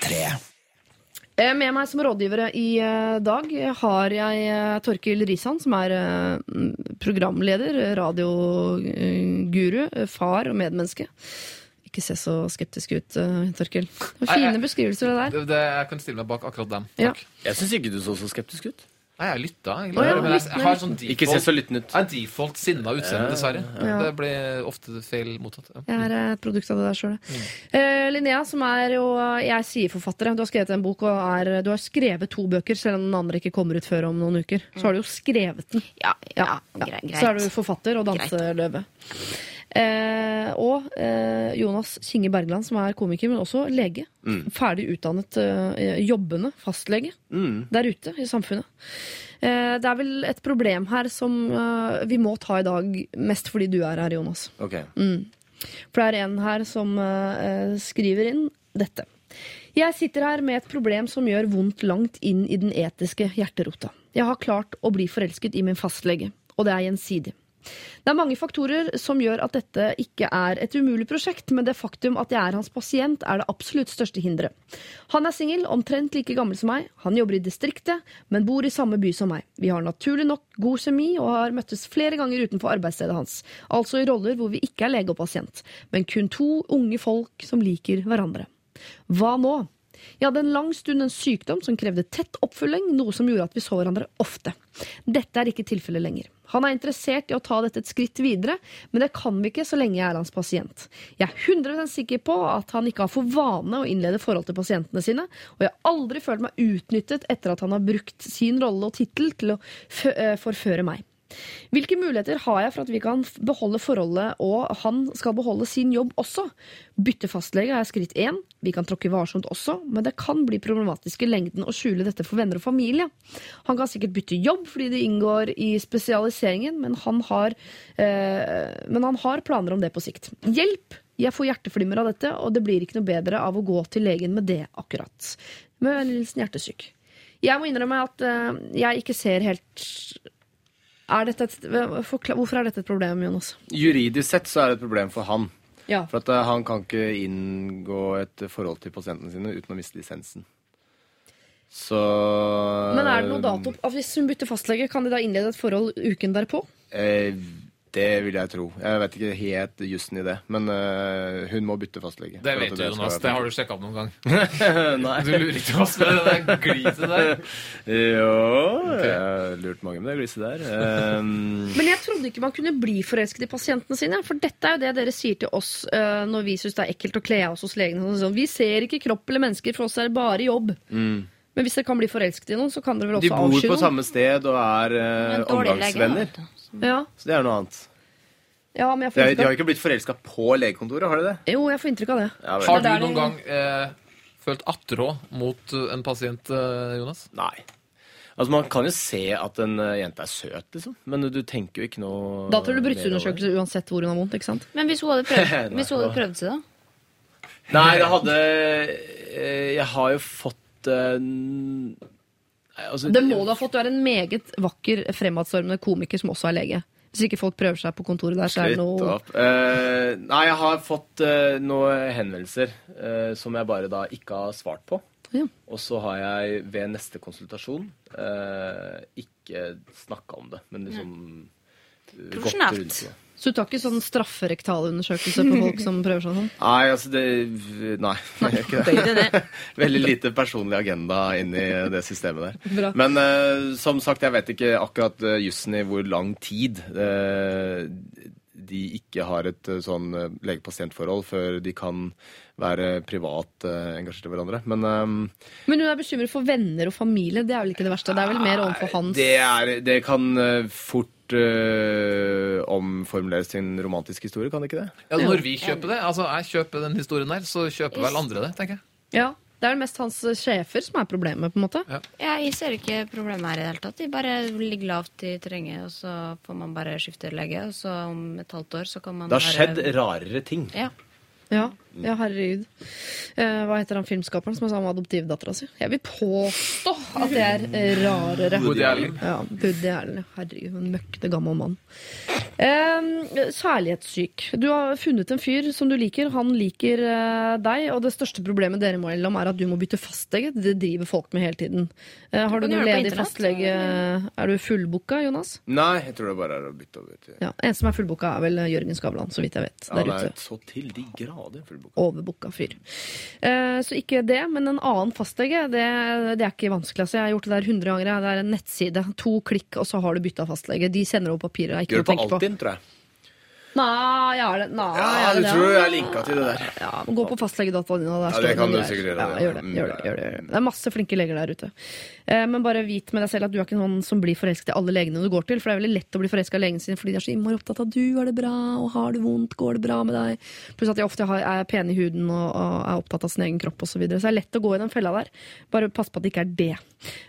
Tre. Eh, Med meg som rådgivere i eh, dag har jeg eh, Torkil Risan, som er eh, mm, programleder, radioguru, eh, far og medmenneske. Ikke se så skeptisk ut, eh, Torkil. Fine beskrivelser, der. Det, det, jeg kan stille meg bak akkurat dem. Ja. Jeg syns ikke du så så skeptisk ut. Nei, jeg lytta, egentlig. Å, ja, men jeg, jeg har sånn default, Ikke se så lytten ut. Jeg default sinna utseende, dessverre. Ja. Det blir ofte feil mottatt. Ja. Jeg er et produkt av det der sjøl. Eh, Linnea, som er jo Jeg sier forfattere. Du har skrevet en bok og er, du har skrevet to bøker, selv om den andre ikke kommer ut før om noen uker. Så har du jo skrevet den. Ja, ja, Ja. greit. Så er du forfatter og danseløve. Eh, og eh, Jonas Kinge Bergland, som er komiker, men også lege. Ferdig utdannet, eh, jobbende fastlege Mm. der ute i samfunnet. Eh, det er vel et problem her som eh, vi må ta i dag, mest fordi du er her, Jonas. Ok. For det er en her som eh, skriver inn dette. Jeg sitter her med et problem som gjør vondt langt inn i den etiske hjerterota. Jeg har klart å bli forelsket i min fastlege, og det er gjensidig. Det er mange faktorer som gjør at dette ikke er et umulig prosjekt, men det faktum at jeg er hans pasient, er det absolutt største hinderet. Han er singel, omtrent like gammel som meg. Han jobber i distriktet, men bor i samme by som meg. Vi har naturlig nok god kjemi og har møttes flere ganger utenfor arbeidsstedet hans. Altså i roller hvor vi ikke er lege og pasient, men kun to unge folk som liker hverandre. Hva nå? Jeg hadde en lang stund en sykdom som krevde tett oppfølging, noe som gjorde at vi så hverandre ofte. Dette er ikke tilfellet lenger. Han er interessert i å ta dette et skritt videre, men det kan vi ikke så lenge jeg er hans pasient. Jeg er 100 sikker på at han ikke har for vane å innlede forhold til pasientene sine, og jeg har aldri følt meg utnyttet etter at han har brukt sin rolle og tittel til å eh, forføre meg. Hvilke muligheter har jeg for at vi kan beholde forholdet, og han skal beholde sin jobb også? Bytte fastlege er skritt én. Vi kan tråkke varsomt også, men det kan bli problematisk i lengden å skjule dette for venner og familie. Han kan sikkert bytte jobb fordi det inngår i spesialiseringen, men han har, eh, men han har planer om det på sikt. Hjelp! Jeg får hjerteflimmer av dette, og det blir ikke noe bedre av å gå til legen med det akkurat. Med en hilsen hjertesyk. Jeg må innrømme at eh, jeg ikke ser helt er et, Hvorfor er dette et problem, Jonas? Juridisk sett så er det et problem for han. Ja. For at eh, han kan ikke inngå et forhold til pasientene sine uten å miste lisensen. Så Men er det noe dato Altså, Hvis hun bytter fastlege, kan de da innlede et forhold uken derpå? Eh, det vil jeg tro. Jeg vet ikke helt jussen i det. Men uh, hun må bytte fastlege. Det vet du, Jonas. Det har du sjekka opp noen gang. Nei. Du lurer ikke oss med det der gliset der. Jo, jeg har lurt mange med det gliset der. Um, Men jeg trodde ikke man kunne bli forelsket i pasientene sine. For dette er jo det dere sier til oss uh, når vi syns det er ekkelt å kle av oss hos legene. Sånn, vi ser ikke kropp eller mennesker, for oss er det bare jobb. Men hvis dere kan bli forelsket i noen, så kan dere vel også avsky noen? de bor på noen? samme sted og er uh, omgangsvenner. Du. Ja. Så det er noe annet. Ja, men jeg De får har, de inntrykk har av ikke blitt forelska på legekontoret, har de det? Jo, jeg får inntrykk av det. Ja, vel. Har det du er noen gang eh, følt attrå mot eh, en pasient, eh, Jonas? Nei. Altså, Man kan jo se at en eh, jente er søt, liksom. Men du tenker jo ikke noe Da tar du mer over det. brystsundersøkelse uansett hvor hun har vondt, ikke sant? Men hvis hun hadde prøvd, Nei, hvis hun hadde hva? prøvd seg, da? Nei, det hadde eh, Jeg har jo fått eh, altså, Det må du ha fått. Du er en meget vakker, fremadstormende komiker som også er lege. Hvis ikke folk prøver seg på kontoret der, så er det noe opp. Eh, nei, jeg har fått uh, noen henvendelser uh, som jeg bare da ikke har svart på. Ja. Og så har jeg ved neste konsultasjon eh, ikke snakka om det, men liksom eh, gått Profesjonelt. Så du tar ikke sånn strafferektalundersøkelse på folk som prøver seg sånn? Nei, altså det Nei, jeg gjør ikke det. Veldig lite personlig agenda inn i det systemet der. Bra. Men uh, som sagt, jeg vet ikke akkurat uh, jussen i hvor lang tid uh, de ikke har et sånn lege-pasient-forhold før de kan være privat eh, engasjert i hverandre. Men um, Men hun er bekymret for venner og familie. Det er vel ikke det verste? Det er vel mer overfor hans det, er, det kan fort eh, omformuleres til en romantisk historie, kan det ikke det? Ja, når vi kjøper det, altså jeg kjøper den historien der, så kjøper vel andre det, tenker jeg. Ja, Det er mest hans sjefer som er problemet, på en måte. Ja, jeg ser ikke problemet her i det hele tatt. De bare ligger lavt i terrenget, og så får man bare skifte lege, og så om et halvt år så kan man Det har skjedd rarere ting. Ja. Ja, ja herregud. Eh, hva heter han filmskaperen som er sammen med adoptivdattera si? Jeg vil påstå at det er eh, rarere. Woody Allen. Ja, Woody Allen. Herregud, en møkkete gammel mann. Eh, kjærlighetssyk. Du har funnet en fyr som du liker. Han liker eh, deg, og det største problemet dere må om er at du må bytte fastlege. Det driver folk med hele tiden. Eh, har du kan noe gjøre det på ledig fastlege? Er du fullbooka, Jonas? Nei, jeg tror det bare er å bytte over til Ja, En som er fullbooka, er vel Jørgen Skavlan, så vidt jeg vet. Ja, Der det er ute. så til de grader fullbooka. Overbooka fyr. Eh, så ikke det, men en annen fastlege, det, det er ikke vanskelig. Altså, jeg har gjort det der 100 ganger. Det er en nettside. To klikk, og så har du bytta fastlege. De sender over papirer. Er Ikke Gjør noe det å på tenke på. Altinn, tror jeg. Nei, jeg er det. Nei, Ja, du tror jeg er linka til det der. Ja, Gå på fastlegedataen din. Ja, det kan du sikkert gjøre, Ja, gjør det, Mm, gjør det, gjør det, gjør det. det er masse flinke leger der ute. Eh, men bare vit med deg selv at du er ikke noen som blir forelsket i alle legene du går til. For det er veldig lett å bli forelska i legen sin fordi de er så innmari opptatt av du har det bra, og har du vondt, går det bra med deg. Pluss at de ofte er pene i huden og, er opptatt av sin egen kropp osv. Så, videre. så det er lett å gå i den fella der. Bare pass på at det ikke er det.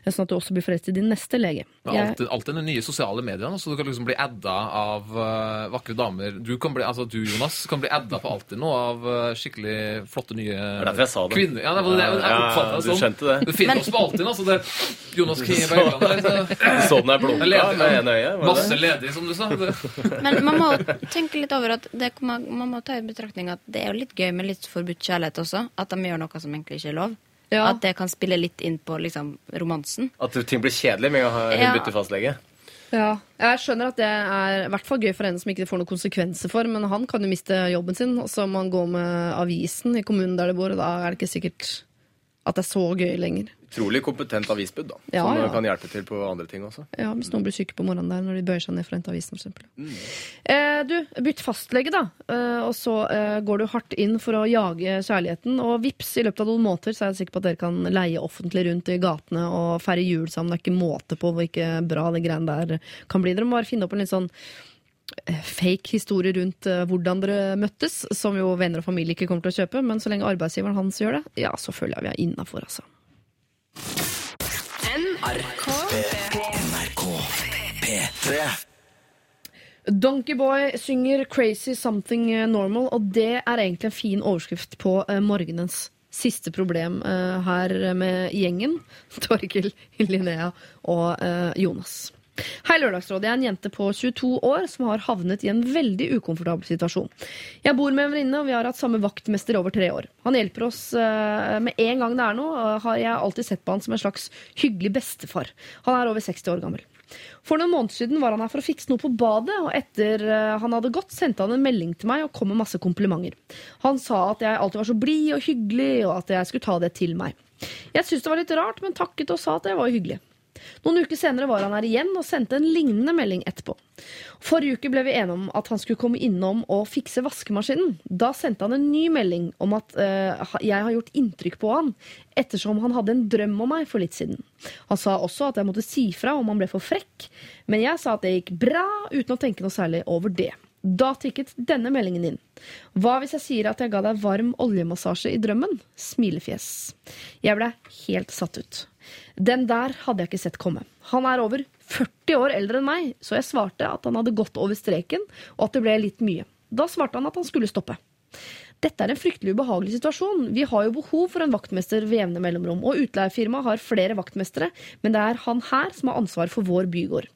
Sånn at du også blir forelsket i din neste lege. Alt Jeg- alltid, alltid de nye sosiale mediene, så du kan liksom bli adda av eh, vakre damer. Du, kan bli, altså du, Jonas, kan bli adda på alltid nå av eh, skikkelig flotte nye er derfor jeg sa det. kvinner. Ja, det var det, jeg Ja, oppfattet det du sånn. skjønte det. Du finner oss på alltid, altså. Det, Jonas Kinge Bergland der. så- den er blunka med ene øyet? Masse ledig, som du sa. Men man må tenke litt over at det, man, man må ta i betraktning at det er jo litt gøy med litt forbudt kjærlighet også. At de gjør noe som egentlig ikke er lov. Ja. At det kan spille litt inn på liksom, romansen. At ting blir kjedelig med å ha hun Ja. bytter fastlege? Ja, jeg skjønner at det er i hvert fall gøy for henne som ikke det får noen konsekvenser for, men han kan jo miste jobben sin, og så må han gå med avisen i kommunen der det bor, og da er det ikke sikkert at det er så gøy lenger. Utrolig kompetent avisbud, da. Ja, som ja. kan hjelpe til på andre ting også. Ja, Hvis noen blir syke på morgenen der når de bøyer seg ned for å hente avisen, f.eks. Mm. Eh, du, bytt fastlege, da. Eh, og så eh, går du hardt inn for å jage kjærligheten. Og vips, i løpet av noen måneder så er jeg sikker på at dere kan leie offentlig rundt i gatene og feire jul sammen. Det er ikke måte på hvor ikke bra det greiene der kan bli. Dere må bare finne opp en litt sånn eh, fake historie rundt eh, hvordan dere møttes, som jo venner og familie ikke kommer til å kjøpe. Men så lenge arbeidsgiveren hans gjør det, ja, så føler jeg vi er innafor, altså. NRK P3 Donkeyboy synger 'Crazy Something Normal', og det er egentlig en fin overskrift på eh, morgenens siste problem eh, her med gjengen. Torkil, Linnea og eh, Jonas. Hei, Lørdagsrådet. Jeg er en jente på 22 år som har havnet i en veldig ukomfortabel situasjon. Jeg bor med en venninne, og vi har hatt samme vaktmester over tre år. Han hjelper oss eh, med en gang det er noe, har jeg alltid sett på han som en slags hyggelig bestefar. Han er over 60 år gammel. For noen måneder siden var han her for å fikse noe på badet, og etter eh, han hadde gått, sendte han en melding til meg og kom med masse komplimenter. Han sa at jeg alltid var så blid og hyggelig, og at jeg skulle ta det til meg. Jeg syntes det var litt rart, men takket og sa at det var hyggelig. Noen uker senere var han her igjen og sendte en lignende melding etterpå. Forrige uke ble vi enige om at han skulle komme innom og fikse vaskemaskinen. Da sendte han en ny melding om at eh, jeg har gjort inntrykk på han, ettersom han hadde en drøm om meg for litt siden. Han sa også at jeg måtte si fra om han ble for frekk, men jeg sa at det gikk bra, uten å tenke noe særlig over det. Da tikket denne meldingen inn. Hva hvis jeg sier at jeg ga deg varm oljemassasje i drømmen? Smilefjes. Jeg ble helt satt ut. Den der hadde jeg ikke sett komme. Han er over 40 år eldre enn meg, så jeg svarte at han hadde gått over streken, og at det ble litt mye. Da svarte han at han skulle stoppe. Dette er en fryktelig ubehagelig situasjon. Vi har jo behov for en vaktmester ved jevne mellomrom, og utleiefirmaet har flere vaktmestere, men det er han her som har ansvar for vår bygård.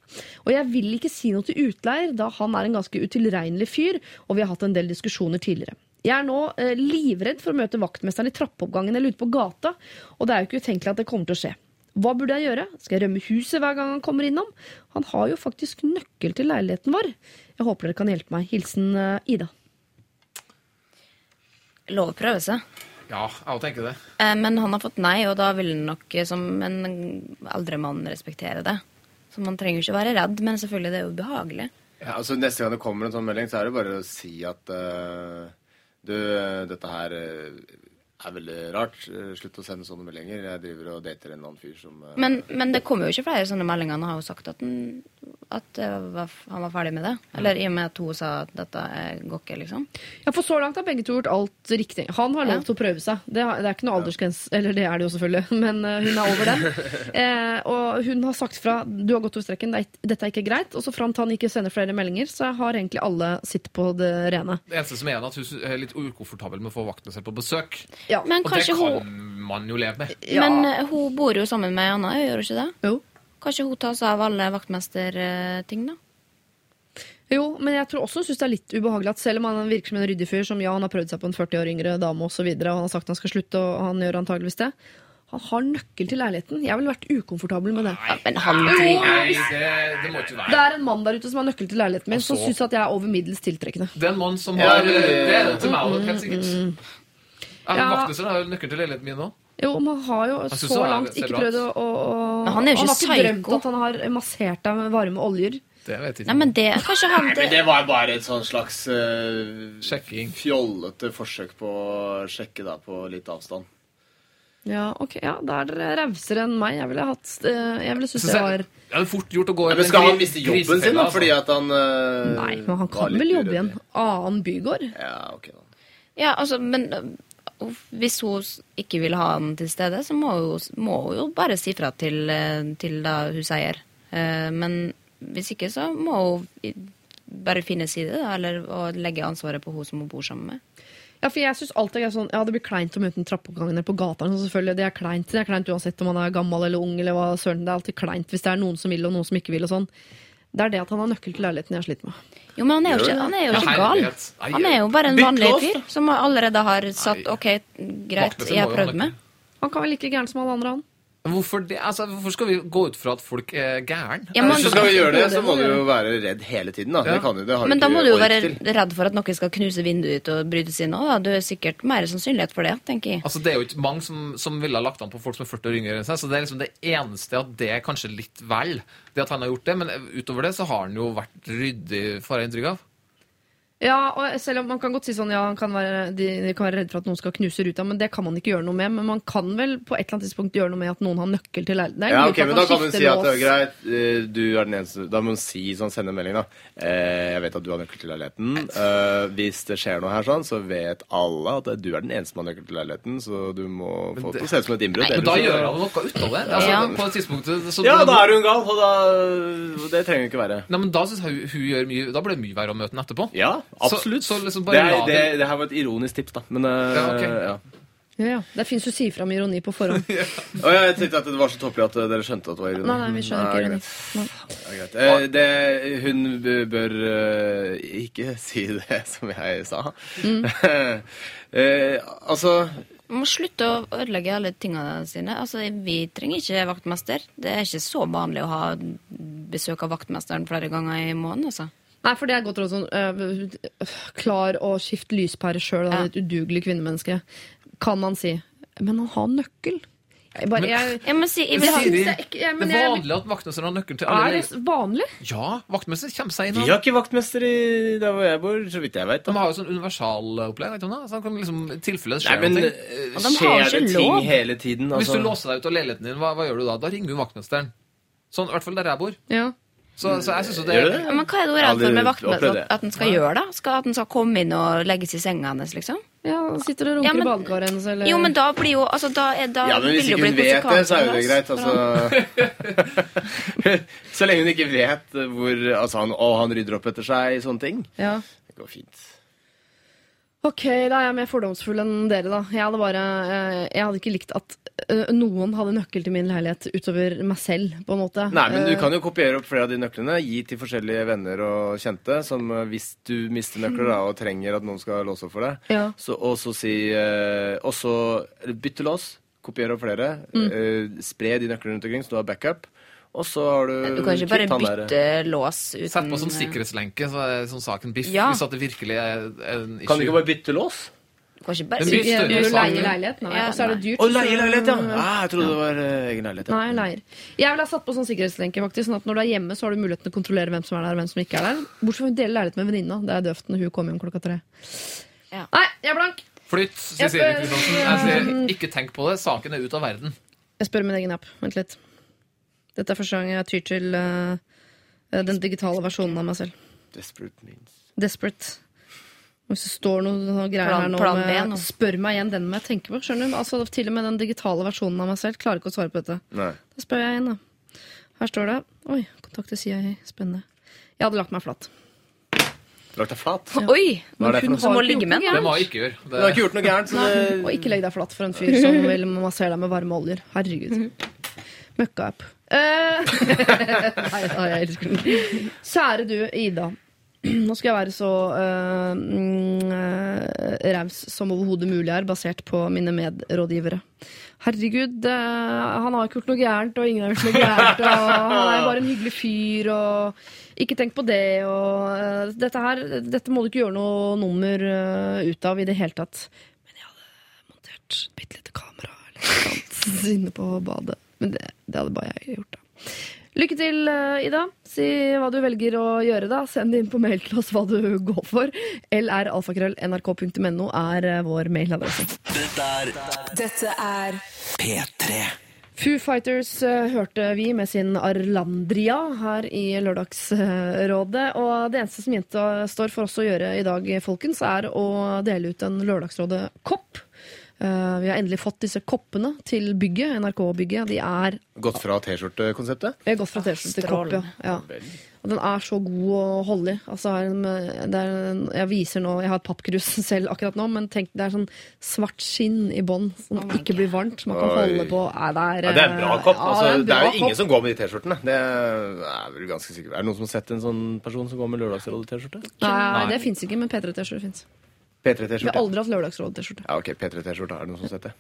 Og jeg vil ikke si noe til utleier, da han er en ganske utilregnelig fyr, og vi har hatt en del diskusjoner tidligere. Jeg er nå eh, livredd for å møte vaktmesteren i trappeoppgangen eller ute på gata, og det er jo ikke utenkelig at det kommer til å skje. Hva burde jeg gjøre? Skal jeg rømme huset hver gang han kommer innom? Han har jo faktisk nøkkel til leiligheten vår. Jeg håper dere kan hjelpe meg. Hilsen eh, Ida. Lov å prøve seg. Ja, jeg òg tenker det. Eh, Men han har fått nei, og da vil han nok eh, som en eldre mann respektere det. Så man trenger ikke være redd, men selvfølgelig det er jo ubehagelig. Ja, altså Neste gang det kommer en sånn melding, så er det bare å si at uh, du, dette her eh, er veldig rart. Eh, Slutt å sende sånne meldinger. Jeg driver og dater en annen fyr som eh, Men, men det kommer jo ikke flere sånne meldinger. Han har jo sagt at, han, at var, han var ferdig med det. Eller i og med at hun sa at dette er- går ikke, liksom. Ja, for så langt har begge to gjort alt riktig. Han har lov Ja. å prøve seg. Det, det er ikke noe aldersgrense, eller det er det jo selvfølgelig, men eh, hun er over den. Eh, og hun har sagt fra du har gått over streken, dette er ikke greit. Og så fram til han ikke sender flere meldinger, så har egentlig alle sitt på det rene. Det eneste som er igjen, at hun er litt ukomfortabel med å få vaktmester på besøk. Ja. Men Og det kanskje kan hun man jo leve med. Ja. Men eh, hun bor jo sammen med Anna, gjør hun ikke det? Jo. Kanskje hun tar seg av alle vaktmesterting, da? Jo, men jeg tror også hun syns det er litt ubehagelig at selv om han virker som en ryddig fyr, som ja, han har prøvd seg på en 40 år yngre dame osv., og, så videre, og han har sagt han skal slutte, og han gjør antageligvis det Han har nøkkel til leiligheten. Jeg ville vært ukomfortabel med det. Men han Nei, det, det må ikke Det være. er en mann der ute som har nøkkel til leiligheten min, som så- syns at jeg er over middels tiltrekkende. Det er en mann som Ja, har det- Det er det til meg òg, helt sikkert. Ja, Ja. Vaktmesteren har jo nøkkelen til leiligheten min nå. Jo, man har jo så langt ikke prøvd å, å, å Men han er jo ikke har ikke drømt at han har massert deg med varme oljer. Det vet jeg Nei, ikke. men det han, det... Nei, men det, var bare et sånn slags uh, Sjekking. fjollete forsøk på å sjekke deg på litt avstand. Ja, ok, ja, Da er dere rausere enn meg. Jeg ville hatt uh, Jeg ville synes det var Ja, fort gjort å gå Ja, men skal han miste jobben sin da, altså. fordi at han uh, Nei, men han kan vel jobbe i en annen bygård? Ja, ok da. Ja, altså, men hvis hun ikke vil ha han til stede, så må hun, må hun jo bare si fra til, øh, til sier. Eh, Men hvis ikke, så må hun bare finne side, da, eller og legge ansvaret på hun som hun bor sammen med. Ja, for jeg synes alltid er sånn Ja, det blir kleint å møte en trappeoppgang på gata. Så selvfølgelig, Det er kleint Det er kleint uansett om man er gammel eller ung. eller hva søren Det er alltid kleint hvis det er noen som vil, og noen som ikke vil. og sånn Det er det at han har nøkkel til leiligheten jeg har slitt med. Jo, men han er jo ikke, han er jo ikke gal. Han er jo bare en vanlig fyr som allerede har satt OK, greit, jeg har prøvd med. Han kan være like gæren som alle andre, han. Hvorfor, det? Altså, hvorfor skal vi gå ut fra at folk er gæren? Ja, men- Hvis du skal gjøre det, så må du jo være redd hele tiden. da. Ja. Det kan du, det har Men da må du jo være til. redd for at noen skal knuse vinduet ditt og bryte seg inn òg. Du er sikkert mer sannsynlighet for det, tenker jeg. Altså, Det er jo ikke mange som, som ville ha lagt an på folk som er 40 år yngre enn seg. Så det er liksom det eneste at det er kanskje litt vel, det at han har gjort det. Men utover det så har han jo vært ryddig, får jeg inntrykk av. Ja, og selv om man kan godt si sånn Ja, han kan være, de, de kan være redde for at noen skal knuse ruta, men det kan man ikke gjøre noe med. Men man kan vel på et eller annet tidspunkt gjøre noe med at noen har nøkkel til leiligheten. Det er Ja, okay, ok, men Da kan hun si at det er greit, eh, du er den eneste Da må hun si sånn, sende en melding, da. Eh, Jeg vet at du har nøkkel til leiligheten. Eh, Hvis det skjer noe her, sånn, så vet alle at du er den eneste som har nøkkel til leiligheten, så du må få det til å se ut som et innbrudd. Men da så- gjør hun noe ut av det. Altså, Ja. På et tidspunkt så Ja, da er hun gal, og da Det trenger hun ikke være. Nei, men Da syns jeg hun, hun gjør mye Da blir det mye verre å møte henne etterpå. Ja, absolutt. Så, så liksom det, bare er, det, det det her var et ironisk tips, da. Men eh, Ja, okay. ja. Ja, ja. Det fins jo si fram ironi på forhånd. Ja, jeg tenkte at det var så tåpelig at eh, dere skjønte at det var ironi. Nei, nei, vi skjønner ikke Nei, ironi. greit. Nei. Greit. Eh, det, hun bør uh, ikke si det som jeg sa. eh, altså Man må slutte å ødelegge alle tingene sine. Altså, Vi trenger ikke vaktmester. Det er ikke så vanlig å ha besøk av vaktmesteren flere ganger i måneden. altså. Nei, for det er godt råd sånn øh, Klar å skifte lyspære sjøl, Ja. et udugelig kvinnemenneske. Kan man si. Men han har nøkkel. Jeg bare, jeg, Jeg må si, jeg vil Siri, det er jeg- men det er vanlig at vaktmesteren har nøkkelen til alle er det vanlig? Ja, vaktmester kommer seg inn. Vi har ikke vaktmester i der hvor jeg bor, så vidt jeg vet. De har jo sånn universalopplegg. vet du hva? Så kan liksom, tilfelle det Nei, skjer men noe. de skjer det ting lov. hele tiden? Hvis du Altså. låser deg ut av leiligheten din, hva, hva gjør du da? Da ringer du vaktmesteren. Sånn, i hvert fall der jeg bor. Ja. Så, så jeg synes det Gjør det? Ja, men hva er det hun er redd for med vaktmøtet? At, at den skal gjøre, det? Skal, at den skal komme inn og legges i senga hennes, liksom? Ja, sitter og runker Ja, men- i badekaret hennes, eller Jo, men da blir jo altså, da, er, da Ja, men hvis ikke hun vet det, så er jo det greit. Altså. så lenge hun ikke vet hvor Altså, han, å, han rydder opp etter seg, sånne ting. Ja. Det går fint. Ok, da er jeg mer fordomsfull enn dere, da. Jeg hadde bare eh, Jeg hadde ikke likt at eh, noen hadde nøkkel til min leilighet utover meg selv, på en måte. Nei, men du Eh, kan jo kopiere opp flere av de nøklene. Gi til forskjellige venner og kjente. Som hvis du mister nøkler da, og trenger at noen skal låse opp for deg, Ja. så, og så si Og så bytte lås. Kopiere opp flere. Mm. spre de nøklene rundt omkring, så du har backup. Og så har du Du kan ikke bare bytte lås uten Sett på sånn sikkerhetslenke, så er sånn saken biff. Ja. Hvis at det virkelig er en issue. Kan du ikke bare bytte lås? Du kan ikke bare blir større leilighet, nei. Ja, og så er det dyrt. Å, leie leilighet, ja! ja! jeg trodde det var eh, egen leilighet. Ja. Nei, leier. Jeg vil ha satt på sånn sikkerhetslenke, faktisk, sånn at når du er hjemme, så har du muligheten til å kontrollere hvem som er der, og hvem som ikke er der. Bortsett fra hun deler leilighet med venninna. Det er døvt når hun kommer hjem klokka tre. Ja. Nei, jeg er blank! Flytt, Siri Kristiansen. Jeg sier ikke tenk på det. Saken er ute av verden. Jeg spør min egen app. Vent litt. Dette er første gang jeg tyr til uh, den digitale versjonen av meg selv. Desperate means. Desperate. Hvis det står noe, noe greier Plan- her nå plan med nå. Spør meg igjen den må jeg tenke på. Skjønner du? Altså, til og med den digitale versjonen av meg selv klarer ikke å svare på dette. Nei. Da spør jeg igjen, da. Her står det Oi, kontakte CIA. Spennende. Jeg hadde lagt meg flat. Lagt deg flat. Oi! Hva er det for hun noe? Som å ligge med noe Det må jeg ikke gjøre. Du har ikke gjort noe gærent, så det Og ikke legg deg flatt for en fyr som vil massere deg med varme oljer. Herregud. Møkka-app. Eh, Nei, jeg elsker den. Kjære du, Ida. Nå skal jeg være så uh, mm, eh, raus som overhodet mulig er, basert på mine medrådgivere. Herregud, uh, han har ikke gjort noe gærent, og ingen har gjort noe gærent. Og han er bare en hyggelig fyr, og ikke tenk på det. Og uh, dette her, dette må du ikke gjøre noe nummer ut av i det hele tatt. Men jeg hadde montert et bitte lite kamera eller noe sånt inne på badet. Men det, det hadde bare jeg gjort, da. Lykke til, eh, Ida. Si hva du velger å gjøre, da. Send inn på mail til oss hva du går for. lralfakrøll.nrk.no er eh, vår mailadresse. Dette er Dette er P3. Foo Fighters eh, hørte vi med sin Arlandria her i Lørdagsrådet. Og det eneste som jenta står for oss å gjøre i dag, folkens, er å dele ut en Lørdagsrådet-kopp. Eh, vi har endelig fått disse koppene til bygget, NRK-bygget. De er Gått fra T-skjortekonseptet? Gått fra T-skjorte til kopp, ja. ja. Og den er så god å holde i. Altså, er en- det er en, jeg viser nå Jeg har et pappkrus selv akkurat nå, men tenk det er sånn svart skinn i bånn som Oh ikke blir varmt. Man kan Oi. holde på. Nei, det er, Ja, det er en bra kopp. ja, altså, en det er jo jo ingen som går med de T-skjortene. Det er vel ganske sikkert. Er det noen som har sett en sånn person som går med Lørdagsrådet-T-skjorte? Nei, Nei. det fins ikke, men P3-T-skjorte fins. Vi har P3-T-skjorte? aldri hatt Lørdagsrådet-T-skjorte. Ja, ok, P3-T-skjorte. Er det noen som har sett det?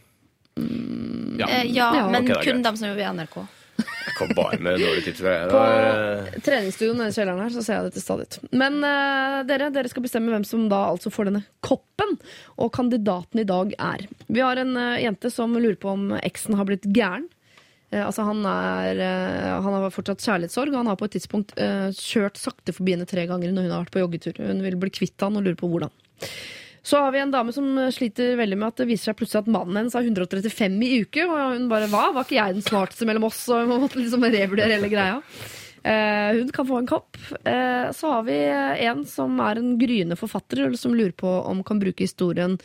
Ja. Eh, ja, Ja. men okay, kun dem som jobber i NRK. Jeg kom bare med dårlige tips. Det På uh... eh, treningsstudioen nede i kjelleren her, så ser jeg det til stadighet. Men uh, dere, dere skal bestemme hvem som da altså får denne koppen. Og kandidaten i dag er Vi har en uh, jente som lurer på om eksen har blitt gæren. Altså han, er, han har fortsatt kjærlighetssorg, og han har på et tidspunkt kjørt sakte forbi henne tre ganger når hun har vært på joggetur. Hun vil bli kvitt han og lurer på hvordan. Så har vi en dame som eh, sliter veldig med at det viser seg plutselig at mannen hennes har 135 i uke. Og hun bare hva? Var ikke jeg den smarteste mellom oss? Og hun måtte liksom revurdere hele greia. Eh, hun kan få en kopp. Eh, så har vi en som er en gryende forfatter, som lurer på om kan bruke historien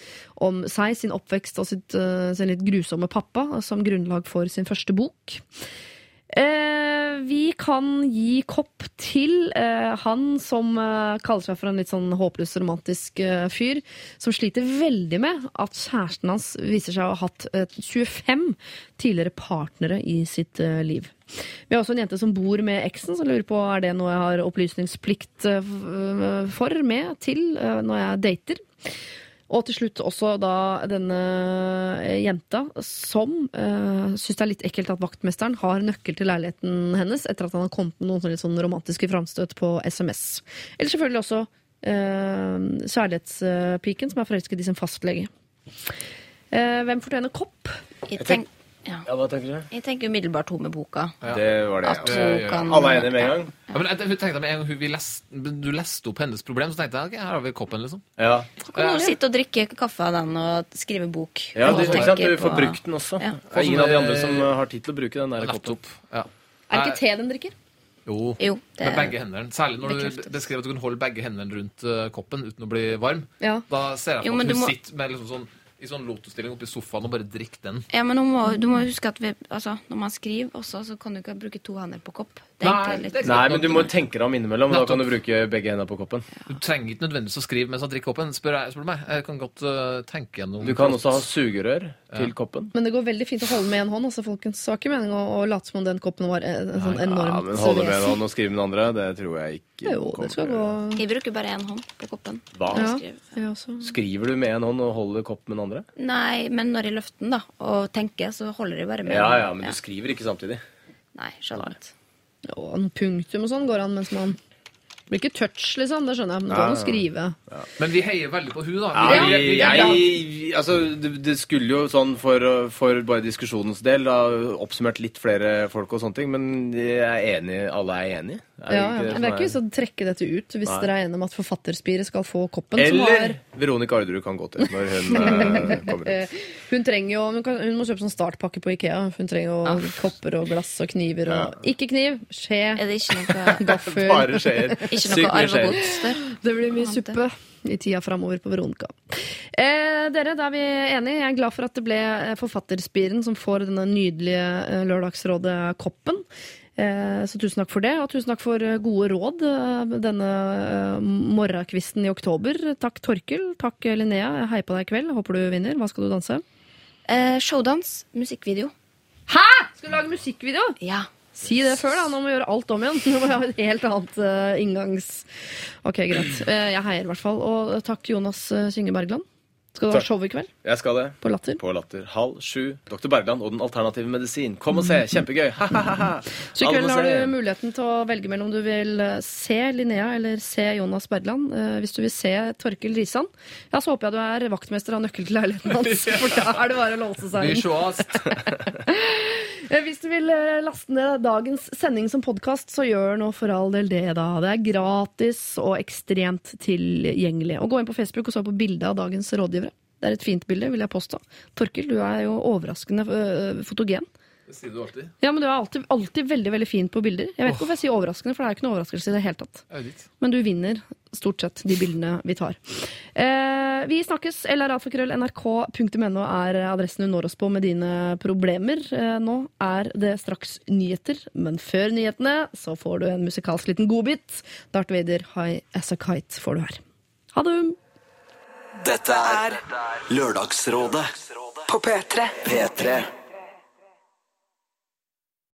om seg, sin oppvekst og sitt, eh, sin litt grusomme pappa som grunnlag for sin første bok. Eh, vi kan gi kopp til eh, han som eh, kaller seg for en litt sånn håpløs romantisk fyr, som sliter veldig med at kjæresten hans viser seg å ha hatt eh, 25 tidligere partnere i sitt liv. Vi har også en jente som bor med eksen, som lurer på er det noe jeg har opplysningsplikt for med til når jeg dater. Og til slutt også da denne jenta som uh, syns det er litt ekkelt at vaktmesteren har nøkkel til leiligheten hennes etter at han har kommet med noen litt sånn romantiske framstøt på SMS. Eller selvfølgelig også uh, kjærlighetspiken som er forelsket i sin fastlege. Uh, hvem fortjener kopp? Jeg, tenk, ja. ja, hva tenker du? jeg tenker umiddelbart hun med boka. Det var det. At ja. hun kan Alle er enige med en gang? Ja, men jeg, tenkte med en gang hun, vi leste, Du leste opp hennes problem, så tenkte jeg ok, her har vi koppen, liksom. Ja. Kan hun sitte og drikke kaffe av den og skrive bok? ja du, ikke sant? du får brukt den også. Ja. Det er ingen av de andre som uh, har tid til å bruke den der koppen. Laptop. Ja. Er det ikke te den drikker? Jo, Jo, det- med begge hendene. Særlig når du beskrev at du kan holde begge hendene rundt eh, koppen uten å bli varm. Ja. Da ser jeg for meg at hun må- sitter med liksom sånn, i sånn lotusstilling oppi sofaen og bare drikke den. Ja, men du må, du må huske at vi, altså, når man skriver også, så kan du ikke bruke to hender på kopp. Det er Nei, litt Nei, men du må tenke deg om innimellom. Da kan du bruke begge hendene på koppen. Du trenger ikke nødvendigvis å skrive mens du drikker koppen, spør, jeg, spør meg. Jeg kan godt uh, tenke gjennom Du kan også ha sugerør til koppen. Men det går veldig fint å holde med én hånd. altså folkens. Så har ikke meningen å, å late som om den koppen var eh, en sånn enorm Ja, men holde med en hånd og skrive med den andre, det tror jeg ikke Jo, det skal gå Jeg bruker bare én hånd på koppen. Hva? Ja, jeg også. Skriver du med en hånd og holder kopp med den andre? Nei, men når jeg løfter den da, og tenker, så holder jeg bare med Ja, ja, men du skriver ikke samtidig. Nei, sjelden. Ja, noen punktum og sånn går an mens man blir ikke touch, liksom. Det skjønner jeg. Men det går an å skrive. Men vi heier veldig på hun da. Ja, Vi- jeg, jeg, altså, det, det skulle jo sånn for, for bare diskusjonens del da, oppsummert litt flere folk og sånne ting, men jeg er enig, alle er enige. Er Ja, ja. det Men det er ikke sånn å trekke dette ut hvis Nei. dere er enige om at Forfatterspiret skal få koppen. som Eller har Veronica Orderud kan gå til når hun eh, kommer ut. Hun trenger jo, hun, kan, hun må kjøpe sånn startpakke på Ikea. Hun trenger jo Ah. kopper og glass og kniver og Ikke kniv, skje, Er det ikke noe, gaffel. Bare skjeer. ikke Sykt noe mye skjeer. arvegods? Det blir mye suppe i tida framover på Veronica. Eh, dere, da er vi enige. Jeg er glad for at det ble eh, Forfatterspiren som får denne nydelige eh, Lørdagsrådet-koppen. Eh, så tusen takk for det, og tusen takk for eh, gode råd eh, denne morgenkvisten i oktober. Takk Torkel, takk Linnea. Jeg heier på deg i kveld. Håper du vinner. Hva skal du danse? Eh, showdans, musikkvideo. Hæ?! Skal du lage musikkvideo? Ja. Si det før, da. Nå må vi gjøre alt om igjen. Nå må vi ha et helt annet inngangs... Ok, greit. Jeg heier i hvert fall. Og takk Jonas Synge Bergland. Skal du ha show i kveld? Jeg skal det. På Latter? På Latter. Halv sju. Dr. Bergland og Den alternative medisin. Kom og se! Kjempegøy! Ha-ha-ha! Så i kveld har du muligheten til å velge mellom om du vil eh, se Linnea eller se Jonas Bergland. Eh, hvis du vil se Torkel Risan, ja, så håper jeg du er vaktmester av nøkkel til leiligheten hans. For da er det bare å låse seg inn. Eh, Hvis du vil eh, laste ned dagens sending som podkast, så gjør nå for all del det, da. Det er gratis og ekstremt tilgjengelig. Og gå inn på Facebook og se på bildet av dagens rådgivere. Det er et fint bilde, vil jeg påstå. Torkel, du er jo overraskende øh, fotogen. Det sier du alltid. Ja, men du er alltid, alltid veldig veldig fin på bilder. Jeg vet ikke hvorfor jeg sier overraskende, for det er ikke noe overraskelse i det hele tatt. Men du vinner stort sett de bildene vi tar. Eh, vi snakkes. LRAfakrøll.nrk.no er adressen du når oss på med dine problemer. Eh, nå er det straks nyheter, men før nyhetene så får du en musikalsk liten godbit. Darth Vader, High As A Kite får du her. Ha det! Dette er Lørdagsrådet På P3. P3.